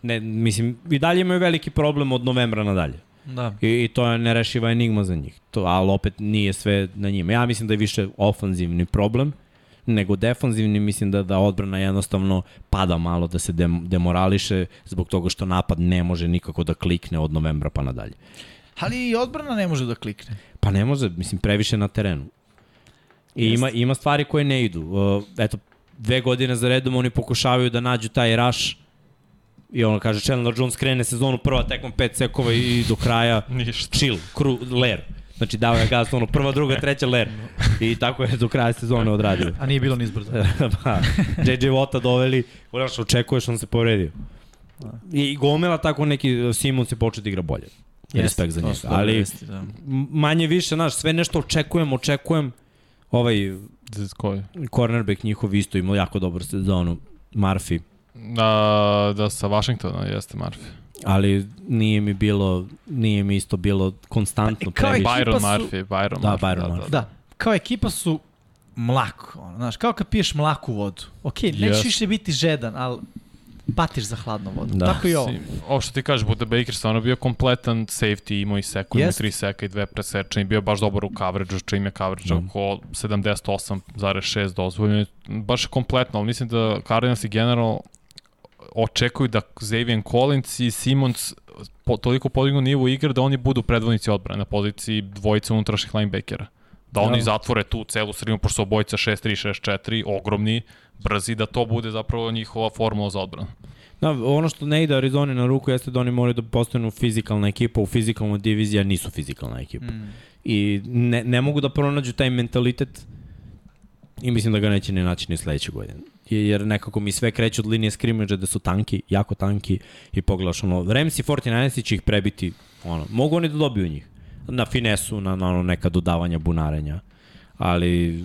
ne, mislim, i dalje imaju veliki problem od novembra nadalje. Da. I, I to je nerešiva enigma za njih. To, ali opet nije sve na njima. Ja mislim da je više ofanzivni problem nego defanzivni. Mislim da, da odbrana jednostavno pada malo da se dem, demorališe zbog toga što napad ne može nikako da klikne od novembra pa nadalje. Ali i odbrana ne može da klikne. Pa ne može, mislim, previše na terenu. I ima, ima stvari koje ne idu. Uh, eto, dve godine za redom oni pokušavaju da nađu taj rush i ono kaže Chandler Jones krene sezonu prva tekma pet sekova i do kraja ništa. chill, kru, ler. Znači dao je gas, ono, prva, druga, treća, ler. I tako je do kraja sezone odradio. A nije bilo ni izbrzo. pa, JJ Watt doveli, znaš, očekuješ, on se povredio. I gomela tako neki Simon se počeo da igra bolje. Respekt za njega. Ali da. manje više, znaš, sve nešto očekujem, očekujem. Ovaj Z- Koji? cornerback njihov isto imao jako dobru sezonu, Murphy. Da, da sa Washingtona jeste Murphy. Ali nije mi bilo, nije mi isto bilo konstantno Pa, kao previše. ekipa Byron su- Murphy, Byron Da, Murphy. Byron Murphy. Da, kao ekipa su mlak, ono, znaš, kao kad piješ mlaku vodu. Ok, nećeš Yes. više biti žedan, ali patiš za hladnu vodu. Da. Tako i ovo. Ovo što ti kažeš, Buda Baker stvarno bio kompletan safety, imao i sekund, imao Jest. tri seka i dve presečene, bio baš dobar u coverage, čim je coverage Da. oko 78,6 dozvoljeno. Baš je kompletno, ali mislim da Cardinals i general očekuju da Xavier Collins i Simons po, toliko podignu nivu igre da oni budu predvodnici odbrane na poziciji dvojice unutrašnjih linebackera. Da oni Da. zatvore tu celu sredinu, pošto su obojica 6-3, 6-4, ogromni, brzi, da to bude zapravo njihova formula za odbranu. Da, ono što ne ide Arizoni na ruku jeste da oni moraju da postanu fizikalna ekipa, u fizikalnoj diviziji, a nisu fizikalna ekipa. Mm. I ne, ne mogu da pronađu taj mentalitet i mislim da ga neće ni naći ni sledeće godine. Jer nekako mi sve kreće od linije skrimidža da su tanki, jako tanki i pogledaš ono, Rams i 49 će ih prebiti, ono, mogu oni da dobiju njih. Na finesu, na, na ono neka dodavanja bunarenja. Ali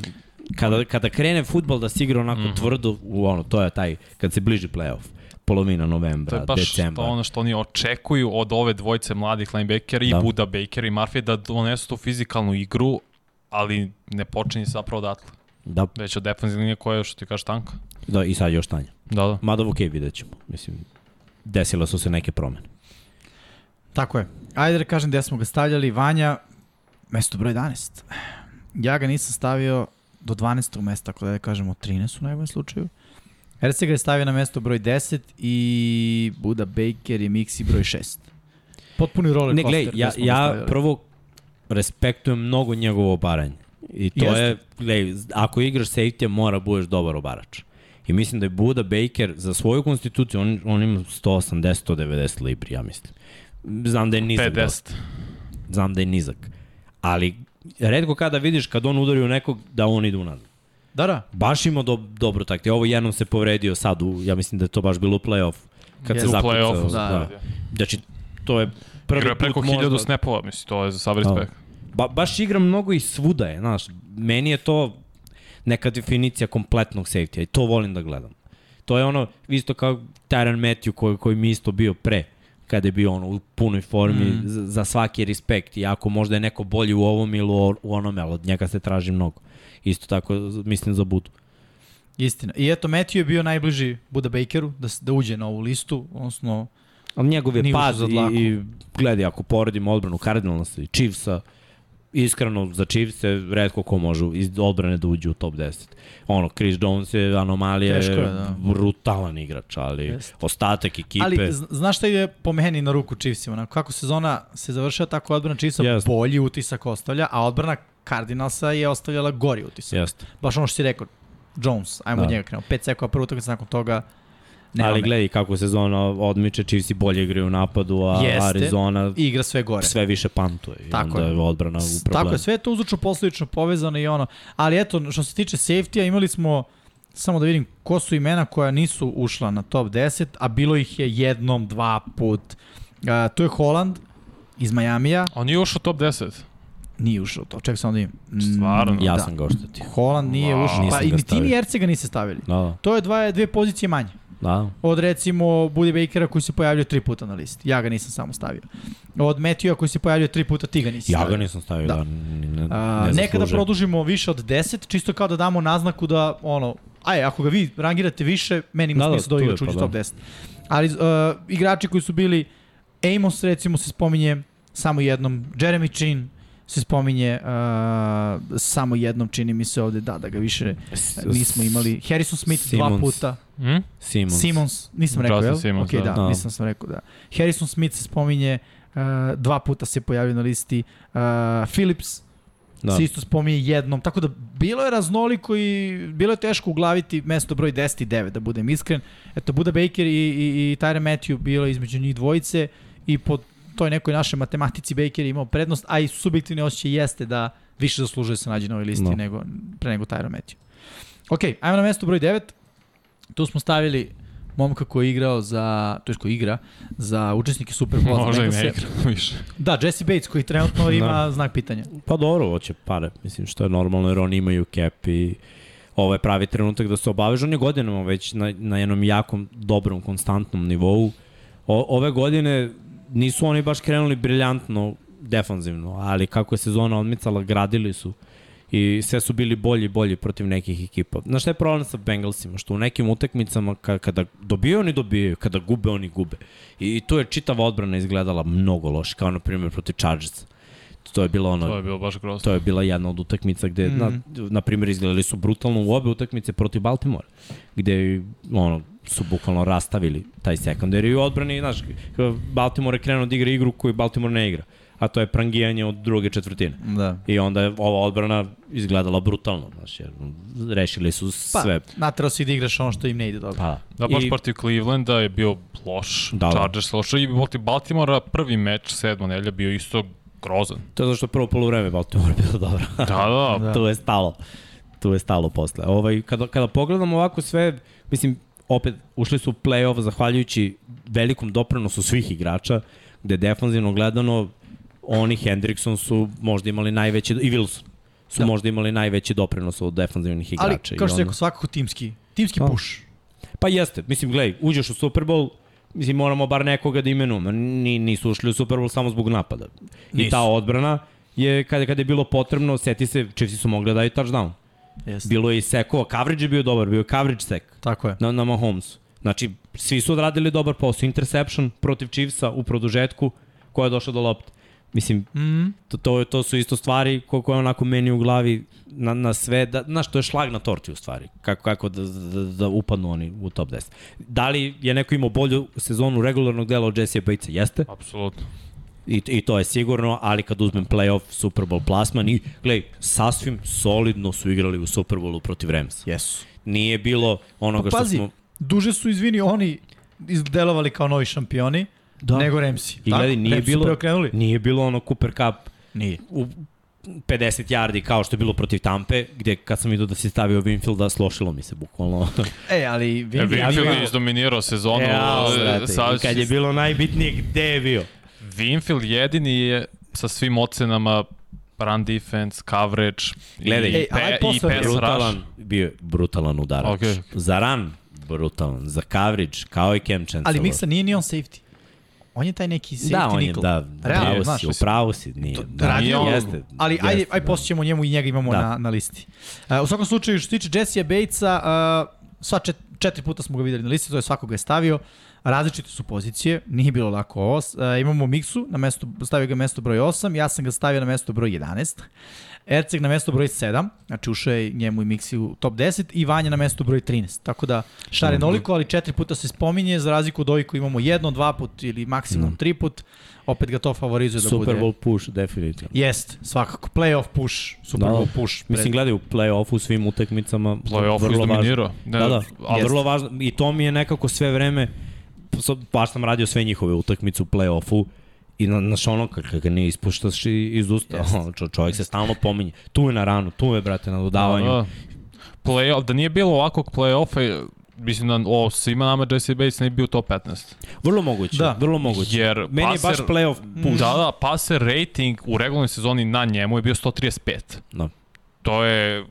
kada, kada krene futbol da se igra onako mm. -hmm. tvrdo, u ono, to je taj, kad se bliži playoff, polovina To novembra, je baš decembra. to ono što oni očekuju od ove dvojice mladih linebackera i Da. Buda Baker i Murphy da donesu tu fizikalnu igru, ali ne počinje se zapravo odatle. Da, Već od defensivne linije koja je, što ti kažeš, tanka. Da, i sad još tanja. Da, da. Mada ok, vidjet ćemo. Mislim, desile su se neke promene. Tako je. Ajde da kažem gde smo ga stavljali. Vanja, mesto broj 11. Ja ga nisam stavio do 12. mesta, ako da je kažemo 13 u najboljem slučaju. RC ga je stavio na mesto broj 10 i Buda Baker i Mixi broj 6. Potpuni roller Ne, coaster. glej, gde ja, ja prvo respektujem mnogo njegovo obaranje. I to Jeste. je, glej, ako igraš safety mora budeš dobar obarač. I mislim da je Buda Baker za svoju konstituciju, on, on ima 180-190 libri, ja mislim. Znam da je nizak. 50. dosta. Znam da je nizak. Ali redko kada vidiš kad on udari u nekog da on ide unazad. Da, da. Baš ima do, dobru taktiku. Ovo jednom se povredio sad, u, ja mislim da je to baš bilo u play-off. Kad Jeste. se U zakucao. play-offu, da. Znači, to je prvi Igra preko možda- 1000 snapova, mislim, to je za sav Da. respekt. Ba, baš igram mnogo i svuda je, znaš. Meni je to neka definicija kompletnog safety i to volim da gledam. To je ono, isto kao Tyron Matthew koji, koji mi isto bio pre kada je bio ono u punoj formi mm. za, za svaki respekt i ako možda je neko bolji u ovom ili u, u onome, ali od njega se traži mnogo. Isto tako mislim za Budu. Istina. I eto, Matthew je bio najbliži Buda Bakeru da, da uđe na ovu listu, odnosno Ali njegov je pad i, i gledaj, ako poredimo odbranu Cardinalsa i Chiefsa, iskreno za Chiefse redko ko može iz odbrane da uđe u top 10. Ono, Chris Jones je anomalija, Teško je, je da. brutalan igrač, ali Jeste. ostatak ekipe... Ali zn- znaš šta ide po meni na ruku Chiefsima? Onako, kako sezona se završava, tako odbrana Chiefsa Jeste. bolji utisak ostavlja, a odbrana Cardinalsa je ostavljala gori utisak. Jeste. Baš ono što si rekao, Jones, ajmo Da. od njega krenuo. 5 sekova prvu utakmicu nakon toga nema ali gledaj kako sezona odmiče, Chiefs i bolje igraju u napadu, a Jeste. Arizona igra sve gore. sve više pantuje. I Tako onda je. je odbrana u problemu. Tako je, sve je to uzročno posledično povezano i ono. Ali eto, što se tiče safety-a, imali smo, samo da vidim ko su imena koja nisu ušla na top 10, a bilo ih je jednom, dva put. Uh, to je Holland iz Majamija, On nije ušao u top 10. nije ušao to, čekaj samo da vidim. Mm, Stvarno? Ja da. sam ga oštetio. Holland nije Wow. ušao, pa i ni ti ni Ercega niste stavili. Da, da. To je dva, dve pozicije manje. Da. Od recimo Buddy Bakera koji se pojavljuje tri puta na listi. Ja ga nisam samo stavio. Od Matthewa koji se pojavljuje tri puta, ti ga nisi Ja stavio. ga nisam stavio, Da. da, ne, ne, A, ne nekada zaslužuje. produžimo više od 10, čisto kao da damo naznaku da, ono, aj, ako ga vi rangirate više, meni ima Da, da, smisla da igrač pa uđe da. top 10. Ali uh, igrači koji su bili, Amos recimo se spominje samo jednom, Jeremy Chin se spominje uh, samo jednom, čini mi se ovde, da, da ga više nismo imali. Harrison Smith dva Simmons. puta. Hm? Simons. Simons, nisam rekao, Justin jel? Simmons, ok, da, da. da, nisam sam rekao, da. Harrison Smith se spominje, uh, dva puta se pojavio na listi, uh, Phillips da. Se isto spominje jednom, tako da bilo je raznoliko i bilo je teško uglaviti mesto broj 10 i 9, da budem iskren. Eto, Buda Baker i, i, i Tyre Matthew bilo je između njih dvojice i po toj nekoj našoj matematici Baker je imao prednost, a i subjektivni osjećaj jeste da više zaslužuje da se nađe na ovoj listi No. nego, pre nego Tyre Matthew. Ok, ajmo na mesto broj 9. Tu smo stavili momka koji je igrao za, to je koji igra, za učesnike Super Bowl. Može i ne igra više. Da, Jesse Bates koji trenutno ima Da. znak pitanja. Pa dobro, hoće pare, mislim što je normalno jer oni imaju cap i ovo je pravi trenutak da se obavežu. On je godinama već na, na jednom jakom, dobrom, konstantnom nivou. O, ove godine nisu oni baš krenuli briljantno defanzivno, ali kako je sezona odmicala, gradili su i sve su bili bolji i bolji protiv nekih ekipa. Znaš šta je problem sa Bengalsima? Što u nekim utakmicama ka, kada dobiju oni dobijaju, kada gube oni gube. I, i tu je čitava odbrana izgledala mnogo loše, kao na primjer protiv Chargersa. To je bilo ono, To je bilo baš grozno. To je bila jedna od utakmica gde, mm. Mhm. na, na primjer, izgledali su brutalno u obe utakmice protiv Baltimore, gde ono, su bukvalno rastavili taj sekundar i u odbrani, znaš, Baltimore je krenuo da igra igru koju Baltimore ne igra, a to je prangijanje od druge četvrtine. Da. I onda je ova odbrana izgledala brutalno, znaš, jer rešili su Pa, sve. naterao si da igraš ono što im ne ide dobro. Pa, Da, baš I- protiv Clevelanda je bio loš, Da, da. Chargers loš i protiv Baltimora prvi meč sedma nelja bio isto grozan. To je zašto prvo polovreme Baltimore bilo dobro. Da, da, Da. da. tu je stalo. Tu je stalo posle. Ovaj, kada, kada pogledamo ovako sve, mislim, opet ušli su u play-off zahvaljujući velikom doprinosu svih igrača, gde defanzivno gledano oni Hendrickson su možda imali najveći, i Wilson su Da. da. možda imali najveći doprinos od defanzivnih Ali, igrača. kao I što onda- rekao, svakako timski. Timski Da. push. Pa jeste, mislim, gledaj, uđeš u Super Bowl, mislim, moramo bar nekoga da imenujemo. Ni, nisu ušli u Super Bowl samo zbog napada. I Nisu. ta odbrana je, kada, kada je bilo potrebno, seti se, Chiefsi su mogli da daju touchdown. Jeste. Bilo je i sekova, coverage je bio dobar, bio je coverage sek Tako je. na, na Mahomesu. Znači, svi su odradili dobar posao. Interception protiv Chiefsa u produžetku, koja je došla do lopte. Mislim, Mm, to, to, to su isto stvari ko, koje onako meni u glavi na, na sve, da, znaš, to je šlag na torti u stvari, kako, kako da, da, da upadnu oni u top 10. Da li je neko imao bolju sezonu regularnog dela od Jesse Batesa? Jeste. Apsolutno. I, I to je sigurno, ali kad uzmem playoff, Super Bowl plasman i, gledaj, sasvim solidno su igrali u Super Bowlu protiv Ramsa. jesu. Nije bilo onoga Pa pazi, što smo... duže su, izvini, oni izdelovali kao novi šampioni, Da. nego Remsi. I gledaj, nije Remsi bilo, preokrenuli. nije bilo ono Cooper Cup Nije. u 50 yardi kao što je bilo protiv Tampe, gde kad sam vidio da si stavio Winfielda, slošilo mi se bukvalno. E, ali E, Vin Winfield je izdominirao sezonu. E, brate, sa- i kad je bilo najbitnije, gde je bio? Winfield jedini je sa svim ocenama run defense, coverage Gledaj, i, Ej, pe, i pass brutalan, rush. bio je brutalan udarač. Okej. Za ran, brutalan. Za coverage, kao i Cam Chancellor. Ali Miksa nije ni on safety. On je taj neki safety Da, on je, nickel. da, Realno, upravo znaš, si, upravo si, nije. To- Da, radi on. jeste. Ali jeste, ajde, ajde da. posjećemo njemu i njega imamo Da. na, na listi. Uh, u svakom slučaju, što se tiče Jesse Batesa, uh, sva čet, četiri puta smo ga videli na listi, to je svako ga je stavio. Različite su pozicije, nije bilo lako ovo. Uh, imamo Miksu, na mesto, stavio ga na mesto broj 8, ja sam ga stavio na mesto broj 11. Erceg na mesto broj 7, znači ušao je njemu i Miksi u top 10 i Vanja na mesto broj 13. Tako da šare noliko, ali četiri puta se spominje, za razliku od ovih koji imamo jedno, dva put ili maksimum tri put, opet ga to favorizuje da bude. Super Bowl push, definitivno. Jest, svakako. Playoff push, Super Da, Bowl push. Mislim, gledaj, u play-offu u svim utakmicama. Playoff izdominirao. Ne, Da, da, a Jeste. vrlo važno. I to mi je nekako sve vreme, baš sam radio sve njihove utakmice u play-offu, I na, naš ono, kada ga ne ispuštaš i- iz usta, čo, čovjek se stalno pominje. Tu je na ranu, tu je, brate, na dodavanju. Da, da. Playoff, da nije bilo ovakvog play-offa, mislim da o, svima nama Jesse Bates ne bi bio top 15. Vrlo moguće, Da. vrlo moguće. Jer Meni je baš play-off push. Da, da, passer rating u regularnoj sezoni na njemu je bio 135. Da. To je,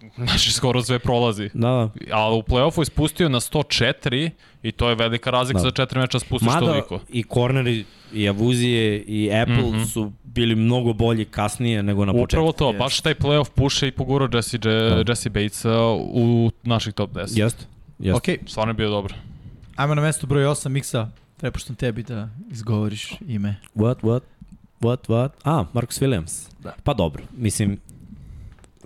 znači, skoro sve prolazi. Da, da. A u play-offu je spustio na 104 i to je velika razlika Da. za četiri meča spustiš Mada toliko. i corneri, i Avuzije, i Apple mm. -hmm. su bili mnogo bolji kasnije nego na početku. Upravo to, Jest. baš taj play-off puša i pogurao Jesse, Je, Da. Jesse Batesa u naših top 10. Jeste. Jeste. Ok, Stvarno je bio dobro. ajmo na mesto broj 8, Miksa. Prepuštam tebi da izgovoriš ime. What, what? What, what? A, Marcus Williams. Da. Pa dobro, mislim,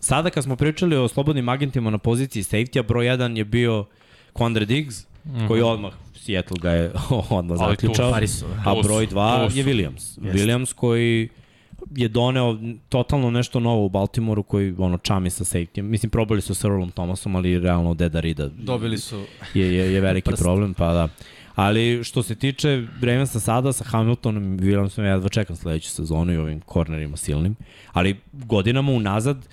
sada kad smo pričali o slobodnim agentima na poziciji safety-a, broj 1 je bio Quandre Diggs, mm -hmm. koji odmah, Seattle ga je odmah zaključao. Parisu. A broj 2 tu su. je Williams. Jeste. Williams koji je doneo totalno nešto novo u Baltimoru koji ono čami sa safety Mislim probali su sa Earlom Thomasom, ali realno Deda Rida Dobili su... je, je, je veliki Prst. problem, pa da. Ali što se tiče Ravensa sada sa Hamiltonom i Williamsom, ja jedva čekam sledeću sezonu i ovim kornerima silnim, ali godinama unazad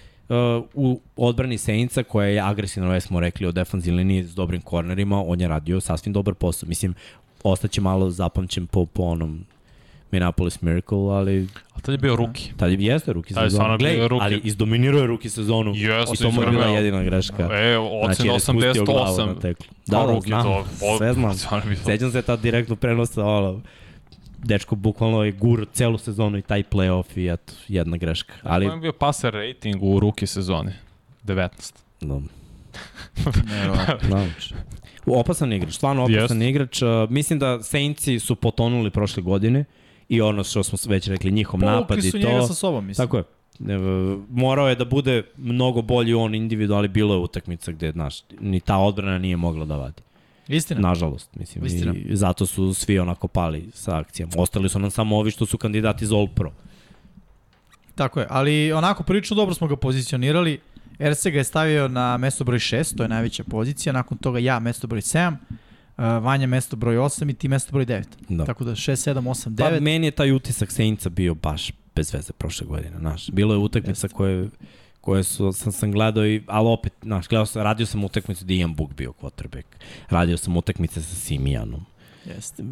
u odbrani Saintsa koja je agresivna, već smo rekli, o defanzivnoj liniji s dobrim kornerima, on je radio sasvim dobar posao. Mislim, ostaće malo zapamćen po, po onom Minneapolis Miracle, ali A tad je bio ruki. tad je jeste ruki Tad je sezonu. bio Glej, rookie. ali izdominirao je ruki sezonu. Jeste, I to mu je bila jedina greška. E, ocen Znači, jer je spustio glavu 88. na teklu. Da, Da, ruki znam. Sve znam. Sećam se tad direktno prenosa, ono, dečko bukvalno je gur celu sezonu i taj playoff i eto, jedna greška. Ali... Ali, je bio passer rating u ruki sezoni? 19. no, Nevjerovatno. nauč. Opasan igrač, stvarno opasan Jest. igrač. Uh, mislim da Saintsi su potonuli prošle godine i ono što smo već rekli, njihov napad Povukli i su njega to. sa sobom, mislim. Tako je. E, morao je da bude mnogo bolji on individualni, bilo je utakmica gde, znaš, ni ta odbrana nije mogla da vadi. Istina. Nažalost, mislim. Istina. I zato su svi onako pali sa akcijama. Ostali su nam samo ovi što su kandidati za All Pro. Tako je, ali onako prilično dobro smo ga pozicionirali. Erce ga je stavio na mesto broj 6, to je najveća pozicija, nakon toga ja mesto broj 7, uh, Vanja mesto broj 8 i ti mesto broj 9. Da. Tako da 6, 7, 8, 9. Pa meni je taj utisak Saintsa bio baš bez veze prošle godine, znaš. Bilo je utakmica koje koje su, sam, sam gledao i, ali opet, znaš, gledao sam, radio sam utakmicu gde Ian Book bio quarterback. Radio sam utakmice sa Simijanom. Jeste.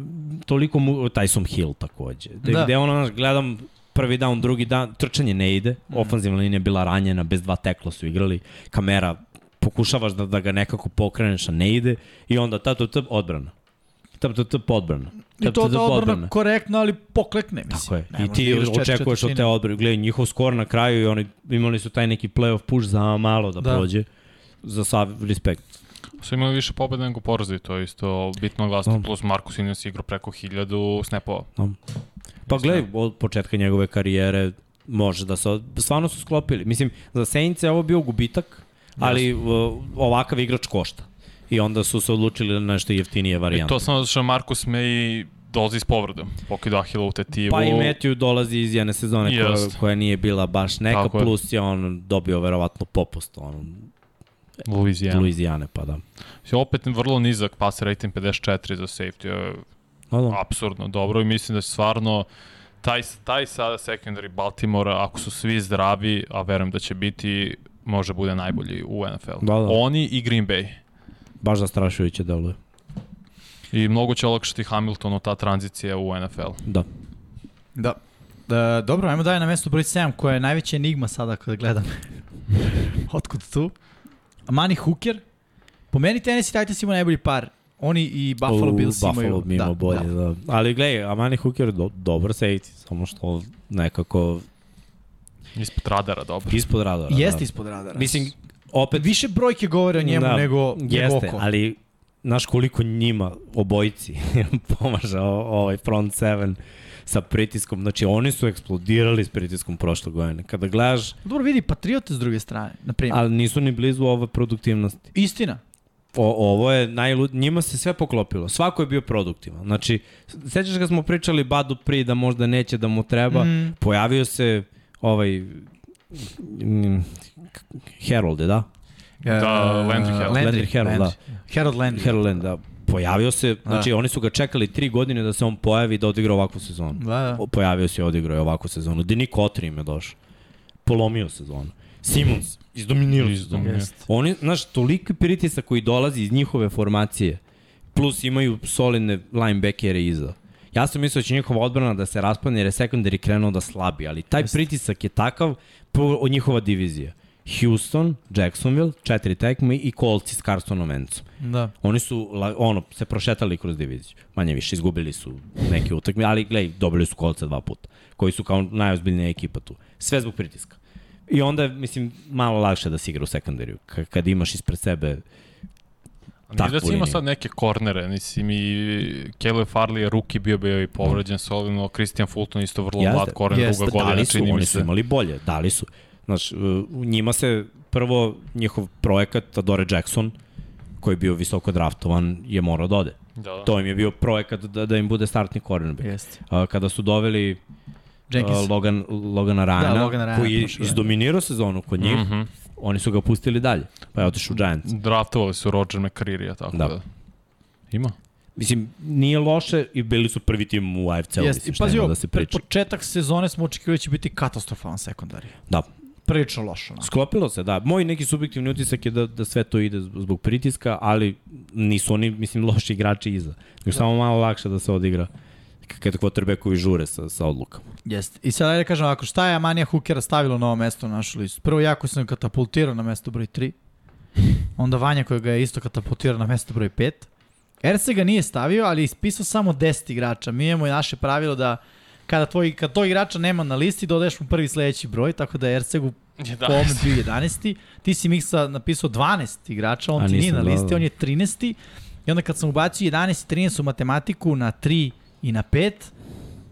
Toliko mu, Tyson Hill takođe. Da. Da. Gde ono, znaš, gledam prvi dan, drugi dan, trčanje ne ide, mm. ofenzivna linija je bila ranjena, bez dva tekla su igrali, kamera, pokušavaš da, da ga nekako pokreneš, a ne ide, i onda ta, ta, ta, odbrana. Ta, ta, ta, odbrana. I to da odbrana korektno, ali poklekne, mislim. Tako je. Ne I ti da očekuješ od te odbrane. Gledaj, njihov skor na kraju i oni imali su taj neki playoff push za malo da, Da. da. prođe. Za sav respekt. Su imali više pobjeda nego porazi, to je isto bitno glasiti. Da. Plus Marcus Ines igrao preko 1000 snapova. Pa gledaj, od početka njegove karijere može da se... Stvarno su sklopili. Mislim, za Saints je ovo bio gubitak, ali uh, ovakav igrač košta. I onda su se odlučili na nešto jeftinije I varijante. to samo zato što Marcus me i dolazi s povredom. Pokida Ahila u tetivu. Pa i Matthew dolazi iz jedne sezone koja, koja nije bila baš neka, Tako plus je on dobio verovatno popust on, Louisiana. Louisiane, pa da. Mislim, Opet vrlo nizak pass rating 54 za safety. je No, da. Apsurdno dobro i mislim da je stvarno taj, taj sada secondary Baltimora, ako su svi zdravi, a verujem da će biti, može bude najbolji u NFL. Da, da. Oni i Green Bay. Baš zastrašujuće deluje. I mnogo će olakšati Hamiltonu ta tranzicija u NFL. Da. Da. Da, dobro, ajmo dalje na mesto broj 7, koja je najveća enigma sada kada gledam. Otkud tu? Mani Hooker, Po meni Tennessee Titans ima najbolji par. Oni i Buffalo U, Bills Buffalo imaju. bi imao bolje, da. da. Ali gledaj, Amani Hooker je do, dobar safety, samo što nekako Ispod radara, dobro. ispod radara. Jeste da. ispod radara. Mislim, opet Više brojke govore o njemu da, nego, nego jeste, oko. ali znaš koliko njima obojici pomaže o- ovaj front seven sa pritiskom. Znači, oni su eksplodirali s pritiskom prošle godine. Kada gledaš, Dobro vidi Patriote s druge strane, na primjer. ali nisu ni blizu ove produktivnosti. Istina. O, ovo je najlud... Njima se sve poklopilo. Svako je bio produktivan. Znači, sećaš kad smo pričali Badu pri da možda neće da mu treba, Mm. pojavio se ovaj Harold, je da? Da, Landry Harold. Landry Harold, da. Harold Landry. Harold, Land, da. Pojavio se, znači oni su ga čekali tri godine da se on pojavi da odigra ovakvu sezonu. Da, da. Pojavio se i odigrao je ovakvu sezonu. Denis Kotri im je došao. Polomio sezonu. Simons, izdominirao sezonu. Izdominirao. Jest. Oni, znaš, toliki pritisak koji dolazi iz njihove formacije, plus imaju solidne linebackere iza. Ja sam mislio da će njihova odbrana da se raspadne jer je secondary krenuo da slabi, ali taj Jeste. pritisak je takav od njihova divizija. Houston, Jacksonville, četiri tekme i Colts s Carsonom Wentzom. Da. Oni su ono se prošetali kroz diviziju. Manje više izgubili su neke utakmice, ali glej, dobili su kolce dva puta, koji su kao najozbiljnija ekipa tu. Sve zbog pritiska. I onda je, mislim, malo lakše da se igra u sekundariju. Kad imaš ispred sebe Nije takvu da si ima liniju. sad neke kornere, mislim i Caleb Farley je ruki bio bio i povređen solidno, Christian Fulton isto vrlo Jeste, mlad korner, jeste, druga godina, dali su, čini mi oni su imali bolje, dali su. Znaš, u njima se prvo njihov projekat Adore Jackson, koji je bio visoko draftovan, je morao da ode. Da, da. To im je bio projekat da, da im bude startni cornerback. Jeste. Kada su doveli Jenkins. uh, Logan, Logana Da, Logana Ryana koji je godine. izdominirao sezonu kod njih, Mhm. oni su ga pustili dalje, pa je otišao u Giants. Draftovali su Roger McCreary, tako Da. da. Ima. Mislim, nije loše i bili su prvi tim u AFC-u, Jeste. pazi, da se priča. početak sezone smo očekivali da će biti katastrofalan sekundari. Da, Prilično loš. Ono. Sklopilo se, da. Moj neki subjektivni utisak je da, da sve to ide zbog pritiska, ali nisu oni, mislim, loši igrači iza. Nego da. samo malo lakše da se odigra kada quarterbackovi žure sa, sa odlukama. Jeste. I sad ajde da kažem ovako, šta je Amanija Hukera stavilo na ovo mesto na našu listu? Prvo jako sam katapultirao na mesto broj 3. Onda Vanja koja ga je isto katapultirao na mesto broj 5. Erce ga nije stavio, ali je ispisao samo 10 igrača. Mi imamo i naše pravilo da kada, tvoj, kad tog igrača nema na listi, dodaješ mu prvi sledeći broj, tako da je Ercegu po ovome bio 11. Ti si Miksa napisao 12 igrača, on A, ti nije na listi, on je 13. I onda kad sam ubacio 11 i 13 u matematiku na 3 i na 5,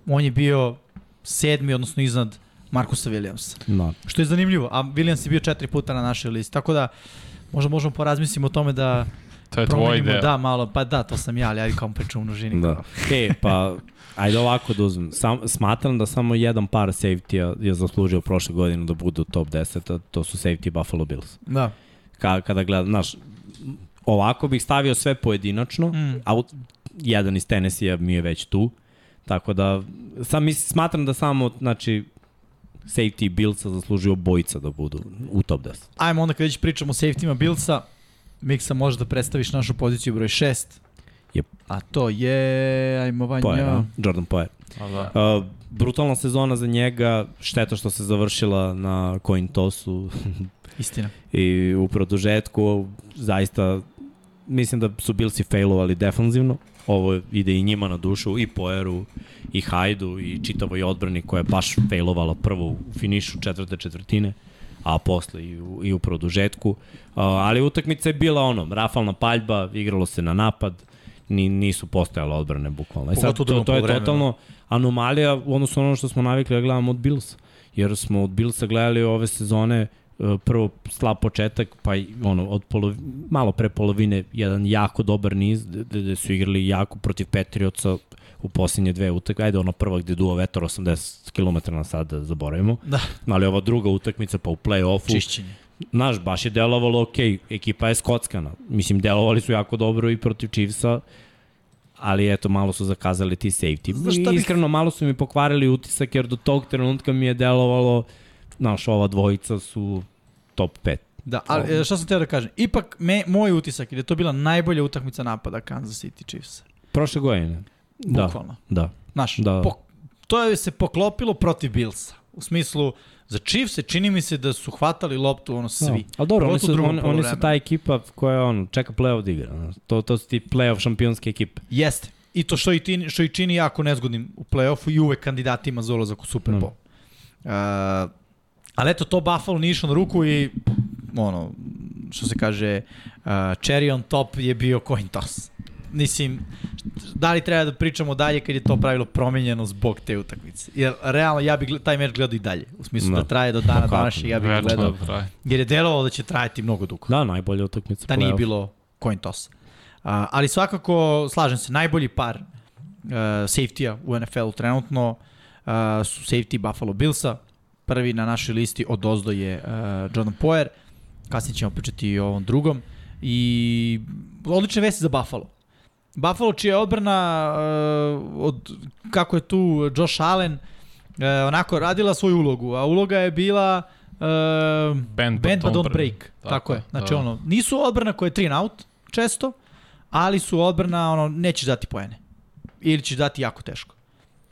on je bio sedmi, odnosno iznad Markusa Williamsa. Da. Što je zanimljivo, a Williams je bio četiri puta na našoj listi, tako da možda možemo porazmisliti o tome da To je tvoj promenimo, ideja. da, malo, pa da, to sam ja, ali ajde kao pričam u množini. Da. E, pa, ajde ovako da uzmem. Sam, smatram da samo jedan par safety-a je zaslužio prošle godine da bude u top 10, a to su safety Buffalo Bills. Da. Ka, kada gledam, znaš, ovako bih stavio sve pojedinačno, Mm. mm. a u- jedan iz Tennessee mi je već tu, tako da sam, mis, smatram da samo, znači, safety Billsa zaslužio bojica da budu u top 10. Ajmo onda kad već pričamo o safetyma Billsa, Miksa može da predstaviš našu poziciju broj 6. Yep. A to je, ajmo Vanja. Pojer, a? Jordan Poyer. A da. Uh, brutalna sezona za njega, šteta što se završila na coin tossu Istina. i u produžetku, zaista mislim da su Billsi failovali defanzivno. Ovo ide i njima na dušu, i Poeru, i Hajdu, i čitavoj odbrani koja je baš failovala prvo u finišu četvrte četvrtine, a posle i u, i u produžetku. Uh, ali utakmica je bila ono, rafalna paljba, igralo se na napad, ni, nisu postojale odbrane bukvalno. E sad, to, to je poluvremenu. totalno anomalija u odnosu na ono što smo navikli da gledamo od Billsa. Jer smo od Billsa gledali ove sezone prvo slab početak, pa i ono, od polovi, malo pre polovine jedan jako dobar niz, gde, su igrali jako protiv Patriotsa u posljednje dve utakmice. Ajde, ona prva gde duo vetar 80 km na sat, da zaboravimo. Da, Ali ova druga utakmica pa u play-offu, čišćenje. Znaš, baš je delovalo ok, ekipa je skockana. Mislim, delovali su jako dobro i protiv Chiefsa, ali eto, malo su zakazali ti safety. Znaš I bih- iskreno, malo su mi pokvarili utisak, jer do tog trenutka mi je delovalo, znaš, ova dvojica su top 5. Da, ali e, šta sam teo da kažem? Ipak me, moj utisak je da je to bila najbolja utakmica napada Kansas City Chiefs. Prošle godine. Da, Bukvalno. da. Znaš, Da. po, to je se poklopilo protiv Billsa. U smislu, za Chiefs se čini mi se da su hvatali loptu ono svi. Da. Ali dobro, oni su, on, oni su ta ekipa koja on, čeka play-off da igra. To, to su ti play-off šampionske ekipe. Jeste. I to što i, ti, što i čini jako nezgodnim u play-offu i uvek kandidatima za ulazak u Super Bowl. Uh, ali eto, to Buffalo nije išlo na ruku i ono, što se kaže, uh, cherry on top je bio coin toss. Mislim, da li treba da pričamo dalje kad je to pravilo promenjeno zbog te utakmice? Jer realno ja bih taj meč gledao i dalje. U smislu da, Da. da traje do dana današnjeg, ja bih gledao. da. Jer je delovalo da će trajati mnogo dugo Da, najbolja utakmica da nije play-off. bilo coin toss. Uh, ali svakako, slažem se, najbolji par uh, safety-a u NFL-u trenutno uh, su safety Buffalo Billsa. Prvi na našoj listi od ozdo je uh, Jordan Poyer. Kasnije ćemo pričati i o ovom drugom. I odlične vesti za Buffalo. Buffalo čija je odbrana uh, od kako je tu Josh Allen uh, onako radila svoju ulogu, a uloga je bila uh, Bend, bend but don't break. break. Tako, Tako je. Znači da. ono, nisu odbrana koja je three and out često, ali su odbrana ono nećeš dati poene. Ili ćeš dati jako teško.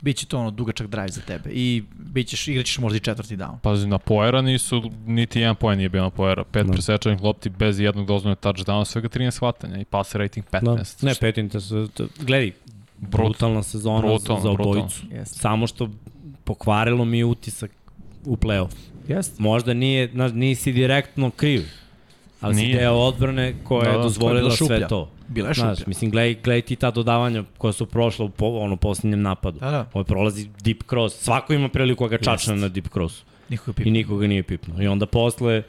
Biće to ono dugačak drive za tebe i bićeš igraćeš možda i četvrti down. Pazi, na Poera nisu, niti jedan poen nije bio na Poera. Pet Da. presečanih lopti bez jednog dozvoljnog touchdowna, svega 13 hvatanja i passer rating 15. Da. Ne, te se, to- gledaj, brutalna sezona Brutalno, za brutalno. obojicu. Jeste. Samo što pokvarilo mi je utisak u play-off. Jeste. Možda nije, znaš, nisi direktno kriv, ali Nije. si deo odbrane koja Da, je da, dozvolila sve to. Bila je šuplja. Znaš, mislim, gledaj, gledaj ti ta dodavanja koja su prošla u po, ono, posljednjem napadu. Da, da. Ovo prolazi deep cross. Svako ima priliku da ga čačne na deep crossu. Niko je I nikoga nije pipnuo. I onda posle,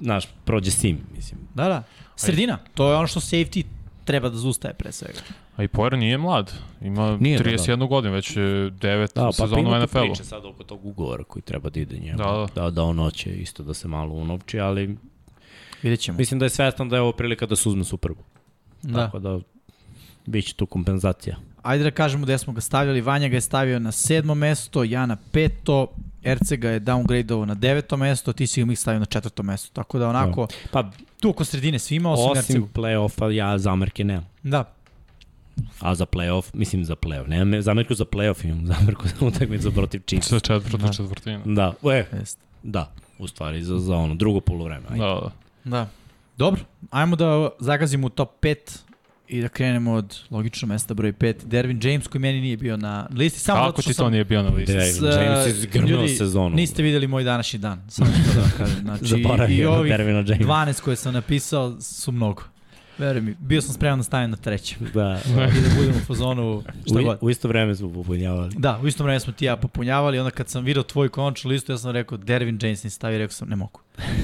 znaš, prođe sim, mislim. Da, da. Sredina. To je ono što safety treba da zustaje pre svega. A i Poera nije mlad. Ima Nije, da, 31 godinu, već je 9 Da, pa sezona u tu NFL-u. priče sad oko tog ugovora koji treba da ide njemu. Da, da, da on hoće isto da se malo unovči, ali Vidjet ćemo. mislim da je svestan da je ovo prilika da se uzme Super Bowl. Da. Tako da bit će tu kompenzacija. Ajde da kažemo gde smo ga stavljali. Vanja ga je stavio na sedmo mesto, ja na peto, Erce ga je downgradeovao na deveto mesto, ti si ga mi stavio na četvrto mesto. Tako da onako, Pa, tu oko sredine svima, osim, osim Ercegu. play-offa, ja zamerke nemam. Da, A za play-off, mislim za play-off, nemam me- zamerku za play-off, imam zamerku za utakmicu protiv Chiefs. Sa četvrtu četvrtinu. Da, e, jest. da, u stvari za, za ono, drugo polovreme. Da, da. Da. Dobro, ajmo da zagazimo u top 5 i da krenemo od logično mesta broj 5. Dervin James koji meni nije bio na listi. Samo Kako što ti sam... to nije bio na listi? S, James je zgrnuo ljudi, sezonu. Niste videli moj današnji dan, samo što da kažem. Znači, i Zaboravio ovih Dervina James. 12 koje sam napisao su mnogo. Veruj mi, bio sam spreman da stavim na trećem. Da, I da budem u fazonu šta u, god. u isto vreme smo popunjavali. Da, u isto vreme smo ti ja popunjavali, onda kad sam vidio tvoju konačnu listu, ja sam rekao, Dervin James ni stavio, rekao sam, ne mogu.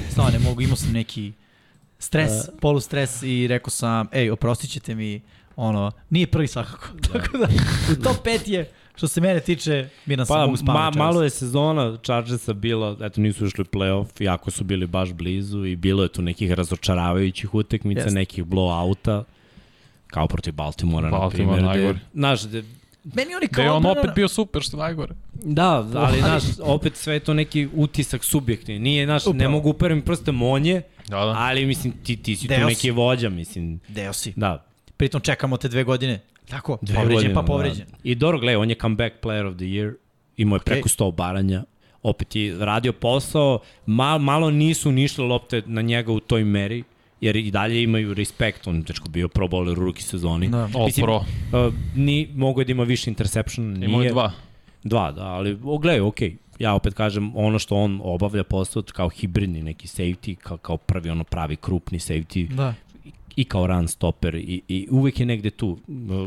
Stvarno ne mogu, imao sam neki stres, polustres i rekao sam, ej, oprostit ćete mi, ono, nije prvi svakako. Tako da, u top 5 je, što se mene tiče, miran sam Pa, mogu spavati. ma, malo je sezona Chargersa bila, eto nisu ušli u playoff, jako su bili baš blizu i bilo je tu nekih razočaravajućih utekmica, Jeste. nekih blowouta, kao protiv Baltimora, Baltimore, na primjer. gde- Znaš, gde, Meni oni Da kao je on odbrana- opet bio super, što je najgore. da, ali, ali- znaš, opet sve je to neki utisak subjektivni. Nije, znaš, ne mogu uperim prstem on je, Da, da. ali mislim, ti, ti si Deo tu si. neki vođa, mislim, Deo si. da. Pritom čekamo te dve godine. Tako, Dve povređen godine, pa povređen. Da. I dobro, gledaj, on je comeback player of the year, imao je preko 100 obaranja, opet je radio posao, mal, malo nisu nišle lopte na njega u toj meri, jer i dalje imaju respekt, on je teško bio pro bowler u ruki sezoni. Da. All Mislim, pro. Uh, ni, mogo je da ima više interception, nije. Imao je dva. Dva, da, ali o, gledaj, okej. Ja opet kažem, ono što on obavlja posao kao hibridni neki safety, kao, kao prvi ono pravi krupni safety, Da. i kao run stopper i, i uvek je negde tu,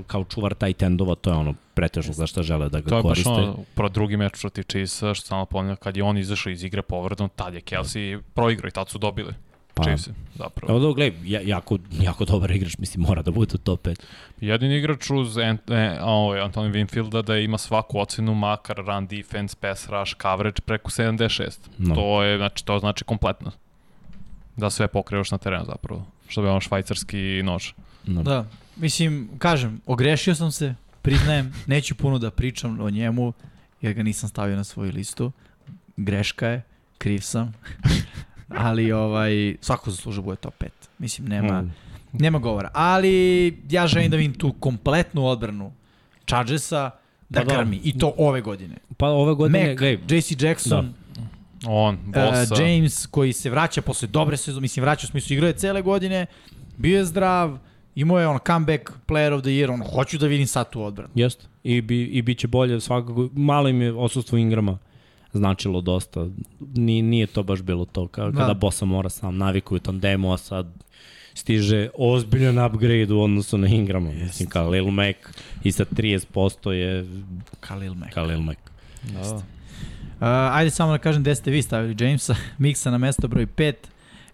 kao čuvar taj tendova, to je ono pretežno za šta žele da ga To je baš koriste. ono, pro drugi meč protiv Chiefsa, što samo ponavljam, kad je on izašao iz igre povredom, tad je Kelsey proigrao i tad su dobili. Pa. Chiefs, zapravo. Evo da, gledaj, ja, jako, jako dobar igrač, mislim, mora da bude u top 5. Jedini igrač uz Ant, e, ovaj, Anthony Winfielda da ima svaku ocenu, makar run defense, pass rush, coverage preko 76. No. To je, znači, to znači kompletno. Da sve pokrevaš na terenu zapravo. Što bi on švajcarski nož. No. Da, mislim, kažem, ogrešio sam se, priznajem, neću puno da pričam o njemu, jer ga nisam stavio na svoju listu. Greška je, kriv sam. Ali ovaj, svako zaslužuje bude top 5. Mislim, nema, Mm. nema govora. Ali ja želim da vidim tu kompletnu odbranu Chargersa da, Pa da. krmi. I to ove godine. Pa ove godine, Mac, gledaj, JC Jackson, On, Bosa. Uh, James koji se vraća posle dobre sezone, mislim vraća u smislu igrao je cele godine, bio je zdrav, imao je on comeback player of the year, on hoću da vidim sad tu odbranu. Jeste. I, bi, I bit će bolje svakako. Malo im je odsustvo Ingrama značilo dosta. Ni, nije to baš bilo to. Kada, Da. kada Bosa mora sam navikuju tandemu, a sad stiže ozbiljan upgrade u odnosu na Ingrama. Mislim, Khalil Mack i sa 30% je Khalil Mack. Khalil Mack. Da. Uh, ajde samo da kažem gde ste vi stavili Jamesa, Miksa na mesto broj 5,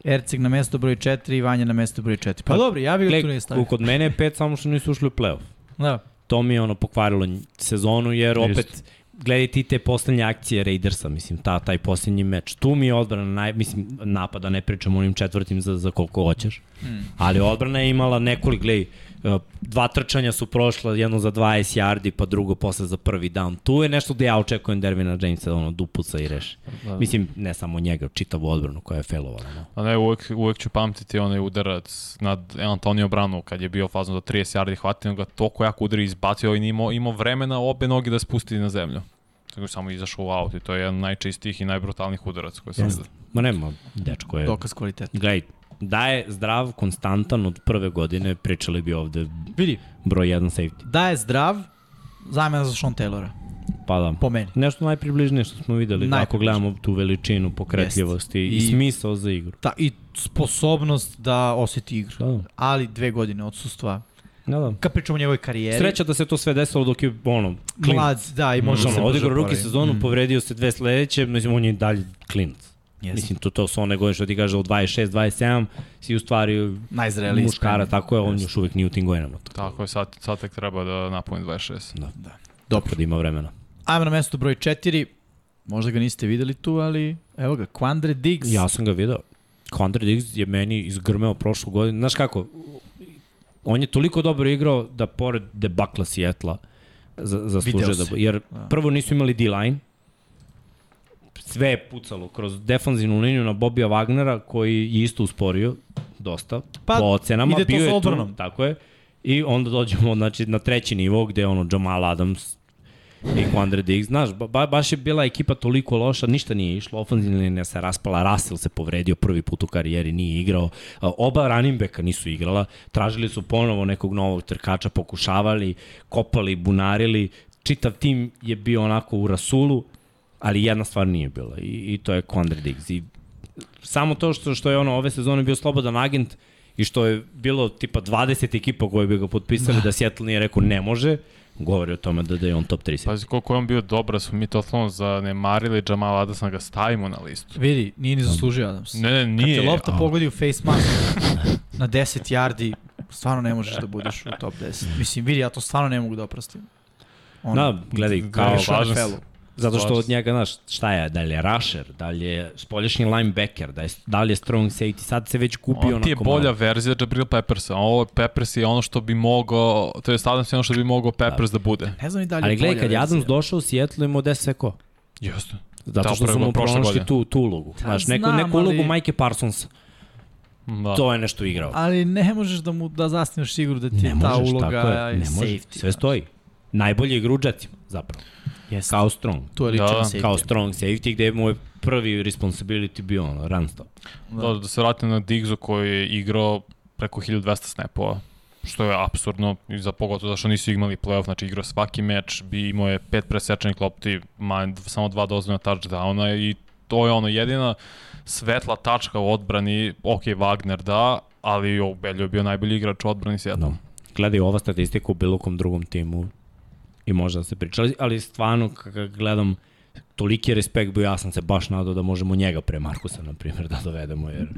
Erceg na mesto broj 4 i Vanja na mesto broj 4. Pa, Pa, dobro, ja bih ga tu ne stavio. kod mene je pet samo što nisu ušli u playoff. Da. To mi je ono pokvarilo sezonu, jer opet gledaj ti te poslednje akcije Raidersa, mislim, ta, taj poslednji meč. Tu mi je odbrana, naj, mislim, napada, ne pričam onim četvrtim za, za koliko hoćeš. Hmm. Ali odbrana je imala nekoliko, gledaj, dva trčanja su prošla, jedno za 20 yardi, pa drugo posle za prvi down. Tu je nešto gde ja očekujem Dervina Jamesa, ono, dupuca i reši. Da. Mislim, ne samo njega, čitavu odbranu koja je failovala. No. A ne, uvek, uvek ću pamtiti onaj udarac nad Antonio Branu kad je bio fazno do 30 yardi, hvatio ga toliko jako udari izbacio i imao, imao vremena obe noge da spusti na zemlju. Tako je samo izašao u aut i to je jedan najčistijih i najbrutalnijih udaraca koje sam vidio. Ma nema, dečko je... Dokaz kvaliteta. Gledaj, da je zdrav, konstantan od prve godine, pričali bi ovde Vidi, broj 1 safety. da je zdrav, zamena za Sean Taylora, Pa da. po meni. Nešto najpribližnije što smo videli, ako gledamo tu veličinu, pokretljivost i, i, I- smisao za igru. Ta, I sposobnost da oseti igru. Da, Ali dve godine odsustva. da. da. Kad pričamo o njegovoj karijeri, Sreća da se to sve desilo dok je ono, klinac. mlad, da, i može Može se ono, odigrao ruki sezonu, Mm. povredio se dve sledeće, mislim, on je dalje klinac. Jeste. Mislim, to, to su one godine što ti kaže od 26, 27, si u stvari Najzreliji muškara, tako je, on Jeste. još uvek nije u tim godinama. Tako je, sad, sad tek treba da napuni 26. Da, Da. dobro da ima vremena. Ajmo na mesto broj 4. Možda ga niste videli tu, ali evo ga, Quandre Diggs. Ja sam ga video. Quandre Diggs je meni izgrmeo prošlu godinu. Znaš kako, on je toliko dobro igrao da pored debakla Sijetla za, zaslužuje Video da... Jer Da. prvo nisu imali D-line, sve je pucalo kroz defanzivnu liniju na Bobija Wagnera koji je isto usporio dosta Pa, po ocenama. ide to bio sa je tu, tako je. I onda dođemo znači, na treći nivo gde je ono Jamal Adams i Quandre Diggs. Znaš, ba, ba- baš je bila ekipa toliko loša, ništa nije išlo, ofenzivna linija se raspala, Russell se povredio prvi put u karijeri, nije igrao. Oba running backa nisu igrala, tražili su ponovo nekog novog trkača, pokušavali, kopali, bunarili, čitav tim je bio onako u rasulu, ali jedna stvar nije bila i, i to je Quandre Diggs. I samo to što, što je ono ove sezone bio slobodan agent i što je bilo tipa 20 ekipa koje bi ga potpisali da Seattle nije rekao ne može, govori o tome da, da je on top 30. Pazi koliko je on bio dobar, da smo mi totalno zanemarili Jamal Adamsa da ga stavimo na listu. Vidi, nije ni zaslužio Adams. Ne, ne, Kad nije. te lopta a- pogodi u face mask na 10 yardi, stvarno ne možeš da budeš u top 10. Mislim, vidi, ja to stvarno ne mogu da oprostim. On, Da, gledaj, Da, kao, u važno. Zato što od njega, znaš, šta je, da li je rusher, da li je spoljašnji linebacker, da, je, da li je strong safety, sad se već kupi onako On ti je bolja malo. verzija Jabril Peppersa. a Ovo Peppers je ono što bi mogao, to je stavljam se ono što bi mogao Peppers da, bude. Ne znam i dalje Ali gledaj, kad je Adams verzija. došao u Seattle imao 10 seko. Jeste. Zato Da, što su mu pronašli tu, tu ulogu. Znaš, neku, znam, neku ulogu ali- Majke Parsonsa. Da. To je nešto igrao. Ali ne možeš da mu da zasnivaš igru da ti je Ne ta možeš, uloga tako je. Ne može, safety. sve stoji. Najbolji igra u Jetsima, zapravo. Jeste. Kao strong. Tu je ličan Da, da. safety. Kao strong safety, gde mu je prvi responsibility bio ono, run stop. Da, da se vratim na Diggsu koji je igrao preko 1200 snapova što je absurdno i za pogotovo zašto nisu imali playoff, znači igrao svaki meč, bi imao je pet presečenih lopti, ma, samo dva dozvoljena touchdowna i to je ono jedina svetla tačka u odbrani, ok, Wagner da, ali Obeljo je bio najbolji igrač u odbrani Seattle. No. Gledaj ova statistika u bilo kom drugom timu i može da se priča, ali, ali stvarno kada gledam toliki je respekt bio, ja sam se baš nadao da možemo njega pre Markusa, na primjer, da dovedemo, jer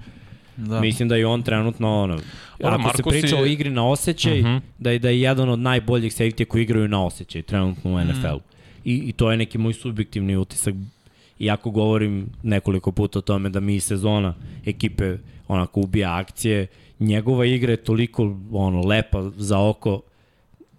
Da. mislim da je on trenutno, ono, Dobro, ako se Markus priča je- o igri na osjećaj, Mhm. da je, da je jedan od najboljih safety koji igraju na osjećaj trenutno u NFL-u. I, I to je neki moj subjektivni utisak. Iako govorim nekoliko puta o tome da mi sezona ekipe onako ubija akcije, njegova igra je toliko ono lepa za oko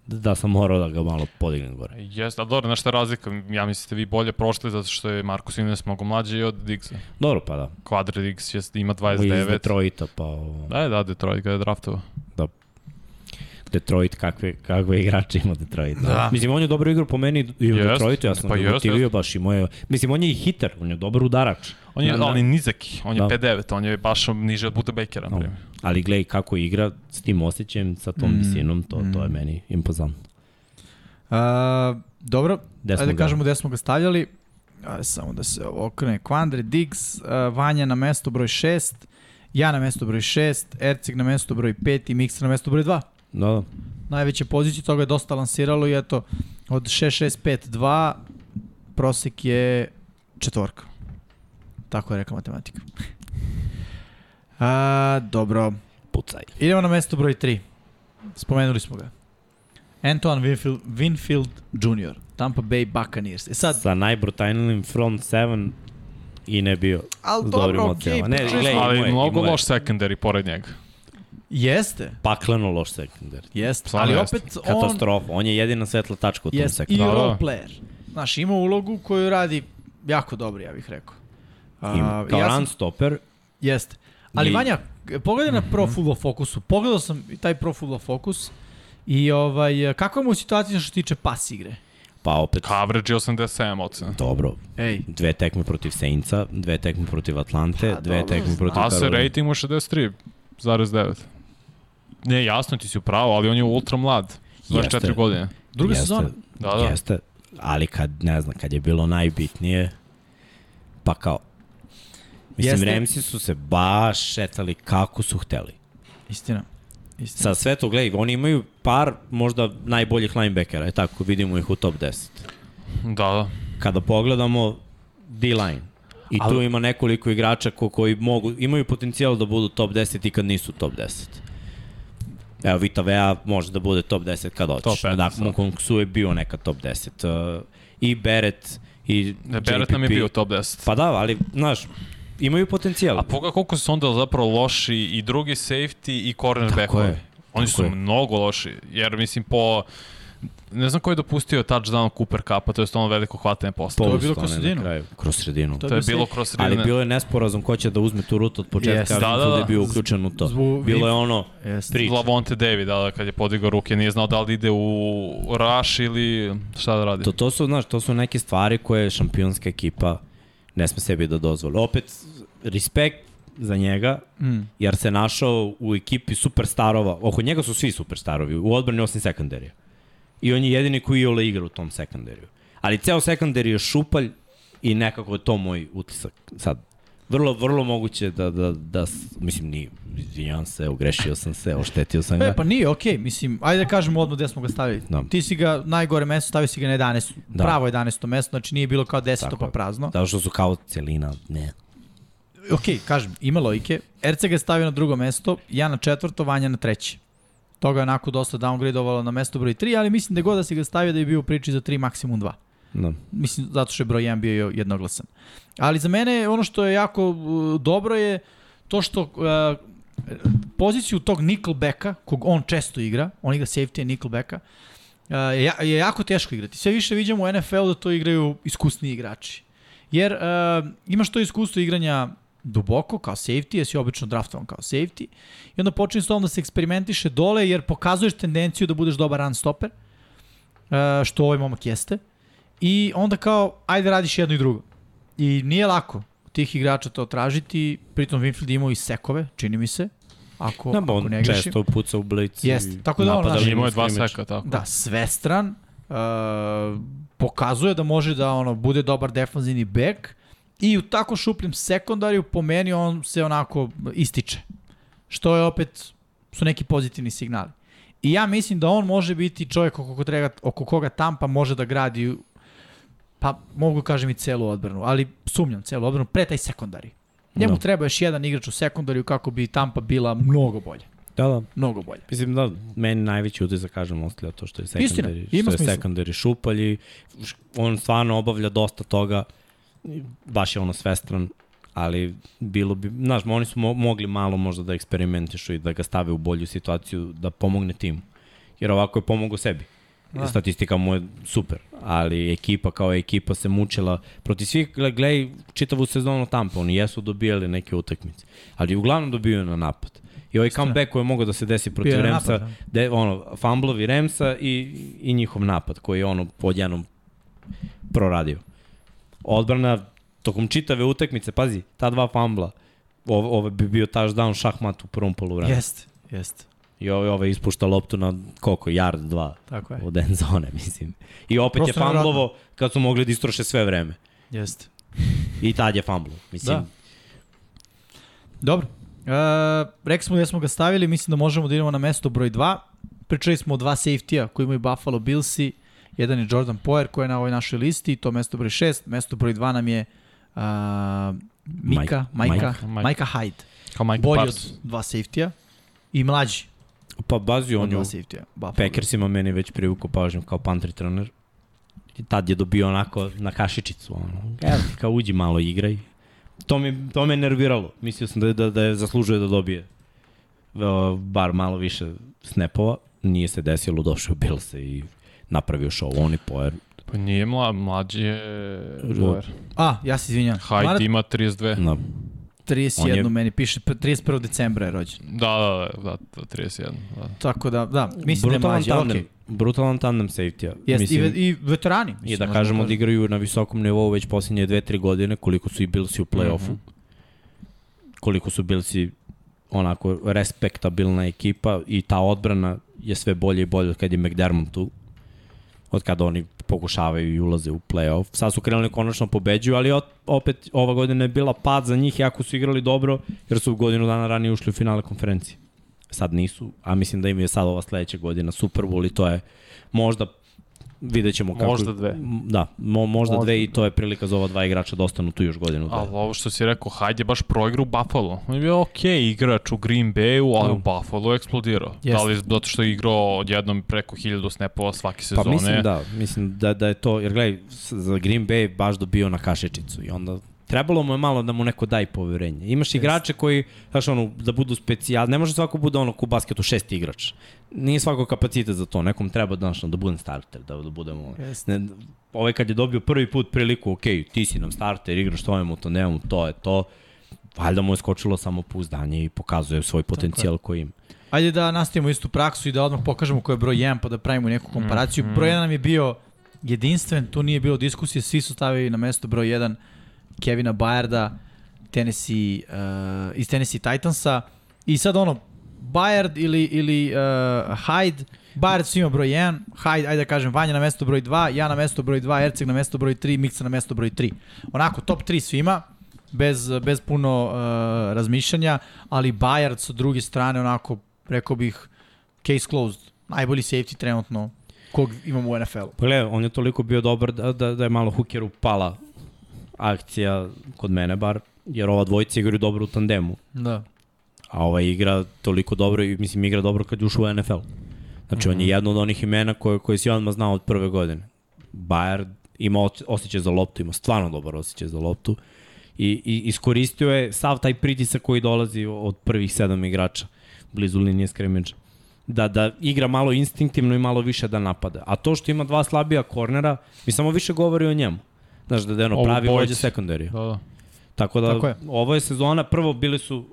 da sam morao da ga malo podignem gore. Jeste, ali dobro, znaš šta je razlika? Ja mislim da ste vi bolje prošli zato što je Marcus Ines mnogo mlađi od Diggsa. Dobro pa da. Quadri Diggs je, ima Iz 29. Detroita pa... ovo. Da, je, da, Detroit ga je draftovao. Detroit, kakve, kakve igrače ima Detroit. Da. Mislim, on je dobro igrao po meni i u Jest, Detroitu, ja sam pa motivio jest. baš i moje... Mislim, on je i hiter, on je dobar udarač. On je, Da, da. ali nizaki, on je Da. 5'9, on je baš niže od Buda Bakera, na No. primjer. Ali gledaj kako igra s tim osjećajem, sa tom Mm, visinom, to, to je meni impozantno. A, dobro, Gde smo ajde ga? kažemo gde smo ga stavljali. Ajde samo da se ovo okrene. Kvandre, Diggs, uh, Vanja na mesto broj 6, ja na mesto broj 6, Erceg na mesto broj 5 i Mikser na mesto broj 2. Da, da. Najveće pozicije, toga je dosta lansiralo i eto, od 6-6-5-2 prosek je četvorka. Tako je rekla matematika. A, dobro. Pucaj. Idemo na mesto broj 3. Spomenuli smo ga. Antoine Winfield, Winfield Jr. Tampa Bay Buccaneers. E sad, Sa najbrutalnijim front 7 i ne bio. ali s dobrim dobro, okej, Ne, gledaj, Ali mnogo loš secondary pored njega. Jeste, Pakleno loš sekundar. jeste, Stvarno ali jeste. opet on Katastrofa. On je jedina svetla tačka u tom jeste i sekundaru. Da, da. role player. Znaš, ima ulogu koju radi jako dobro, ja bih rekao. A, Im, kao ja run sam, stopper, jeste. Ali I- Vanja, pogledaj na Pro Football Focusu. Pogledao sam i taj Pro Football Focus i ovaj, mu je situacija što se tiče pas igre? pa opet Coverage je 87 ocena. dobro. Ej, Dve tekme protiv Saintsa, dve tekme protiv Atlante, Pa, dve dobro. tekme protiv Caroline. rating mu 63,9. Ne, jasno ti si upravo, ali on je ultra mlad. 24 Jeste. godine. druga Jeste, sezona. Da, da. Jeste, ali kad, ne znam, kad je bilo najbitnije, pa kao, mislim, Jeste. Ramsi su se baš šetali kako su hteli. Istina. Istina. Sa sve to, gledaj, oni imaju par možda najboljih linebackera, je tako, vidimo ih u top 10. Da, da. Kada pogledamo D-line, i tu Ali- ima nekoliko igrača ko, koji mogu, imaju potencijal da budu top 10 i kad nisu top 10. Evo, Vita Vea može da bude top 10 kad hoćeš. Top 15, Dakle, da. Kongsu je bio neka top 10. Uh, I Beret, i Ne, Barrett nam je bio top 10. Pa da, ali, znaš, imaju potencijal. A pogleda koliko su onda zapravo loši i drugi safety i cornerbackovi. Oni su je. mnogo loši, jer mislim po... Ne znam ko je dopustio touchdown Cooper Cupa, to je ono veliko hvatanje posla. To je bilo kroz sredinu. Kroz sredinu. To je To je bilo kroz Ali sredine. bilo je nesporazum ko će da uzme tu rutu od početka, yes. Da, da, da. je bio uključen u to. Zbog- Bilo je ono, Jeste. priča. Lavonte David, da, kad je podigao ruke, nije znao da li ide u rush ili šta da radi. To, to su, znaš, to su neke stvari koje šampionska ekipa ne sme sebi da dozvoli. Opet, respekt za njega, Mm. jer se našao u ekipi superstarova. Oko njega su svi superstarovi, u odbrani osim sekundarija. I on je jedini koji je ole igra u tom sekundariju. Ali ceo sekundari je šupalj i nekako je to moj utisak. Sad, vrlo, vrlo moguće da, da, da, mislim, ni, izvinjavam se, ogrešio sam se, oštetio sam ga. E, pa nije, okej, mislim, ajde da kažemo odmah gde smo ga stavili. Da. Ti si ga najgore mesto, stavio si ga na 11, Da. pravo 11 mesto, znači nije bilo kao 10 Tako pa prazno. Zato što su kao celina, ne. Okej, kažem, ima logike. Erceg je stavio na drugo mesto, ja na četvrto, Vanja na treće. Toga je onako dosta downgradovalo na mesto broj 3, ali mislim da god da si ga stavio da je bio u priči za 3, maksimum 2. Da. Mislim, zato što je broj 1 bio jednoglasan. Ali za mene ono što je jako uh, dobro je to što uh, poziciju tog nickelbacka, kog on često igra, on igra safety nickelbacka, uh, je, je jako teško igrati. Sve više vidimo u NFL da to igraju iskusni igrači. Jer uh, imaš to iskustvo igranja duboko kao safety, jesi obično draftovan kao safety i onda počinje s tom da se eksperimentiše dole jer pokazuješ tendenciju da budeš dobar run stopper, uh, što ovaj momak jeste. I onda kao, ajde radiš jedno i drugo. I nije lako tih igrača to tražiti, pritom Winfield imao i sekove, čini mi se, ako, Da, ako on ne grešim. često puca u blic. Jeste, i tako da on, liniju Imao je dva seka, tako. Da, svestran, uh, pokazuje da može da ono bude dobar defanzivni back i u tako šupljem sekundariju po meni on se onako ističe. Što je opet su neki pozitivni signali. I ja mislim da on može biti čovjek oko, koga oko koga Tampa može da gradi pa mogu kažem i celu odbranu, ali sumnjam celu odbranu pre taj sekundari. Njemu Da. treba još jedan igrač u sekundariju kako bi Tampa bila mnogo bolje. Da, da. Mnogo bolje. Mislim da, meni najveći utisak, kažem, ostavlja to što je Istina, sekundari, ima što je sekundari šupalji, on stvarno obavlja dosta toga, baš je ono svestran, ali bilo bi, znaš, oni su mo mogli malo možda da eksperimentišu i da ga stave u bolju situaciju, da pomogne timu. Jer ovako je pomogao sebi. Da. Statistika mu je super, ali ekipa kao ekipa se mučila protiv svih, gle- gledaj čitavu sezonu Tampa, oni jesu dobijali neke utakmice, ali uglavnom dobijaju na napad. I ovaj comeback koji je mogao da se desi protiv Bio Remsa, napad, da. de, ono, fumblovi Remsa i, i njihov napad koji je ono odjednom proradio. Odbrana tokom čitave utakmice, pazi, ta dva fumbla, ovo, ovo bi bio touchdown šahmat u prvom poluvremenu. Jeste, jeste. I ovo, ovo ispušta loptu na koliko, yard, dva Tako je. od end zone, mislim. I opet Prosto je fumblovo kad su mogli da istroše sve vreme. Jeste. I tad je fumblo. Mislim, Da. Dobro. E, rekli smo da smo ga stavili, mislim da možemo da idemo na mesto broj 2. Pričali smo o dva safety-a koji imaju Buffalo Billsi. Jedan je Jordan Poyer koji je na ovoj našoj listi, to mesto broj 6. Mesto broj 2 nam je uh, Mika, Mike- Majka, Mike. Majka Hyde. Kao Mike Bolji od dva safety-a i mlađi pa bazi od on je. Packersima meni već privukao pažnju kao punt returner. I tad je dobio onako na kašičicu. Ono. Evo kao uđi malo igraj. To me, to me nerviralo. Mislio sam da, da, da je zaslužuje da dobije bar malo više snapova. Nije se desilo, došao Bills i napravio show. On i Poer. Pa nije mla, mlađi je Boer. A, ja se izvinjam. Hyde ima 32. Na, 31 On je- meni piše, p- 31. decembra je rođen. Da, da, da, da, da 31. Da. Tako da, da, mislim da je brutalan mlađi, tandem, okej. brutalan tandem safety-a. Jeste, i, ve- i veterani. I mislim, da možemo kažemo da igraju na visokom nivou već posljednje 2-3 godine, koliko su i Billsi u play-offu. Mhm. Koliko su Billsi onako respektabilna ekipa i ta odbrana je sve bolje i bolje od kad je McDermott tu. Od kada oni pokušavaju i ulaze u play-off. Sad su krenuli konačno pobeđuju, ali opet ova godina je bila pad za njih, jako su igrali dobro, jer su godinu dana ranije ušli u finale konferencije. Sad nisu, a mislim da im je sad ova sledeća godina Super Bowl i to je možda vidjet ćemo kako... Možda dve. Da, mo, možda, Možda dve i to je prilika za ova dva igrača da ostanu tu još godinu. Ali dve. ovo što si rekao, je baš proigrao u Buffalo. On je bio okej okay, igrač u Green Bayu, ali Da. u Buffalo je eksplodirao. Jeste. Da li zato što je igrao odjednom preko 1000 snapova svake Pa sezone? mislim da, mislim da, da je to, jer gledaj, za Green Bay baš dobio na kašičicu i onda trebalo mu je malo da mu neko daj poverenje. Imaš igrače koji, znaš ono, da budu specijal, ne može svako bude ono ku basketu šesti igrač. Nije svako kapacitet za to, nekom treba da, da budem starter, da, da budemo... Jeste. Ne, ovaj kad je dobio prvi put priliku, ok, ti si nam starter, igraš to mu to, nemamo, to je to. Valjda mu je skočilo samo pouzdanje i pokazuje svoj potencijal koji ima. Ajde da nastavimo istu praksu i da odmah pokažemo ko je broj 1 pa da pravimo neku komparaciju. Broj 1 nam je bio jedinstven, tu nije bilo diskusije, svi su stavili na mesto broj 1 Kevina Bayarda Tennessee, uh, iz Tennessee Titansa i sad ono, Bayard ili, ili uh, Hyde, Bayard su ima broj 1, Hyde, ajde da kažem, Vanja na mesto broj 2, ja na mesto broj 2, Erceg na mesto broj 3, Miksa na mesto broj 3. Onako, top 3 svima, bez, bez puno uh, razmišljanja, ali Bayard sa druge strane, onako, rekao bih, case closed. Najbolji safety trenutno kog imamo u NFL-u. Pa gledaj, on je toliko bio dobar da, da, da je malo Hookeru pala akcija kod mene bar, jer ova dvojica igraju dobro u tandemu. Da. A ova igra toliko dobro i mislim igra dobro kad je ušao u NFL. Znači mm -hmm. on je jedno od onih imena koje, koje si odmah znao od prve godine. Bayard ima os- osjećaj za loptu, ima stvarno dobar osjećaj za loptu. I, i iskoristio je sav taj pritisak koji dolazi od prvih sedam igrača blizu linije skrimidža. Da, da igra malo instinktivno i malo više da napada. A to što ima dva slabija kornera, mi samo više govori o njemu. Znaš, da je ono pravi vođa sekundarija. Da, da. Tako da, Tako je. ovo je sezona, prvo bili su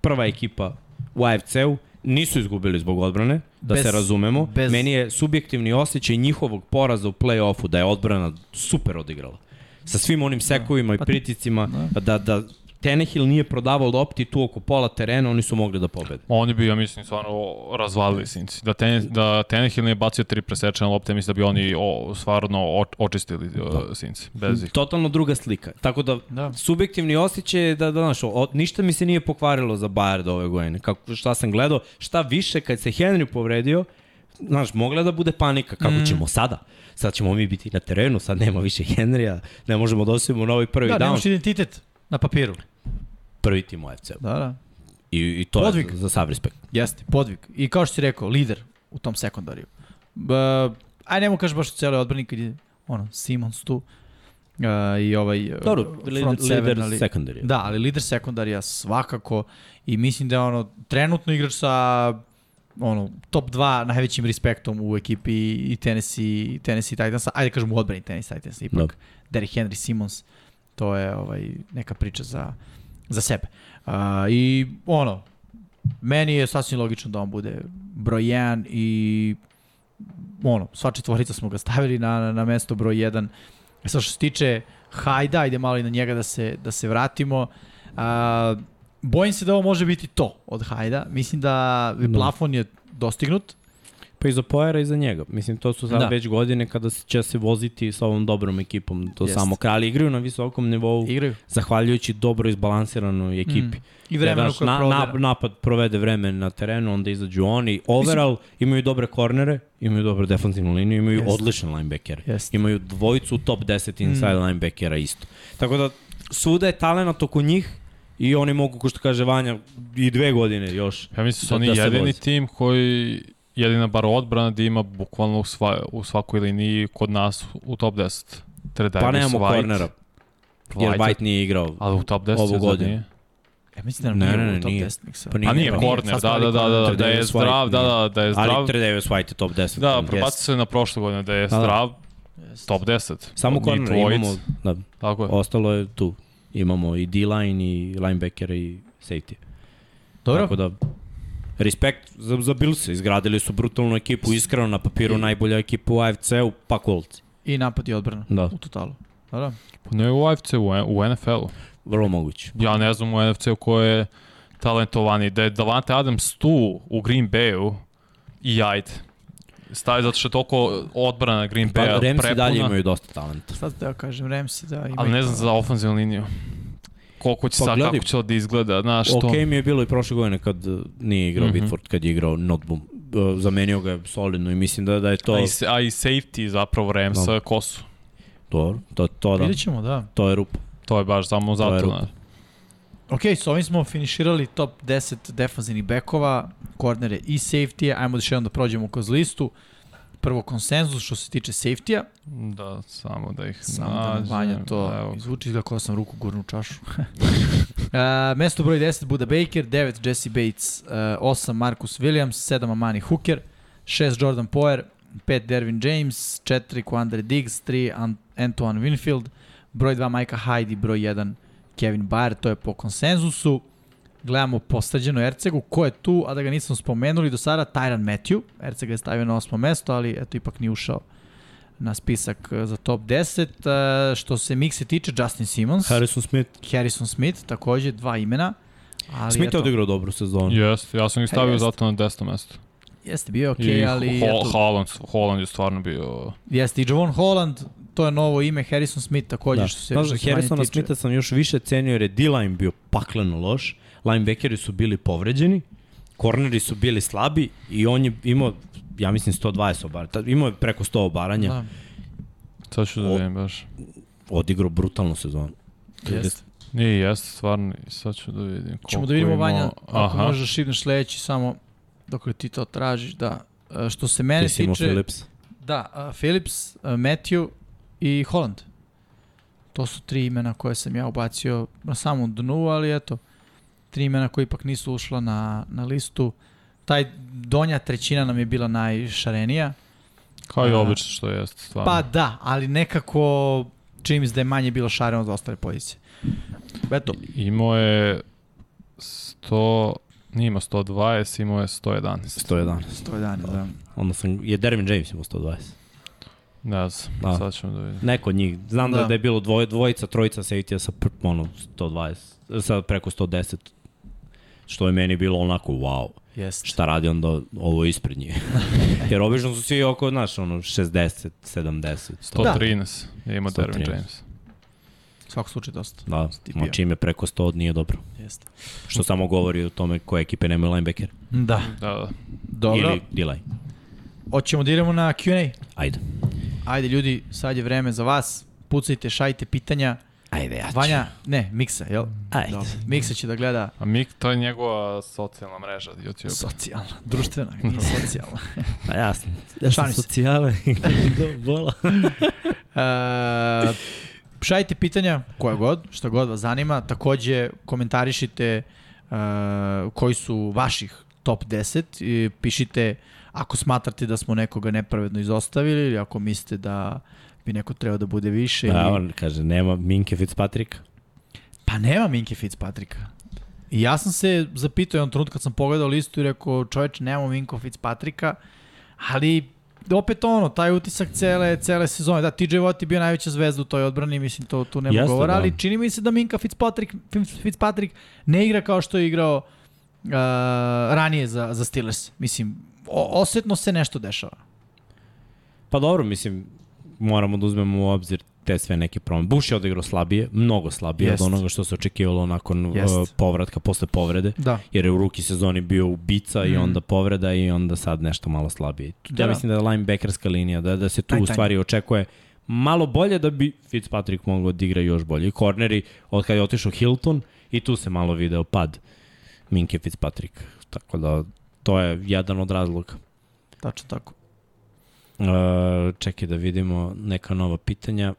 prva ekipa u AFC-u, nisu izgubili zbog odbrane, da Bez- se razumemo. bez- Meni je subjektivni osjećaj njihovog poraza u play-offu da je odbrana super odigrala. Sa svim onim sekovima i Pa- priticima, da, da Tenehill nije prodavao lopti tu oko pola terena, oni su mogli da pobede. On je bio, ja mislim, stvarno razvalili Sinci. Da, ten, da Tenehill nije bacio tri presečene lopte, mislim da bi oni o, stvarno očistili da. Sinci. Bez ih. Totalno druga slika. Tako da, Da. subjektivni osjećaj je da, da znaš, o, ništa mi se nije pokvarilo za Bayard ove godine. Kako, šta sam gledao, šta više kad se Henry povredio, znaš, mogla da bude panika, kako mm. ćemo sada? Sad ćemo mi biti na terenu, sad nema više Henrya, ne možemo da osvijemo novi prvi Da, down. nemaš identitet na papiru. Prvi tim u FC. Da, da. I, I to Podvig. je za, za sav respekt. Jeste, podvig. I kao što si rekao, lider u tom sekundariju. B, aj nemo kažeš baš u celoj odbrani kad je ono, Simons tu. Uh, i ovaj uh, Dobro, front lider, seven, lider ali- sekundarija. Da, ali lider sekundarija svakako i mislim da je ono trenutno igrač sa ono top 2 najvećim respektom u ekipi i Tennessee Tennessee Titansa. Ajde kažemo u odbrani Tennessee Titans ipak. Da. Derrick Henry Simons to je ovaj neka priča za za sebe. Uh, I ono meni je sasvim logično da on bude broj 1 i ono, sva četvorica smo ga stavili na, na, na mesto broj 1. Sa što se tiče Hajda, ajde malo i na njega da se, da se vratimo. A, bojim se da ovo može biti to od Hajda. Mislim da Da. plafon je dostignut. Pa i za Poera i za njega. Mislim, to su sad Da. već godine kada će se voziti sa ovom dobrom ekipom do Jest. samo kraja. Ali igraju na visokom nivou, Igraju. zahvaljujući dobro izbalansiranoj ekipi. Mm. I vremenu koje na, provode. na, napad provede vreme na terenu, onda izađu oni. Overall, imaju dobre kornere, imaju dobru defensivnu liniju, imaju Jeste. odlične linebackere. Jeste. Imaju dvojicu top 10 inside Mm. mm. linebackera isto. Tako da, svuda je talent oko njih i oni mogu, ko što kaže Vanja, i dve godine još. Ja mislim da su Da- oni da jedini vozi. tim koji jedina bar odbrana da ima bukvalno u, sva, u svakoj liniji kod nas u top 10. Tredavis, Pa nemamo White, kornera, jer White, White nije igrao. Ali u top 10 ovu godinu. nije? Ja mislim da nam Ne, nije ne, u ne, top nije. 10 miksa. Pa nije. A nije Pa korner, sad da, stavili da, da, da, da, korner. da je zdrav, da, nije. da, da je zdrav. Ali Tredavis White je top 10. Da, prebaci se na prošle godine da je Da, da. zdrav, top 10. Samo dvojic, imamo, da, Tako je. ostalo je tu. Imamo i D-line i linebacker i safety. Dobro. Tako da, respekt za, za Bills. Izgradili su brutalnu ekipu, iskreno na papiru najbolja ekipa u AFC-u, pa Colts. I napad i odbrana Da, u totalu. Dobro. Pa ne u AFC, u, u NFL-u. vrlo moguće. Ja ne znam u NFC-u ko je talentovani. Da je Davante Adams tu u Green Bayu i ajde. Stavi zato što je toliko odbrana Green Pa, Baya Ramsey prepuna, dalje imaju dosta talenta. Sad da ja kažem Ramsey da ima. ali ne znam za ofenzivnu liniju. Koliko će Pa sad, kako će da izgleda, znaš to. Ok mi je bilo i prošle godine kad uh, nije igrao mm. -hmm. Whitford, kad je igrao Notboom. Uh, zamenio ga je solidno i mislim da, da je to... A i, se- a i safety zapravo Ramsa, Da. ko su? Dobro, to, to da, Vidjet ćemo, da. to je rupa. To je baš samo je zato. rupa. na- Ok, s ovim smo finiširali top 10 defanzivnih bekova, kornere i safety Ajmo još jednom da prođemo kroz listu. Prvo konsenzus što se tiče safety-a. Da, samo da ih Samo da nađem. Vanja to Evo. izvuči izgleda kao sam ruku gurnu čašu. uh, mesto broj 10 Buda Baker, 9 Jesse Bates, uh, 8 Marcus Williams, 7 Amani Hooker, 6 Jordan Poyer, 5 Dervin James, 4 Quandre Diggs, 3 An Antoine Winfield, broj 2 Micah Hyde i broj 1 Kevin Bayer, to je po konsenzusu. Gledamo postađenu Ercegu, ko je tu, a da ga nisam spomenuli do sada, Tyran Matthew. Ercega je stavio na osmo mesto, ali eto ipak nije ušao na spisak eh, za top 10. Eh, Što se mikse tiče, Justin Simmons, Harrison Smith. Harrison Smith, takođe dva imena. Ali Smith je odigrao dobru sezonu. Jeste, ja sam ih stavio jeste. zato na 10. mesto. Jeste bio ok, I ali Ho eto, Holland, Holland je stvarno bio... jeste i Javon Holland, to je novo ime, Harrison Smith takođe Da. što se Znaš, da Harrisona. Smitha sam još više cenio jer je D-line bio pakleno loš, linebackeri su bili povređeni, korneri su bili slabi i on je imao, ja mislim 120 obaranja, imao je preko 100 obaranja, Da, Sad ću da vidim baš. odigrao brutalnu sezonu. jeste. Nije, jeste, stvarno. Sad ću da vidim koliko Ćemo da vidimo, ima- Vanja, ako Aha. možeš da šibneš sledeći samo dok ti to tražiš, da. E, Što se mene Ti si imao tiče... Phillips. Da, uh, Phillips, uh, Matthew i Holland. To su tri imena koje sam ja ubacio na samom dnu, ali eto, tri imena koje ipak nisu ušla na, na listu. Taj donja trećina nam je bila najšarenija. Kao i obično što jeste, stvarno. Pa da, ali nekako čini mi se da je manje bilo šareno od ostale pozicije. Eto, Imao je 100, nije imao 120, imao je 111. 111. 111, da. Onda sam, je Dervin James imao 120. Ne znam, Da. sad ćemo da vidimo. Neko od njih. Znam da, Da. je bilo dvoj, dvojica, trojica safety sa pr- ono, 120, sad preko 110. Što je meni bilo onako, wow, Jeste. šta radi onda ovo ispred njih. Jer obično su svi oko, znaš, ono, 60, 70. 113 je imao Dervin 113. James. U svakom slučaju dosta. Da, ma čim je preko 100 nije dobro. Jeste. Što samo govori o tome koje ekipe nemaju linebacker. Da. Da, da. Dobro. Ili D-line. Hoćemo da idemo na Q&A. Ajde. Ajde ljudi, sad je vreme za vas. Pucajte, šajte pitanja. Ajde, ja ću. Vanja, ne, Miksa, jel? Ajde. Dobro. Miksa će da gleda A Mik, to je njegova socijalna mreža YouTube. socijalna, društvena, nije socijalna. Pa jasno. Ja se. socijale. Do bola. E, šajte pitanja, koja god, šta god vas zanima. Takođe, komentarišite e, koji su vaših top 10 i pišite ako smatrate da smo nekoga nepravedno izostavili ili ako mislite da bi neko trebao da bude više. Da, on kaže, nema Minke Fitzpatricka. Pa nema Minke Fitzpatricka. I ja sam se zapitao jednom trenutku kad sam pogledao listu i rekao, čoveče, nemamo Minko Fitzpatricka, ali opet ono, taj utisak cele, cele sezone. Da, TJ Watt je bio najveća zvezda u toj odbrani, mislim, to tu nema Jeste, govora, da. ali čini mi se da Minka Fitzpatrick, Fitzpatrick ne igra kao što je igrao uh, ranije za, za Steelers. Mislim, o, osetno se nešto dešava. Pa dobro, mislim, moramo da uzmemo u obzir te sve neke promene. Bush je odigrao slabije, mnogo slabije Jest. od onoga što se očekivalo nakon uh, povratka, posle povrede. Da. jer je u ruki sezoni bio ubica mm. i Mm. onda povreda i onda sad nešto malo slabije. Da, Da. ja mislim da je linebackerska linija, da, da se tu u stvari očekuje malo bolje da bi Fitzpatrick mogao da igra još bolje. I korneri, od kada je otišao Hilton, i tu se malo video pad Minke Fitzpatrick. Tako da to je jedan od razloga. Tačno tako. Uh, čekaj da vidimo neka nova pitanja.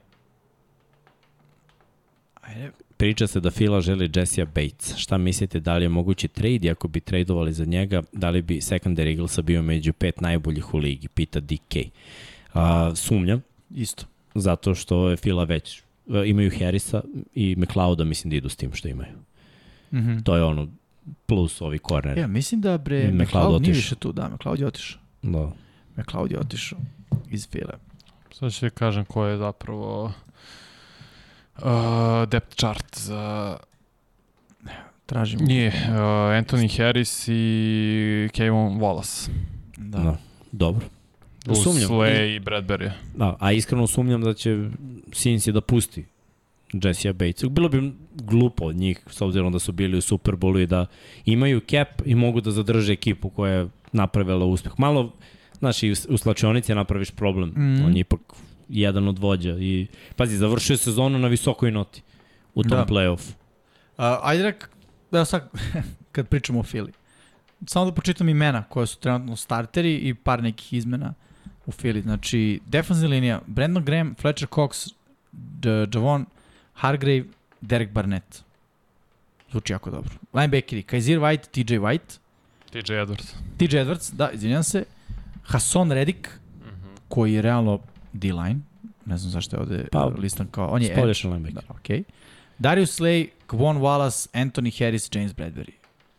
Ajde. Priča se da Fila želi Jessija Bates. Šta mislite, da li je mogući trade i ako bi tradovali za njega, da li bi secondary Eaglesa bio među pet najboljih u ligi, pita DK. Uh, sumnjam, Isto. zato što je Fila već, uh, imaju Harrisa i McLeoda, mislim da idu s tim što imaju. Mm -hmm. To je ono, plus ovi corneri. Ja, mislim da bre, McLeod McLeod nije više tu, da, McLeod je otišao. Da. McLeod je otišao iz File. Sad ću kažem ko je zapravo uh, depth chart za Tražimo. nije uh, Anthony Harris i Kevin Wallace. Da. da. Dobro. Uz Sumnjam. Slay i Bradbury. Da, a iskreno sumnjam da će Cincy da pusti Jessija Batesa. Bilo bi glupo od njih, s obzirom da su bili u Superbowlu i da imaju cap i mogu da zadrže ekipu koja je napravila uspeh. Malo, znaš, i u slačionici napraviš problem. Mhm. On je ipak jedan od vođa. I, pazi, završio je sezonu na visokoj noti u tom Da. play-offu. Ajde rek, da sad, kad pričamo o Fili. Samo da počitam imena koje su trenutno starteri i par nekih izmena u Fili. Znači, defensivna linija, Brandon Graham, Fletcher Cox, J- Javon Hargrave, Derek Barnett. Zvuči jako dobro. Linebackeri, Kaiser White, TJ White, TJ Edwards. TJ Edwards, da, izvinjam se, Hasson Reddick, koji je realno D-line, ne znam zašto je ovde Pa, listan kao, on je. Spoljašan linebacker. Da, okej. Darius Slay, Kwon Wallace, Anthony Harris, James Bradbury.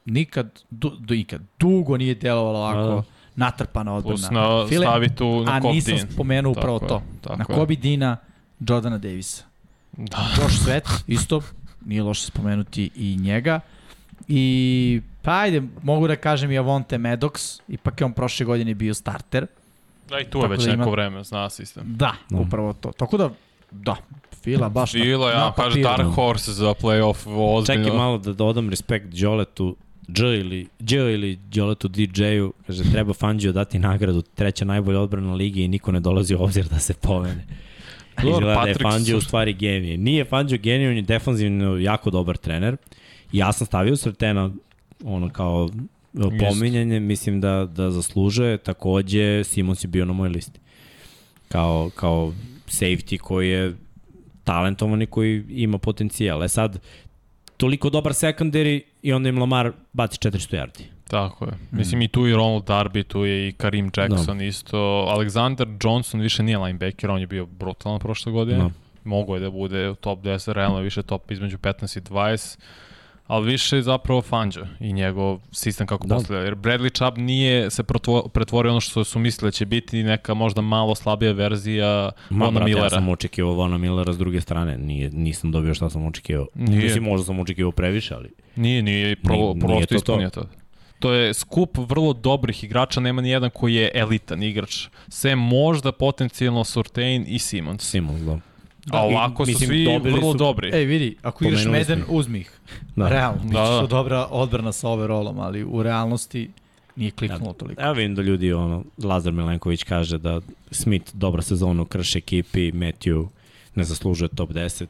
Nikad, du, du, nikad, dugo nije delovalo ovako Da. natrpana odbrana. Plus na, File, stavi tu na a Cobb nisam Dean. spomenuo upravo Tako to. je, tako na je. Kobe Dina, Jordana Davisa. Da. Josh Sweat, isto, nije loše spomenuti i njega. I, pa ajde, mogu da kažem i Avonte Maddox, ipak je on prošle godine bio starter. Da, i tu je Tako već da ima- neko vreme, zna sistem. Da, Da. upravo to. Tako da, da, Fila baš na ja kaže. Dark Horse za playoff, ozbiljno. Čekaj malo da dodam respekt Đoletu, Dž ili, Dž ili Đoletu DJ-u, kaže treba Fangio dati nagradu, treća najbolja odbrana ligi i niko ne dolazi u obzir da se. Dobro, Izgleda da je Fangio u stvari genije. Nije Fangio genije, on je defensivno jako dobar trener. Ja sam stavio Srtena ono kao e, pominjanje, mislim da, da zaslužuje. Takođe, Simons je bio na mojoj listi. Kao, kao safety koji je talentovan i koji ima potencijal. E sad, toliko dobar secondary i onda im Lamar baci 400 yardi. Tako je. Mm. Mislim i tu i Ronald Darby, tu je i Karim Jackson isto. Alexander Johnson više nije linebacker, on je bio brutalan prošle godine. Da. Mogu je da bude u top 10, realno više top između 15 i 20. Ali više zapravo Fangio i njegov sistem kako Da. postavlja. Jer Bradley Chubb nije se pretvorio ono što su mislili da će biti neka možda malo slabija verzija Ma, Vona brate, ja Millera. sam očekivao Vona Millera s druge strane. Nije, nisam dobio šta sam očekivao. Nije. Mislim, možda sam očekivao previše, ali... Nije, nije, pro, Nije- nije prosto to to. ispunio to. To je skup vrlo dobrih igrača, nema ni jedan koji je elitan igrač. Sve možda potencijalno Surtain i Simons. Simons, da. A ovako su mislim, svi dobili vrlo su- dobri. Ej, vidi, ako igraš Meden, uzmi ih. Da. Da. Realno, Da, da, da. da. dobra odbrana sa overallom, ali u realnosti nije kliknulo toliko. Evo vidim da ljudi, ono, Lazar Milenković kaže da Smith dobra sezonu krše ekipi, Matthew ne zaslužuje top 10,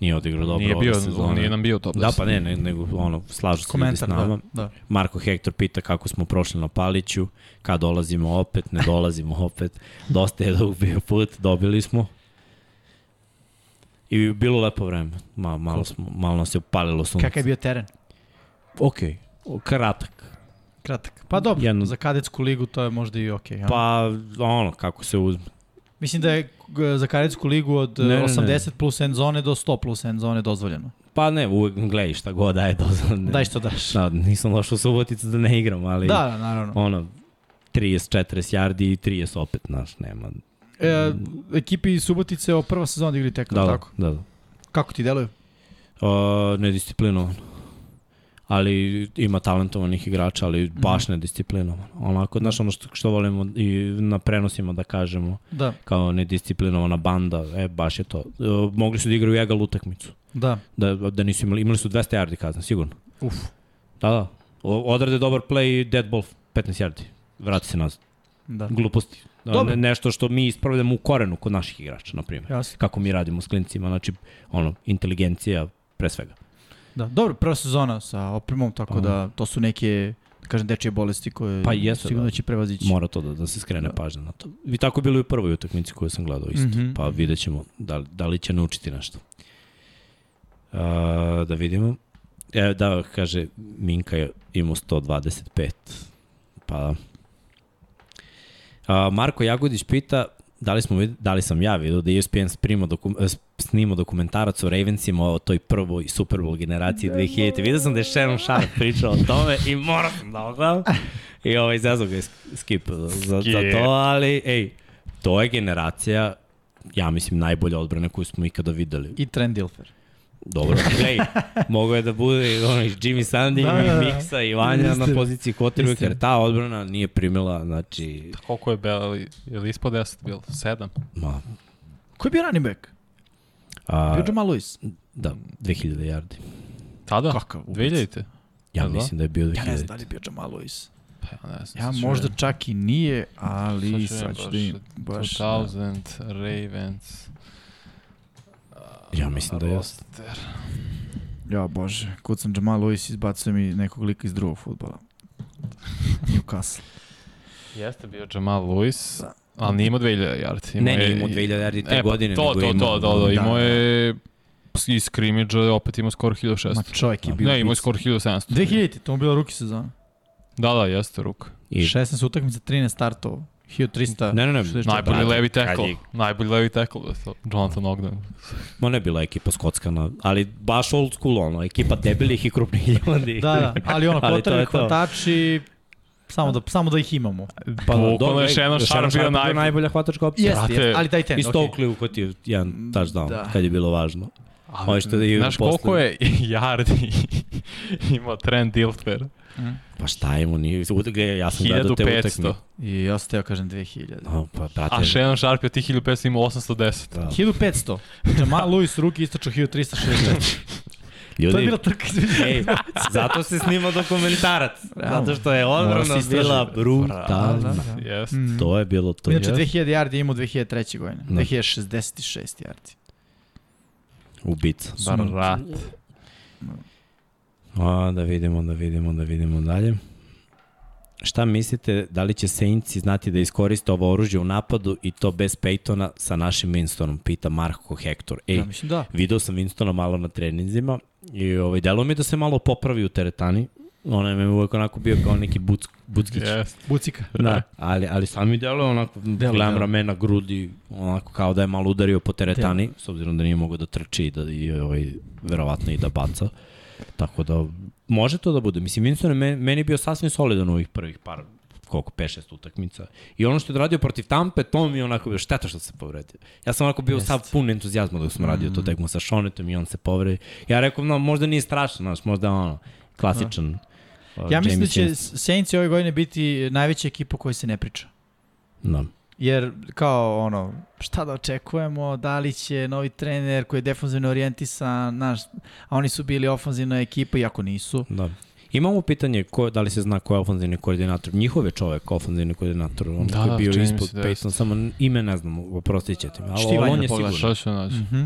nije odigrao dobro nije bio, ove sezone. nije nam bio top Da, 10. pa ne, ne, nego ono, slažu se ljudi s Komentar, nama. da, da. Marko Hektor pita kako smo prošli na Paliću, kad dolazimo opet, ne dolazimo opet. Dosta je dug bio put, dobili smo. I bilo lepo vreme. Ma, malo, smo, malo nas je upalilo sunce. Kakav je bio teren? Ok, kratak. Kratak. Pa dobro, Jedno- za kadetsku ligu to je možda i okej. Okay, Pa, ono, kako se uzme. Mislim da je za kadetsku ligu od Ne, ne, ne, ne. 80 plus end zone do 100 plus end zone dozvoljeno. Pa ne, uvek gledaj šta god daje dozvan. Daj što daš. Da, nisam došao u Suboticu da ne igram, ali Da, da, naravno. ono, 30-40 yardi i 30 opet, znaš, nema. E, ekipi iz Subotice o prva sezona da igri tek, Da, da, tako? da. da. Kako ti deluje? Uh, nedisciplinovan. Ali ima talentovanih igrača, ali baš nedisciplinovan. Onako, znaš, ono što, što volimo i na prenosima da kažemo, Da, kao nedisciplinovana banda, e, baš je to. Uh, mogli su da igraju egal utakmicu. da. Da, da nisu imali, imali su 200 yardi kazna, sigurno. Uf. Da, da. O, odrade dobar play i dead ball 15 yardi. Vrati se nazad. Da. Gluposti. Da, Dobro. ne, nešto što mi ispravljamo u korenu kod naših igrača, na primjer. Jasno. Kako mi radimo s klincima, znači, ono, inteligencija pre svega. Da, dobro, prva sezona sa opremom, tako Pa. da to su neke, da kažem, dečije bolesti koje Pa jeste, sigurno da. da. će prevazići. Mora to da, da se skrene Da. pažnja na to. I tako bilo i u prvoj utakmici koju sam gledao isto. Mm. -hmm. Pa vidjet ćemo da, li- da li će naučiti nešto. A, da vidimo. E, da, kaže, Minka je imao 125. Pa A, Marko Jagodić pita da li, smo, da li sam ja vidio da ESPN sprimo dokum, eh, snima dokumentarac o Ravensima o toj prvoj Super Bowl generaciji 2000. Vidio sam da je Shannon Sharp pričao o tome i morao sam da ogledam. I ovaj zazvo ga je sk- skip za, za, za to, ali ej, to je generacija ja mislim najbolja odbrana koju smo ikada videli. I Trent Dilfer. Dobro, glej, mogo je da bude ono, i Jimmy Sandy, Da, da, da, da. i Mixa i Vanja na poziciji Istina. jer ta odbrana nije primila, znači, Koliko je Bell, je li ispod 10 bilo? 7? ma, Ko je bio running back? a, Bio Jamal Lewis. da, 2000 yardi. Tada? Kakav ubec. 2000? Ja da? mislim da je bio 2000. Ja ne znam da li je bio Jamal Lewis. Pa ja ne znam. Ja možda čak i nije, ali Sad ću da im baš... da. 2000 Ravens. Ja mislim da je. Roster. Ja bože, kucam Jamal Lewis izbacuje mi nekog lika iz drugog futbola. Newcastle. Jeste bio Jamal Lewis, Da. ali nije imao 2000 yardi. Ne, je- nije imao 2000 yardi te E, pa godine, to, to, to, to, to, imao Da. je iz skrimidža, opet imao skoro 1600. Ma čovjek je bio Ne, imao je skoro 1700. 2000, to mu bila ruki sezona. Da, da, jeste ruk. I, 16 utakmica, 13 startova. 1300. Ne, ne, ne, 64. Najbolji brate, levi tackle. Najbolji levi tackle. da to, Jonathan Ogden. ma ne bila ekipa skockana, ali baš old school, ono, ekipa debelih i krupnih ljudi. Da, da, ali ono, Ali to je kvotar, to. hvatači, samo da, samo da ih imamo. Pa Bukvalno je Shannon Sharp bio najbolji. najbolja hvatačka opcija. Jeste, jeste, ali daj ten, I. Stokely uhvatio jedan touchdown, Da. kad je bilo važno. Ovo što da Znaš koliko je yardi imao Trent Dilfer? Pa šta ima, nije, utakmice, ja sam gledao te 1500. utakmice. I ja sam teo kažem 2000. No, pa, brate, A Shannon Sharp je od tih 1500 imao 810. da. 1500. Jamal Lewis ruki istočao 1364. Ljudi, to je bila trka. Ej, zato se snima dokumentarac. Zato što je odbrana bila Da, brutalna. da, da. Yes. Mm. To je bilo to. Inače, Inače, 2000 yardi je imao 2003. godine. Da. 2066 yardi. Ubica. Stvarno. A, da vidimo, da vidimo, da vidimo dalje. Šta mislite, da li će Saintsi znati da iskoriste ovo oružje u napadu i to bez Peytona sa našim Winstonom, pita Marko Hector. Ej, Ja mislim da. video sam Winstona malo na treninzima i ovaj, delo mi je da se malo popravi u teretani. On je mi uvek onako bio kao neki buc, buckić. Yes. Bucika. Da, ali, ali sam mi deluje onako, Deluje, gledam deluje. ramena, grudi, onako kao da je malo udario po teretani, s obzirom da nije mogao da trči i da i, ovaj, verovatno i da baca. Tako da, može to da bude. Mislim, Winston je meni, bio sasvim solidan u ovih prvih par koliko, 5-6 utakmica. I ono što je radio protiv Tampe, to mi je onako bio šteta što se povredio. Ja sam onako bio Jest. sav pun entuzijazma dok sam radio to tekmo sa Šonetom i on se povredi. Ja rekao, no, možda nije strašno, znaš, možda ono, klasičan. uh, Ja mislim da će. Saints ove godine biti najveća ekipa o kojoj se ne priča. Da. Jer kao ono, šta da očekujemo, da li će novi trener koji je defanzivno orijentisan, naš, a oni su bili ofanzivna ekipa, iako nisu. Da. Imamo pitanje ko, da li se zna ko je ofenzivni koordinator. Njihov je čovek ofenzivni koordinator. On Da, koji je bio ispod da Peyton, samo ime ne znamo, oprostit ćete mi. Ali on je sigurno. Šta ću naći? Mhm.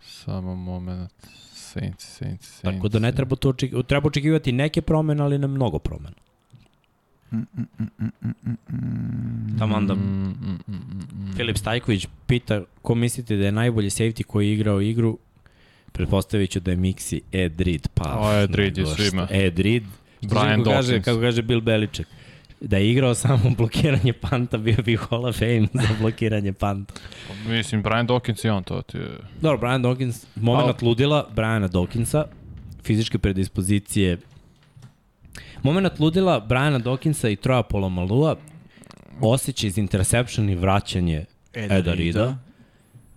Samo moment. Saints, Saints, Saints. Tako da ne treba, to oček, treba očekivati neke promene, ali ne mnogo promena. Mm, mm, mm, mm, mm, mm, mm. Taman da Mm, mm, mm, mm, mm. Filip Stajković pita ko mislite da je najbolji safety koji je igrao igru Pretpostavit ću da je Mixi Ed Reed. Pa, O, Ed Reed je svima. šta. Ed Reed. Brian kako kaže, Dawkins. kako kaže Bill Beliček. Da je igrao samo blokiranje panta, bio bi Hall of Fame za blokiranje panta. Mislim, Brian Dawkins i on to ti je... Dobro, Brian Dawkins, moment ludila Briana Dawkinsa, fizičke predispozicije. Moment ludila Briana Dawkinsa i Troja Polomalua, osjećaj iz interception i vraćanje Eda, Eda Rida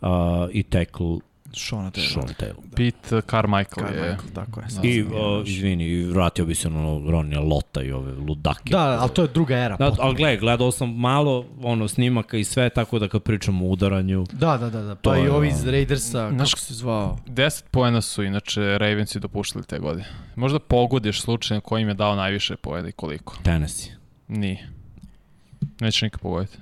uh, i tackle Shona Taylor. Sean Taylor. Pete Carmichael je... Carmichael, tako je. sad I, uh, imao. izvini, i vratio bi se na ono Ronija Lota i ove ludake. Da, ali to je druga era. Da, potpuno. ali gledaj, gledao sam malo ono snimaka i sve, tako da kad pričamo o udaranju, Da, da, da, da. To Pa i je, ovi iz Raidersa, Znaš- kako se zvao? 10 poena su inače Ravensi dopuštali te godine. Možda pogodiš slučajno ko im je dao najviše poena i koliko. Tennessee. Nije. Neće nikad pogoditi.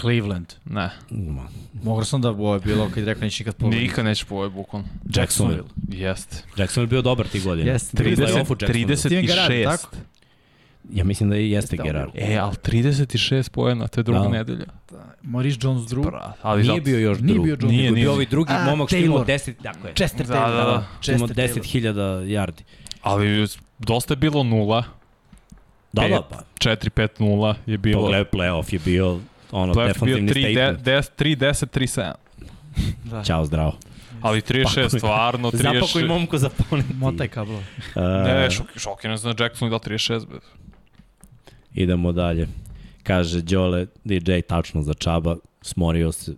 Cleveland. Ne. Ma, Mogao sam da ovo je bilo kad je rekao neće nikad pogledati. Nikad neće pogoditi bukvalno. Jacksonville. Jeste. Jacksonville bio dobar ti godine. Jeste. Bili u 30, play-offu Jacksonville. Steven Gerrard, 36. tako? Ja mislim da i jeste Jeste, Gerard. E, ali 36 poena, to je druga Da. nedelja. Da. Maurice Jones-Drew. Bra, ali Nije zato- bio još Nije drug. bio Jones. Nije, nije. bio ovaj drugi A, momak što imao Taylor. 10, dakle, Chester Da, Taylor. da, da. što imao Chester 10.000 yardi. Ali dosta je bilo nula. Da, da, pa. 4-5-0 je bilo. Pogledaj, playoff je bio ono, Playoff je bio defensivni 3-10, statement. 3-10, 3-7. Da. Ćao, zdravo. Ali 36, stvarno, 36. Zapakuj momku za poneti. Motaj kablo. Ne, ne, šok, šokiran sam da Jackson je dao 36. Bez. Idemo dalje. Kaže Đole, DJ tačno za Čaba, smorio se.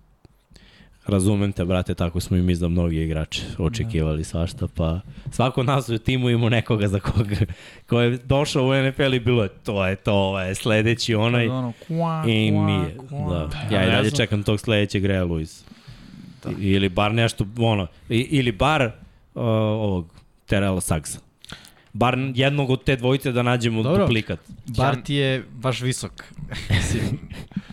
Razumem te, brate, tako smo i mi za mnogi igrače očekivali svašta, pa svako nas u timu ima nekoga za koga ko je došao u NFL i bilo je to je to, ovo je sledeći onaj Ono, kua, i kua, nije. kua. Da. Ja i dalje čekam tog sledećeg Rea Luis. Da. Ili bar nešto, ono, ili bar uh, ovog Terela Sagsa. Bar jednog od te dvojice da nađemo Dobro. duplikat. Bart je baš visok.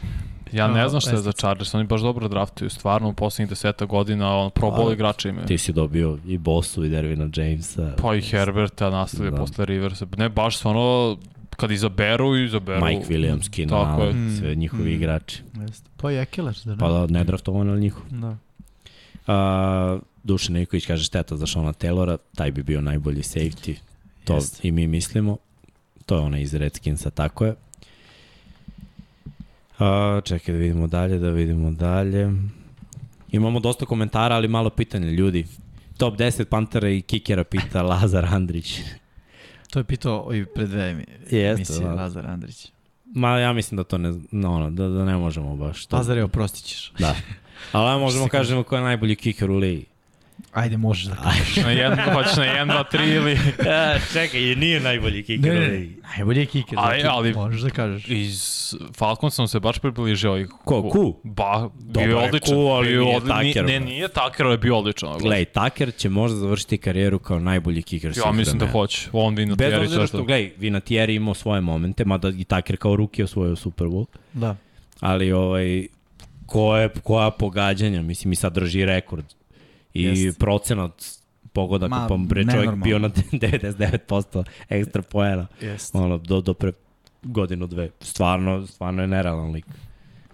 Ja ne znam šta je za. Chargers, oni baš dobro draftuju, stvarno u poslednjih deseta godina, on pro bowl igrača imaju. Ti si dobio i Bosu i Dervina Jamesa. Pa i Herberta nastavlja Da. posle Riversa. Ne, baš stvarno, kad izaberu, izaberu. Mike Williams, Keenan Tako je. Allen, sve njihovi Mm. igrači. jeste. Pa i Ekeler, da ne? Pa da, ne draftovan, ali njihov. Da. A, Dušan Nikolić kaže šteta za Šona Taylora, taj bi bio najbolji safety. To Jeste. i mi mislimo. To je onaj iz Redskinsa, tako je. A, čekaj da vidimo dalje, da vidimo dalje. Imamo dosta komentara, ali malo pitanja ljudi. Top 10 Pantera i Kikera pita Lazar Andrić. To je pitao i pred dve emisije da. Lazar Andrić. Ma ja mislim da to ne, no, ono, da, da ne možemo baš. To, Lazar je oprostit ćeš. Da. Ali možemo kažemo ko je najbolji kiker u ligi. Ajde, možeš da kažeš. Na jedno, hoćeš na 1, 2, 3 ili... Ja, čekaj, nije najbolji kiker Ne, ne. Najbolji je kiker. Ali- znači, ali- Možeš da kažeš. Iz Falconsa sam se baš približio. I Ko, Ku? Ba, Dobar bio je odličan. Ku, ali bio nije odli- Tucker, Ne, nije Tucker, ali je bio odličan. Glej, Tucker će možda završiti karijeru kao najbolji kiker svih Ja mislim da hoće. On vi na Bez obzira što, gledaj, Vinatieri imao svoje momente, mada i Tucker kao ruki osvojio Super Bowl, Da. ali ovaj, koje, koja pogađanja, mislim i sad drži rekord. I Jest. procenat pogodaka, Ma, pa bre čovjek bio na 99% ekstra poena. Jeste. ono, do, do pre godinu, dve. Stvarno, stvarno je nerealan lik.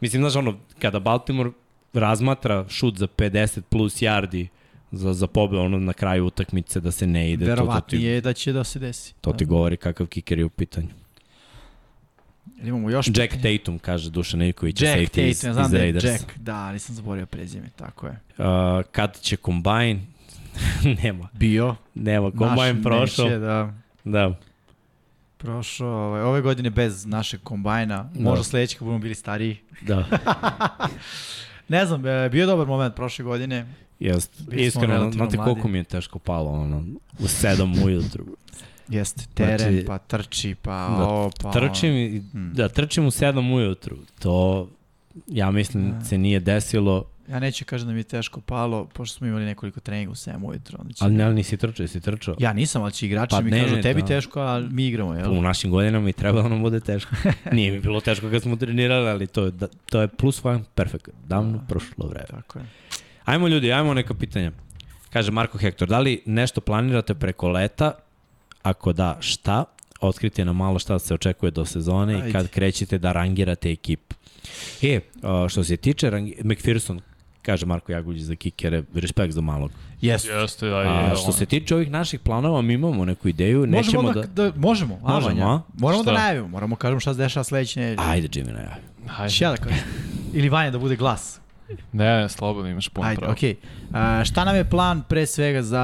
Mislim, znaš, ono, kada Baltimore razmatra šut za 50 plus yardi za, za pobe, ono, na kraju utakmice da se ne ide, to, to, ti, Verovatnije je da će da se desi. to ti Da. govori kakav kiker je u pitanju. Jel Imamo još Jack? Tatum, kaže Dušan Ivković, Jack safety Tatum, iz, ja znam iz da je. Jack, da, nisam zaborio prezime, tako je. Uh, kad će kombajn? nema. Bio, Nema, kombajn prošao. neće, da, Da. prošao, ovaj, ove godine bez našeg kombajna, Da. možda sledeći kad budemo bili stariji. Da. Ne znam, e, bio je dobar moment prošle godine. Jest. Iskreno, znate koliko mi je teško palo, ono, u sedam ujutru. Jeste, teren, Znači, pa trči, pa da, ovo, pa Trčim, i, Hmm. da trčim u 7 ujutru. To, ja mislim, Da. se nije desilo, Ja neću kažem da mi je teško palo, pošto smo imali nekoliko treninga u 7 ujutro. Onda će... ali ne, ali nisi trčao, jesi trčao. Ja nisam, ali će igrači Pa mi ne, kažu ne, tebi da. teško, a mi igramo, jel? U našim godinama i treba da nam bude teško. Nije mi bilo teško kad smo trenirali, ali to, je, da, to je plus one perfect. Davno Da. prošlo vreme. Tako je. Ajmo ljudi, ajmo neka pitanja. Kaže Marko Hektor, da li nešto planirate preko leta? Ako da, šta? Otkrite na malo šta se očekuje do sezone i Ajde. kad krećete da rangirate ekipu. E, a, što se tiče rangi... McPherson Kaže Marko Jaguljić za kikere, respekt za malog. Jesu. Jeste, da A je. što se tiče ovih naših planova, mi imamo neku ideju, nećemo Možemo da... da, da, možemo, a, Možemo, a? Moramo da Šta? najavimo, moramo kažemo šta se dešava sledeće nedelje. Ajde, Jimmy, najavi. Hajde. Šta da kažem? Ili Vanja da bude glas. Ne, ne, slobodno imaš puno Ajde, pravo. okej. A, šta nam je plan pre svega za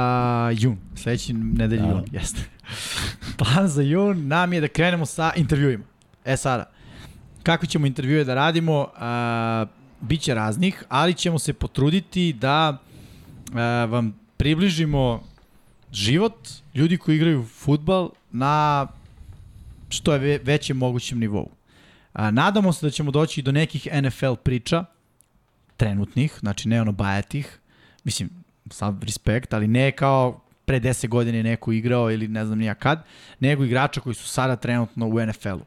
jun? Sledeći nedelji Da. jun, jeste. Plan za jun nam je da krenemo sa intervjuima. E sada, kako ćemo intervjue da radimo? A, biće raznih, ali ćemo se potruditi da a, vam približimo život ljudi koji igraju futbal na što je ve- većem mogućem nivou. A, nadamo se da ćemo doći do nekih NFL priča, trenutnih, znači ne ono bajatih, mislim, sav respekt, ali ne kao pre 10 godina je neko igrao ili ne znam nija kad, nego igrača koji su sada trenutno u NFL-u.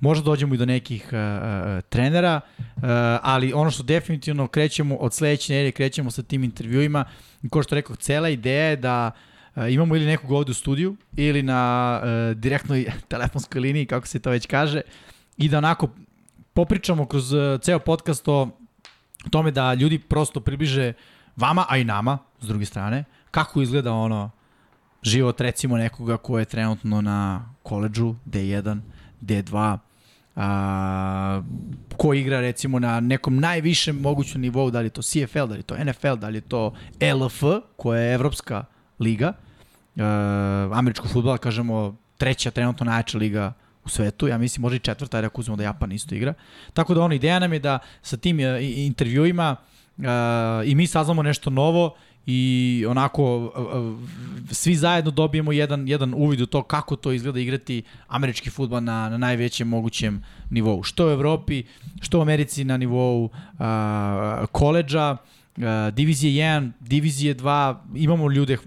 Možda dođemo i do nekih uh, uh, trenera, uh, ali ono što definitivno krećemo od sledeće nedelje, krećemo sa tim intervjuima. I Ko što rekao, cela ideja je da uh, imamo ili nekog ovde u studiju ili na uh, direktnoj telefonskoj liniji, kako se to već kaže, i da onako popričamo kroz uh, ceo podcast o tome da ljudi prosto približe vama, a i nama, s druge strane, kako izgleda ono život recimo nekoga ko je trenutno na koleđu, D1, D2, a, ko igra recimo na nekom najvišem mogućem nivou, da li je to CFL, da li je to NFL, da li je to LF, koja je evropska liga, uh, američkog futbola, kažemo, treća trenutno najjača liga u svetu, ja mislim možda i četvrta, jer ako uzmemo da Japan isto igra. Tako da ono, ideja nam je da sa tim e, intervjuima uh, i mi saznamo nešto novo i onako uh, uh, svi zajedno dobijemo jedan, jedan uvid u to kako to izgleda igrati američki futbol na, na najvećem mogućem nivou. Što u Evropi, što u Americi na nivou uh, koleđa, uh, divizije 1, divizije 2, imamo ljude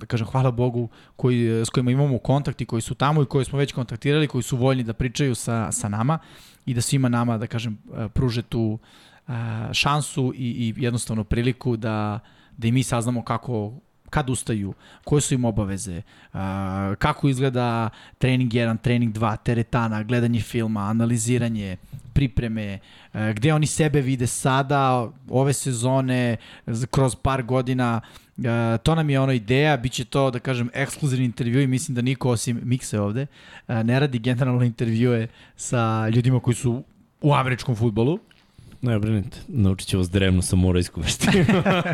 da kažem, hvala Bogu, koji, s kojima imamo kontakt i koji su tamo i koji smo već kontaktirali, koji su voljni da pričaju sa, sa nama i da svima nama, da kažem, pruže tu šansu i, i jednostavno priliku da, da i mi saznamo kako kad ustaju, koje su im obaveze, kako izgleda trening 1, trening 2, teretana, gledanje filma, analiziranje, pripreme, gde oni sebe vide sada, ove sezone, kroz par godina, to nam je ono ideja, bit će to, da kažem, ekskluzivni intervju i mislim da niko osim Mikse ovde ne radi generalno intervjue sa ljudima koji su u američkom futbolu, Ne brinite, naučit ću vas drevno sa morajsku veštinu.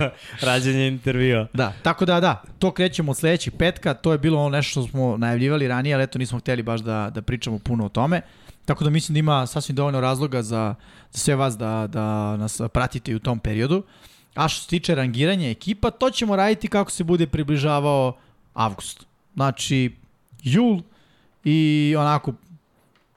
Rađenje intervjua. Da, tako da da, to krećemo od sledećeg petka, to je bilo ono nešto što smo najavljivali ranije, ali eto nismo hteli baš da, da pričamo puno o tome. Tako da mislim da ima sasvim dovoljno razloga za, za sve vas da, da nas pratite i u tom periodu. A što se tiče rangiranja ekipa, to ćemo raditi kako se bude približavao avgust. Znači, jul i onako,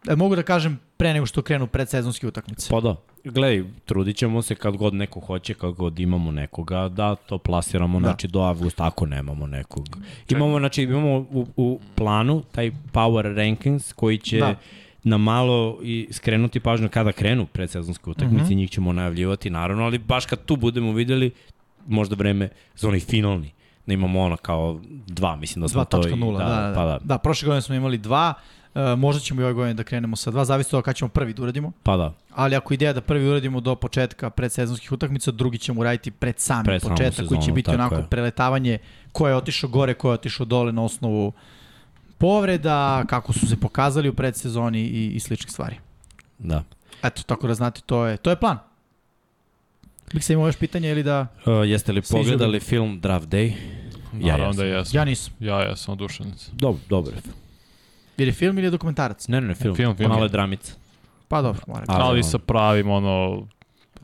e, mogu da kažem pre nego što krenu predsezonske utakmice. Pa da. Gledaj, trudit ćemo se kad god neko hoće, kad god imamo nekoga, da to plasiramo, Da. znači do avgusta, ako nemamo nekog. Imamo, znači, imamo u, u planu taj power rankings koji će Da. na malo i skrenuti pažnju kada krenu predsezonske utakmice, mm. -hmm. njih ćemo najavljivati naravno, ali baš kad tu budemo videli, možda vreme za onaj finalni, da imamo ono kao dva, mislim da smo to i... 2.0, da, da, da. Pa da, da, prošle godine smo imali dva, e, možda ćemo i ove godine da krenemo sa dva, zavisno od kada ćemo prvi da uradimo. pa da. Ali ako ideja da prvi uradimo do početka predsezonskih utakmica, drugi ćemo uraditi pred sami Pred početak koji će sezonu, biti onako je. preletavanje ko je otišao gore, ko je otišao dole na osnovu povreda, kako su se pokazali u predsezoni i, i sličnih stvari. Da. Eto, tako da znate, to je, to je plan. Bih se imao još pitanje ili da... Uh, jeste li pogledali film Draft Day? Naravno jesam. da jesam. Ja nisam. Ja jesam odušenic. Dob, dobro. Je film. Ili film ili je dokumentarac? Ne, ne, ne, film. Film, film. Malo je dramica. Pa dobro, moram. Ali Ali sa pravim, ono,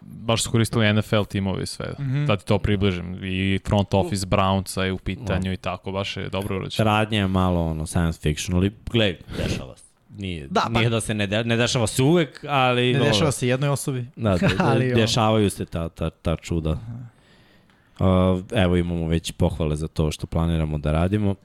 baš su koristili NFL timovi i sve. Mhm. Da ti to približim. I front office Brownsa je u pitanju i tako, baš je dobro urađeno. Radnja je malo ono science fiction, ali gledaj, dešava se. Nije, Da, da, pa- nije da se ne, de, ne dešava se uvek, ali... Ne dobro. dešava se jednoj osobi. Da, da, da ali, dešavaju se ta, ta, ta čuda. Uh, evo imamo već pohvale za to što planiramo da radimo.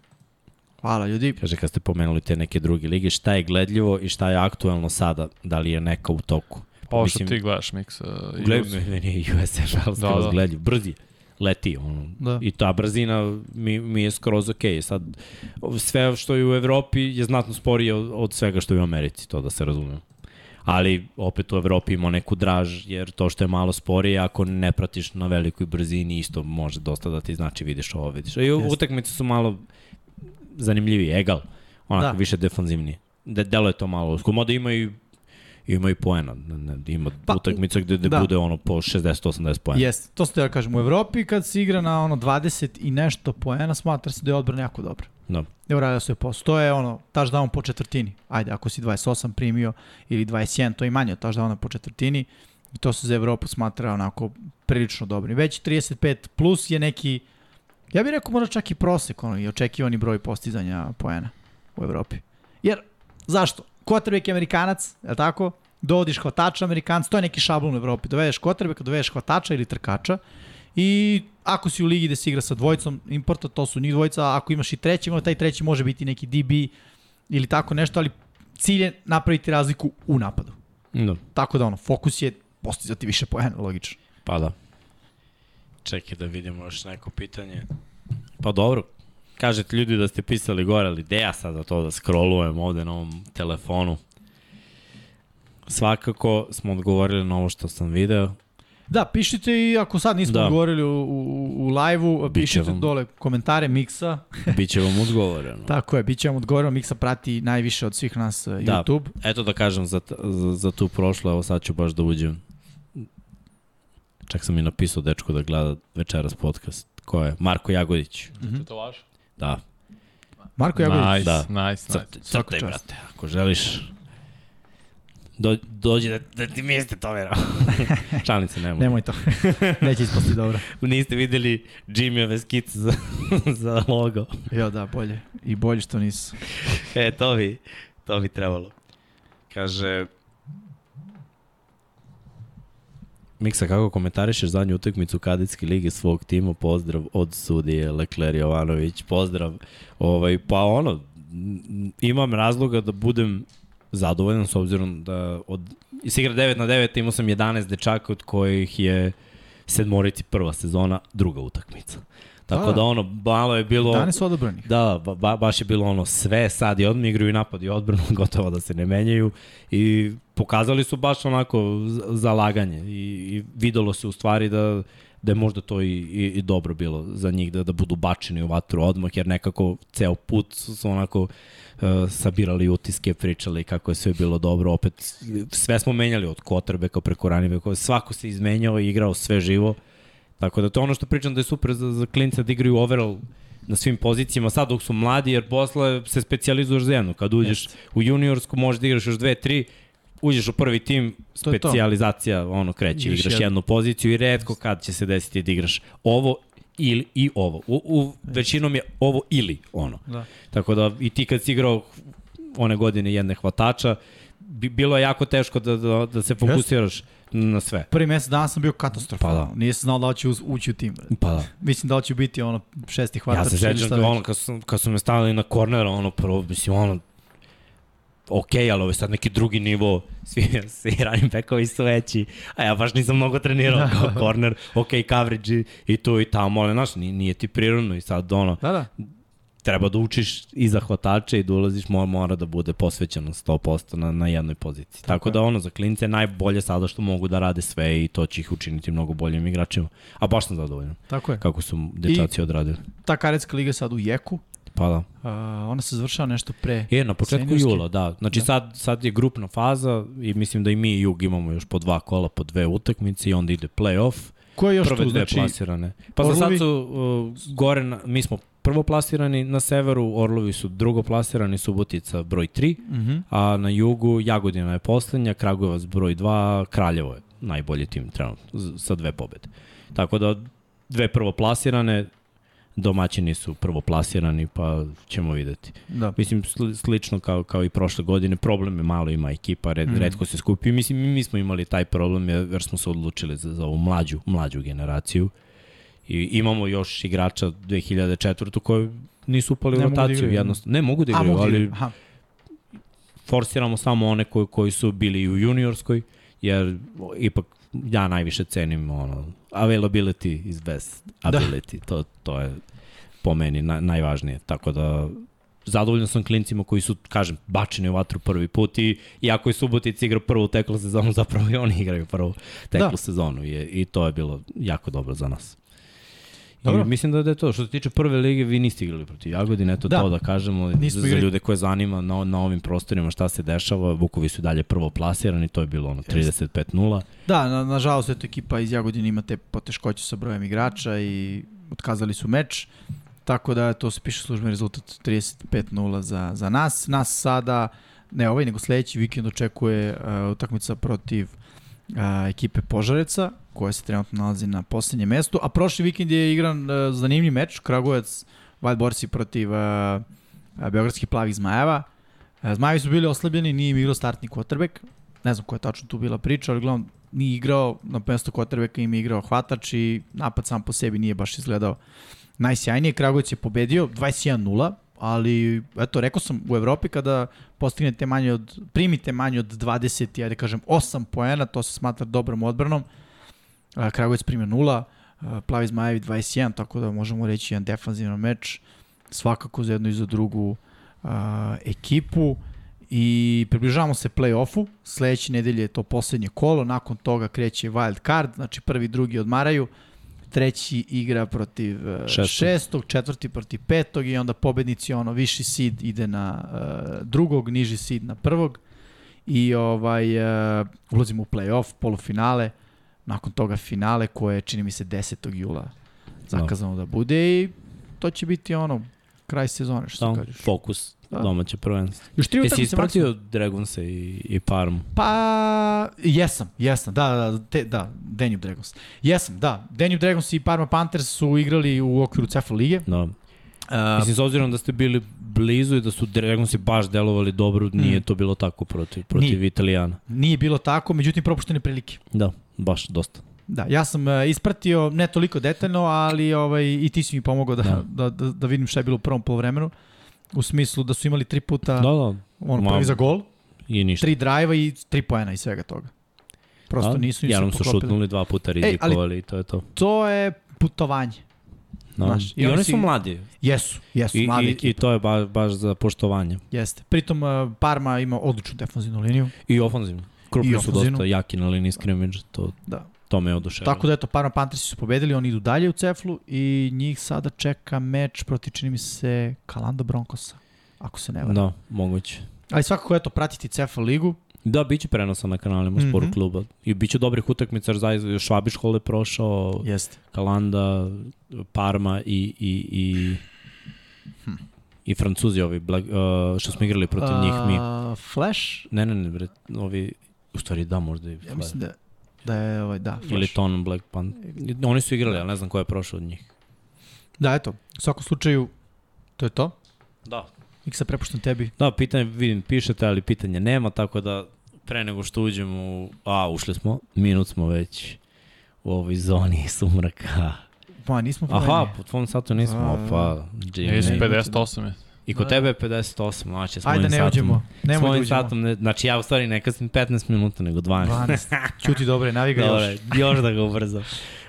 Hvala ljudi. Kaže, kad ste pomenuli te neke druge lige, šta je gledljivo i šta je aktuelno sada? Da li je neka u toku? Pa Ovo što Mislim, ti gledaš, Mix. Uh, Gledaj, meni je USFL skroz Da, da. gledljiv. Brzi leti, ono. Da. I ta brzina mi, mi je skroz okej. Sad, sve što je u Evropi je znatno sporije od, od svega što je u Americi, to da se razumemo. ali opet u Evropi ima neku draž, jer to što je malo sporije, ako ne pratiš na velikoj brzini, isto može dosta da ti znači vidiš ovo, vidiš. I utakmice su malo zanimljiviji, egal, onako Da. više defanzivniji. De, delo je to malo usko, mada ima i ima i poena, ima Pa, utakmica gde, gde da. bude ono po 60-80 poena. Jeste, to ste ja kažem, u Evropi kad se igra na ono 20 i nešto poena, smatra se da je odbrana jako dobra. Da. Evo radio sve posao. To je ono, touchdown po četvrtini. Ajde, ako si 28 primio ili 21, to je manje od touchdowna po četvrtini. I to se za Evropu smatra onako prilično dobrim. Već 35 plus je neki, ja bih rekao možda čak i prosek, ono, i očekivani broj postizanja poena u Evropi. Jer, zašto? Quarterback je Amerikanac, je li tako? Dovodiš hvatača Amerikanac, to je neki šablon u Evropi. Dovedeš quarterbacka, dovedeš hvatača ili trkača i ako si u ligi gde se igra sa dvojicom importa, to su njih dvojica, ako imaš i treći, onda taj treći može biti neki DB ili tako nešto, ali cilj je napraviti razliku u napadu. Da. Tako da ono, fokus je postizati više poena, logično. Pa da. Čekaj da vidimo još neko pitanje. Pa dobro, kažete ljudi da ste pisali gore, ali gde ja sada to da scrollujem ovde na ovom telefonu? Svakako smo odgovorili na ovo što sam video. Da, pišite i ako sad nismo Da. odgovorili u, u, u live-u, Biće pišite vam. dole komentare Miksa. Biće vam odgovoreno. Tako je, bit će vam odgovoreno. Miksa prati najviše od svih nas uh, Da. YouTube. Eto da kažem za, za, za tu prošlo, evo sad ću baš da uđem. Čak sam i napisao dečku da gleda večeras podcast. Ko je? Marko Jagodić. Mhm. To vaš? Da. Marko Jagodić. Nice, Da. nice, nice. Crte, Svaka crtaj, čast. brate, ako želiš. Do, dođi da, da ti mjeste to vera. Šalice, nemoj. Nemoj to. Neće ispasti dobro. Niste videli Jimmyove skice za, za logo. Jo, da, bolje. I bolje što nisu. E, to bi, to bi trebalo. Kaže... Miksa, kako komentarišeš zadnju utakmicu kadetske lige svog tima? Pozdrav od sudije Lekler Jovanović. Pozdrav. Ovaj, pa ono, imam razloga da budem zadovoljan s obzirom da od, se igra 9 na 9, imao sam 11 dečaka od kojih je sedmorici prva sezona, druga utakmica. Tako Da, da, da. ono, malo je bilo... Danas su odobrani. Da, ba, ba, baš je bilo ono sve, sad i odmah igraju i napad i odbranu, gotovo da se ne menjaju i pokazali su baš onako zalaganje i, i videlo se u stvari da, da je možda to i, i, i dobro bilo za njih da, da budu bačeni u vatru odmah jer nekako ceo put su, su onako uh, sabirali utiske, pričali kako je sve bilo dobro, opet sve smo menjali od Kotrbeka preko Ranibeka, svako se izmenjao i igrao sve živo, tako da to je ono što pričam da je super za, za klince da igraju overall na svim pozicijama sad dok su mladi, jer posle se specijalizuješ za jedno. Kad uđeš u juniorsku možeš da igraš još dve, tri, uđeš u prvi tim, To je to. specijalizacija ono kreće, Igraš igraš, jednu. jednu poziciju i redko kad će se desiti da igraš ovo ili i ovo. U, u većinom je ovo ili ono. Da. Tako da i ti kad si igrao one godine jedne hvatača, bi, bilo je jako teško da, da, da se fokusiraš na sve. Prvi mesec dana sam bio katastrofalan. Pa da. Se znao da li će uz- ući u tim. Pa da. Mislim da li će biti ono šesti hvatač. Ja se sećam da ono, kad su, kad su me stavili na korner, ono, prvo, mislim, ono, ok, ali ovo je sad neki drugi nivo, svi, svi running backovi su veći, a ja baš nisam mnogo trenirao kao korner, ok, coverage i, i tu i tamo, ali znaš, nije, nije ti prirodno i sad ono, Da, da. Treba da učiš i za hvatače i da ulaziš, mora, mora da bude posvećeno 100% na, na jednoj poziciji. Tako, Tako da ono, za klince je najbolje sada što mogu da rade sve i to će ih učiniti mnogo boljim igračima. A baš sam zadovoljan Tako je. kako su dečaci odradili. Ta karetska liga je sad u jeku. Pa da. Uh, ona se završava nešto pre. Je, na početku Seniorski. jula, da. Znači Da. sad, sad je grupna faza i mislim da i mi i Jug imamo još po dva kola, po dve utakmice i onda ide play-off. Ko je još Prve tu? dve Znači, plasirane. Pa za sad su uh, gore, na, mi smo prvo plasirani na severu, Orlovi su drugo plasirani, Subotica broj 3, uh -huh. a na jugu Jagodina je poslednja, Kragujevac broj 2, Kraljevo je najbolji tim trenutno sa dve pobede. Tako da dve prvo plasirane, domaćini su prvo plasirani, pa ćemo videti. Da. Mislim, sli, slično kao, kao i prošle godine, problem je malo ima ekipa, red, mm. redko se skupi. Mislim, mi smo imali taj problem jer, jer smo se odlučili za, za ovu mlađu, mlađu generaciju. I imamo još igrača 2004. koji nisu upali u da rotaciju, igraju, jednostavno. Ne mogu da A, igraju, mogu ali ali... Aha. forsiramo samo one koji, koji su bili i u juniorskoj, jer ipak ja najviše cenim ono, availability is best ability. Da. To, to je po meni na, najvažnije. Tako da zadovoljan sam klincima koji su, kažem, bačeni u vatru prvi put i iako je Subotic igrao prvu teklu sezonu, zapravo i oni igraju prvu teklu da. sezonu i, i to je bilo jako dobro za nas. Dobro. I mislim da je to. Što se tiče prve lige, vi niste igrali protiv Jagodine, eto da. to da kažemo Nismo za, za ljude koje zanima na, na ovim prostorima šta se dešava. Vukovi su dalje prvo plasirani, to je bilo ono 35-0. Da, na, nažalost, eto ekipa iz Jagodine ima te poteškoće sa brojem igrača i otkazali su meč. Tako da to se piše službeni rezultat 35-0 za, za nas. Nas sada, ne ovaj, nego sledeći vikend očekuje uh, utakmica protiv uh, ekipe Požareca, koja se trenutno nalazi na poslednjem mestu, a prošli vikend je igran uh, zanimljiv meč, Kragujevac Wild Borsi protiv uh, Beogradskih plavih zmajeva. Uh, Zmajevi su bili oslabljeni, nije im igrao startni quarterback, ne znam koja je tačno tu bila priča, ali gledam, nije igrao na mesto quarterbacka, im je igrao hvatač i napad sam po sebi nije baš izgledao najsjajnije. Kragujevac je pobedio 21-0, ali eto, rekao sam u Evropi kada postignete manje od, primite manje od 20, ja da kažem 8 poena, to se smatra dobrom odbranom. Kragujevac primio 0, Plavi Zmajevi 21, tako da možemo reći jedan defanzivan meč, svakako za jednu i za drugu uh, ekipu. I približavamo se play-offu, sledeće nedelje je to poslednje kolo, nakon toga kreće wild card, znači prvi i drugi odmaraju, uh, treći igra protiv uh, šestog. šestog, četvrti protiv petog i onda pobednici ono viši seed ide na uh, drugog, niži seed na prvog i ovaj uh, ulazimo u play-off, polufinale, nakon toga finale koje čini mi se 10. jula zakazano no. da bude i to će biti ono kraj sezone što no, kažeš. Fokus da. domaće prvenstvo. Još tri Jesi ispratio Dragonsa i, i Parmu? Pa, jesam, jesam, da, da, te, da, Danube Dragons. Jesam, da, Danube Dragons i Parma Panthers su igrali u okviru CFL lige. Da. Uh, Mislim, s obzirom da ste bili blizu i da su Dragonsi baš delovali dobro, nije mm. to bilo tako protiv, protiv nije, Italijana. Nije bilo tako, međutim propuštene prilike. Da, baš dosta. Da, ja sam uh, ispratio ne toliko detaljno, ali ovaj, i ti si mi pomogao da, da. da, da, da vidim šta je bilo u prvom polovremenu. U smislu da su imali tri puta da, da. on prvi za gol, i ništa. tri drajva i tri poena i svega toga. Prosto da, nisu nisu su šutnuli dva puta rizikovali i to je to. To je putovanje. No. Znaš, I, I oni si, su mladi. Jesu, jesu, I, mladi i, I to je baš, baš za poštovanje. Jeste. Pritom uh, Parma ima odličnu defanzivnu liniju. I ofanzivnu. Krupni su dosta jaki na liniji scrimmage, to, da. to me oduševilo. Tako da eto, Parma Panthersi su pobedili, oni idu dalje u Ceflu i njih sada čeka meč proti, čini mi se, Kalanda Broncosa, ako se ne varam. Da, moguće. Ali svakako, eto, pratiti Cefal ligu. Da, bit će prenosa na kanalima mm -hmm. Sport kluba. I bit će dobrih utakmica, jer zaista Švabiš Hol je prošao, Jeste. Kalanda, Parma i, i, i, hm. i Francuzi ovi, Black, uh, što smo igrali protiv uh, njih mi. Flash? Ne, ne, ne, bre, ovi, u stvari da, možda i Flash. Ja mislim da, da je, ovaj, da, Flash. Ili Ton Black Pan. Oni su igrali, ali ne znam ko je prošao od njih. Da, eto, u svakom slučaju, to je to. Da, Nik se prepuštam tebi. Da, pitanje, vidim, pišete, ali pitanja nema, tako da pre nego što uđemo u... A, ušli smo, minut smo već u ovoj zoni sumraka. Pa, nismo pomenuli. Aha, po tvom satu nismo, a, pa... Nis 58 je. I kod tebe je 58, znači s Ajde, ne uđemo. Ne s mojim da satom, ne, znači ja u stvari ne kasnim 15 minuta, nego 12. 12. Čuti dobre, naviga još. Dobre, još da ga ubrzam.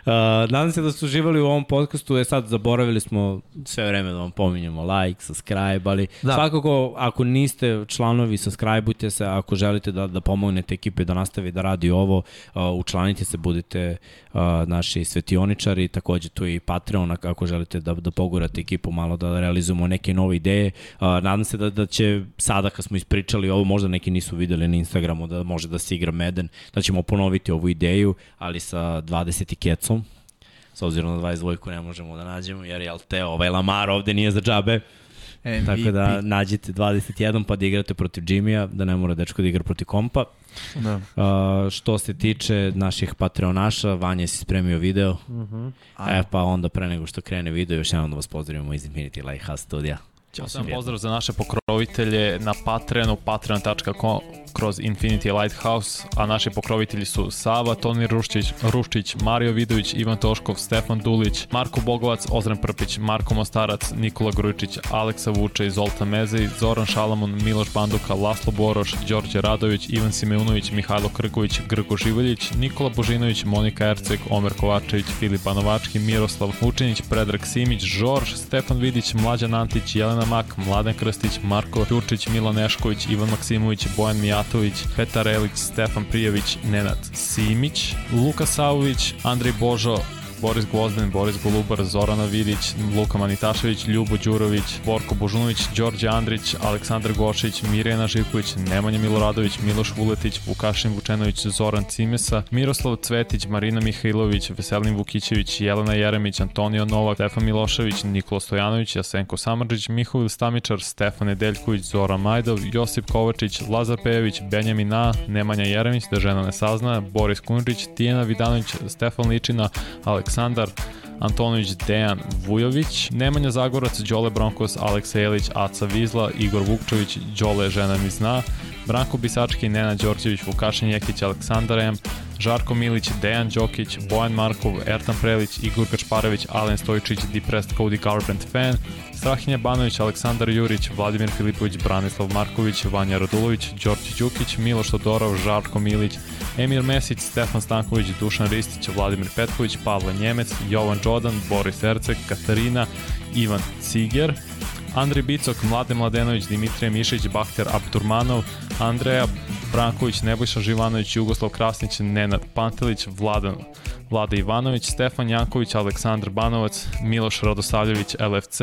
Uh, nadam se da ste uživali u ovom podcastu, je sad zaboravili smo sve vreme da vam pominjamo like, subscribe, ali da. svakako ako niste članovi, subscribeujte se, ako želite da, da pomognete ekipe da nastavi da radi ovo, uh, učlanite se, budite uh, naši svetioničari, takođe tu je i Patreon ako želite da, da pogurate ekipu malo da realizujemo neke nove ideje. Uh, nadam se da, da će sada kad smo ispričali ovo, možda neki nisu videli na Instagramu da može da se igra Meden, da ćemo ponoviti ovu ideju, ali sa 20 kecom s obzirom na 22 ne možemo da nađemo, jer jel te, ovaj Lamar ovde nije za džabe. MVP. Tako da nađete 21 pa da igrate protiv Jimmya, da ne mora dečko da igra protiv kompa. Da. Uh, što se tiče naših Patreonaša, Vanja si spremio video. Uh -huh. E pa onda pre nego što krene video, još jednom da vas pozdravimo iz Infinity Lighthouse studija. Ćao sam pozdrav za naše pokrovitelje na Patreonu, patreon.com kroz Infinity Lighthouse, a naši pokrovitelji su Sava, Toni Ruščić, Ruščić, Mario Vidović, Ivan Toškov, Stefan Dulić, Marko Bogovac, Ozren Prpić, Marko Mostarac, Nikola Grujičić, Aleksa Vučej, Zoltan Mezej, Zoran Šalamun, Miloš Banduka, Laslo Boroš, Đorđe Radović, Ivan Simeunović, Mihajlo Krgović, Grgo Živoljić, Nikola Božinović, Monika Erceg, Omer Kovačević, Filip Banovački, Miroslav Vučinić, Predrag Simić, Žorž, Stefan Vidić, Mlađan Antić, Jelena Mak, Mladen Krstić, Marko Ćurčić, Milan Nešković, Ivan Maksimović, Bojan Mijatović, Petar Elić, Stefan Prijević, Nenad Simić, Luka Savović, Andrej Božo, Boris Gvozden, Boris Golubar, Zorana Vidić, Luka Manitašević, Ljubo Đurović, Borko Božunović, Đorđe Andrić, Aleksandar Gošić, Mirjana Živković, Nemanja Miloradović, Miloš Vuletić, Vukašin Vučenović, Zoran Cimesa, Miroslav Cvetić, Marina Mihajlović, Veselin Vukićević, Jelena Jeremić, Antonio Novak, Stefan Milošević, Nikola Stojanović, Jasenko Samarđić, Mihovil Stamičar, Stefan Nedeljković, Zoran Majdov, Josip Kovačić, Lazar Pejević, Benjamin Na, Nemanja Jeremić, da žena ne sazna, Boris Kunrić, Tijena Vidanović, Stefan Ličina, Aleksandar Antonović, Dejan Vujović, Nemanja Zagorac, Đole Bronkos, Aleksa Jelić, Aca Vizla, Igor Vukčević, Đole žena mi zna, Branko Bisački, Nena Đorđević, Vukašin Jekić, Aleksandar M, Žarko Milić, Dejan Đokić, Bojan Markov, Ertan Prelić, Igor Kačparević, Alen Stojičić, Depressed Cody Garbrandt fan, Strahinja Banović, Aleksandar Jurić, Vladimir Filipović, Branislav Marković, Vanja Radulović, Đorđe Đukić, Miloš Todorov, Žarko Milić, Emir Mesić, Stefan Stanković, Dušan Ristić, Vladimir Petković, Pavle Njemec, Jovan Đodan, Boris Ercek, Katarina, Ivan Ciger, Andrej Bicok, Mlade Mladenović, Dimitrije Mišić, Bahter Abdurmanov, Andreja Branković, Nebojša Živanović, Jugoslav Krasnić, Nenad Pantelić, Vladan Vlada Ivanović, Stefan Janković, Aleksandar Banovac, Miloš Radosavljević, LFC,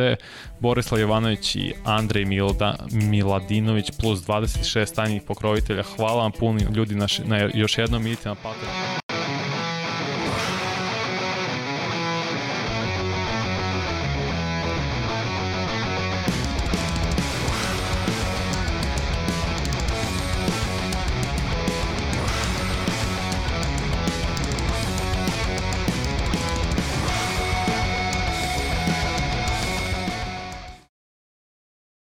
Borislav Jovanović i Andrej Milda, Miladinović plus 26 tajnih pokrovitelja. Hvala vam puno ljudi na, na još jednom idite na Patreon.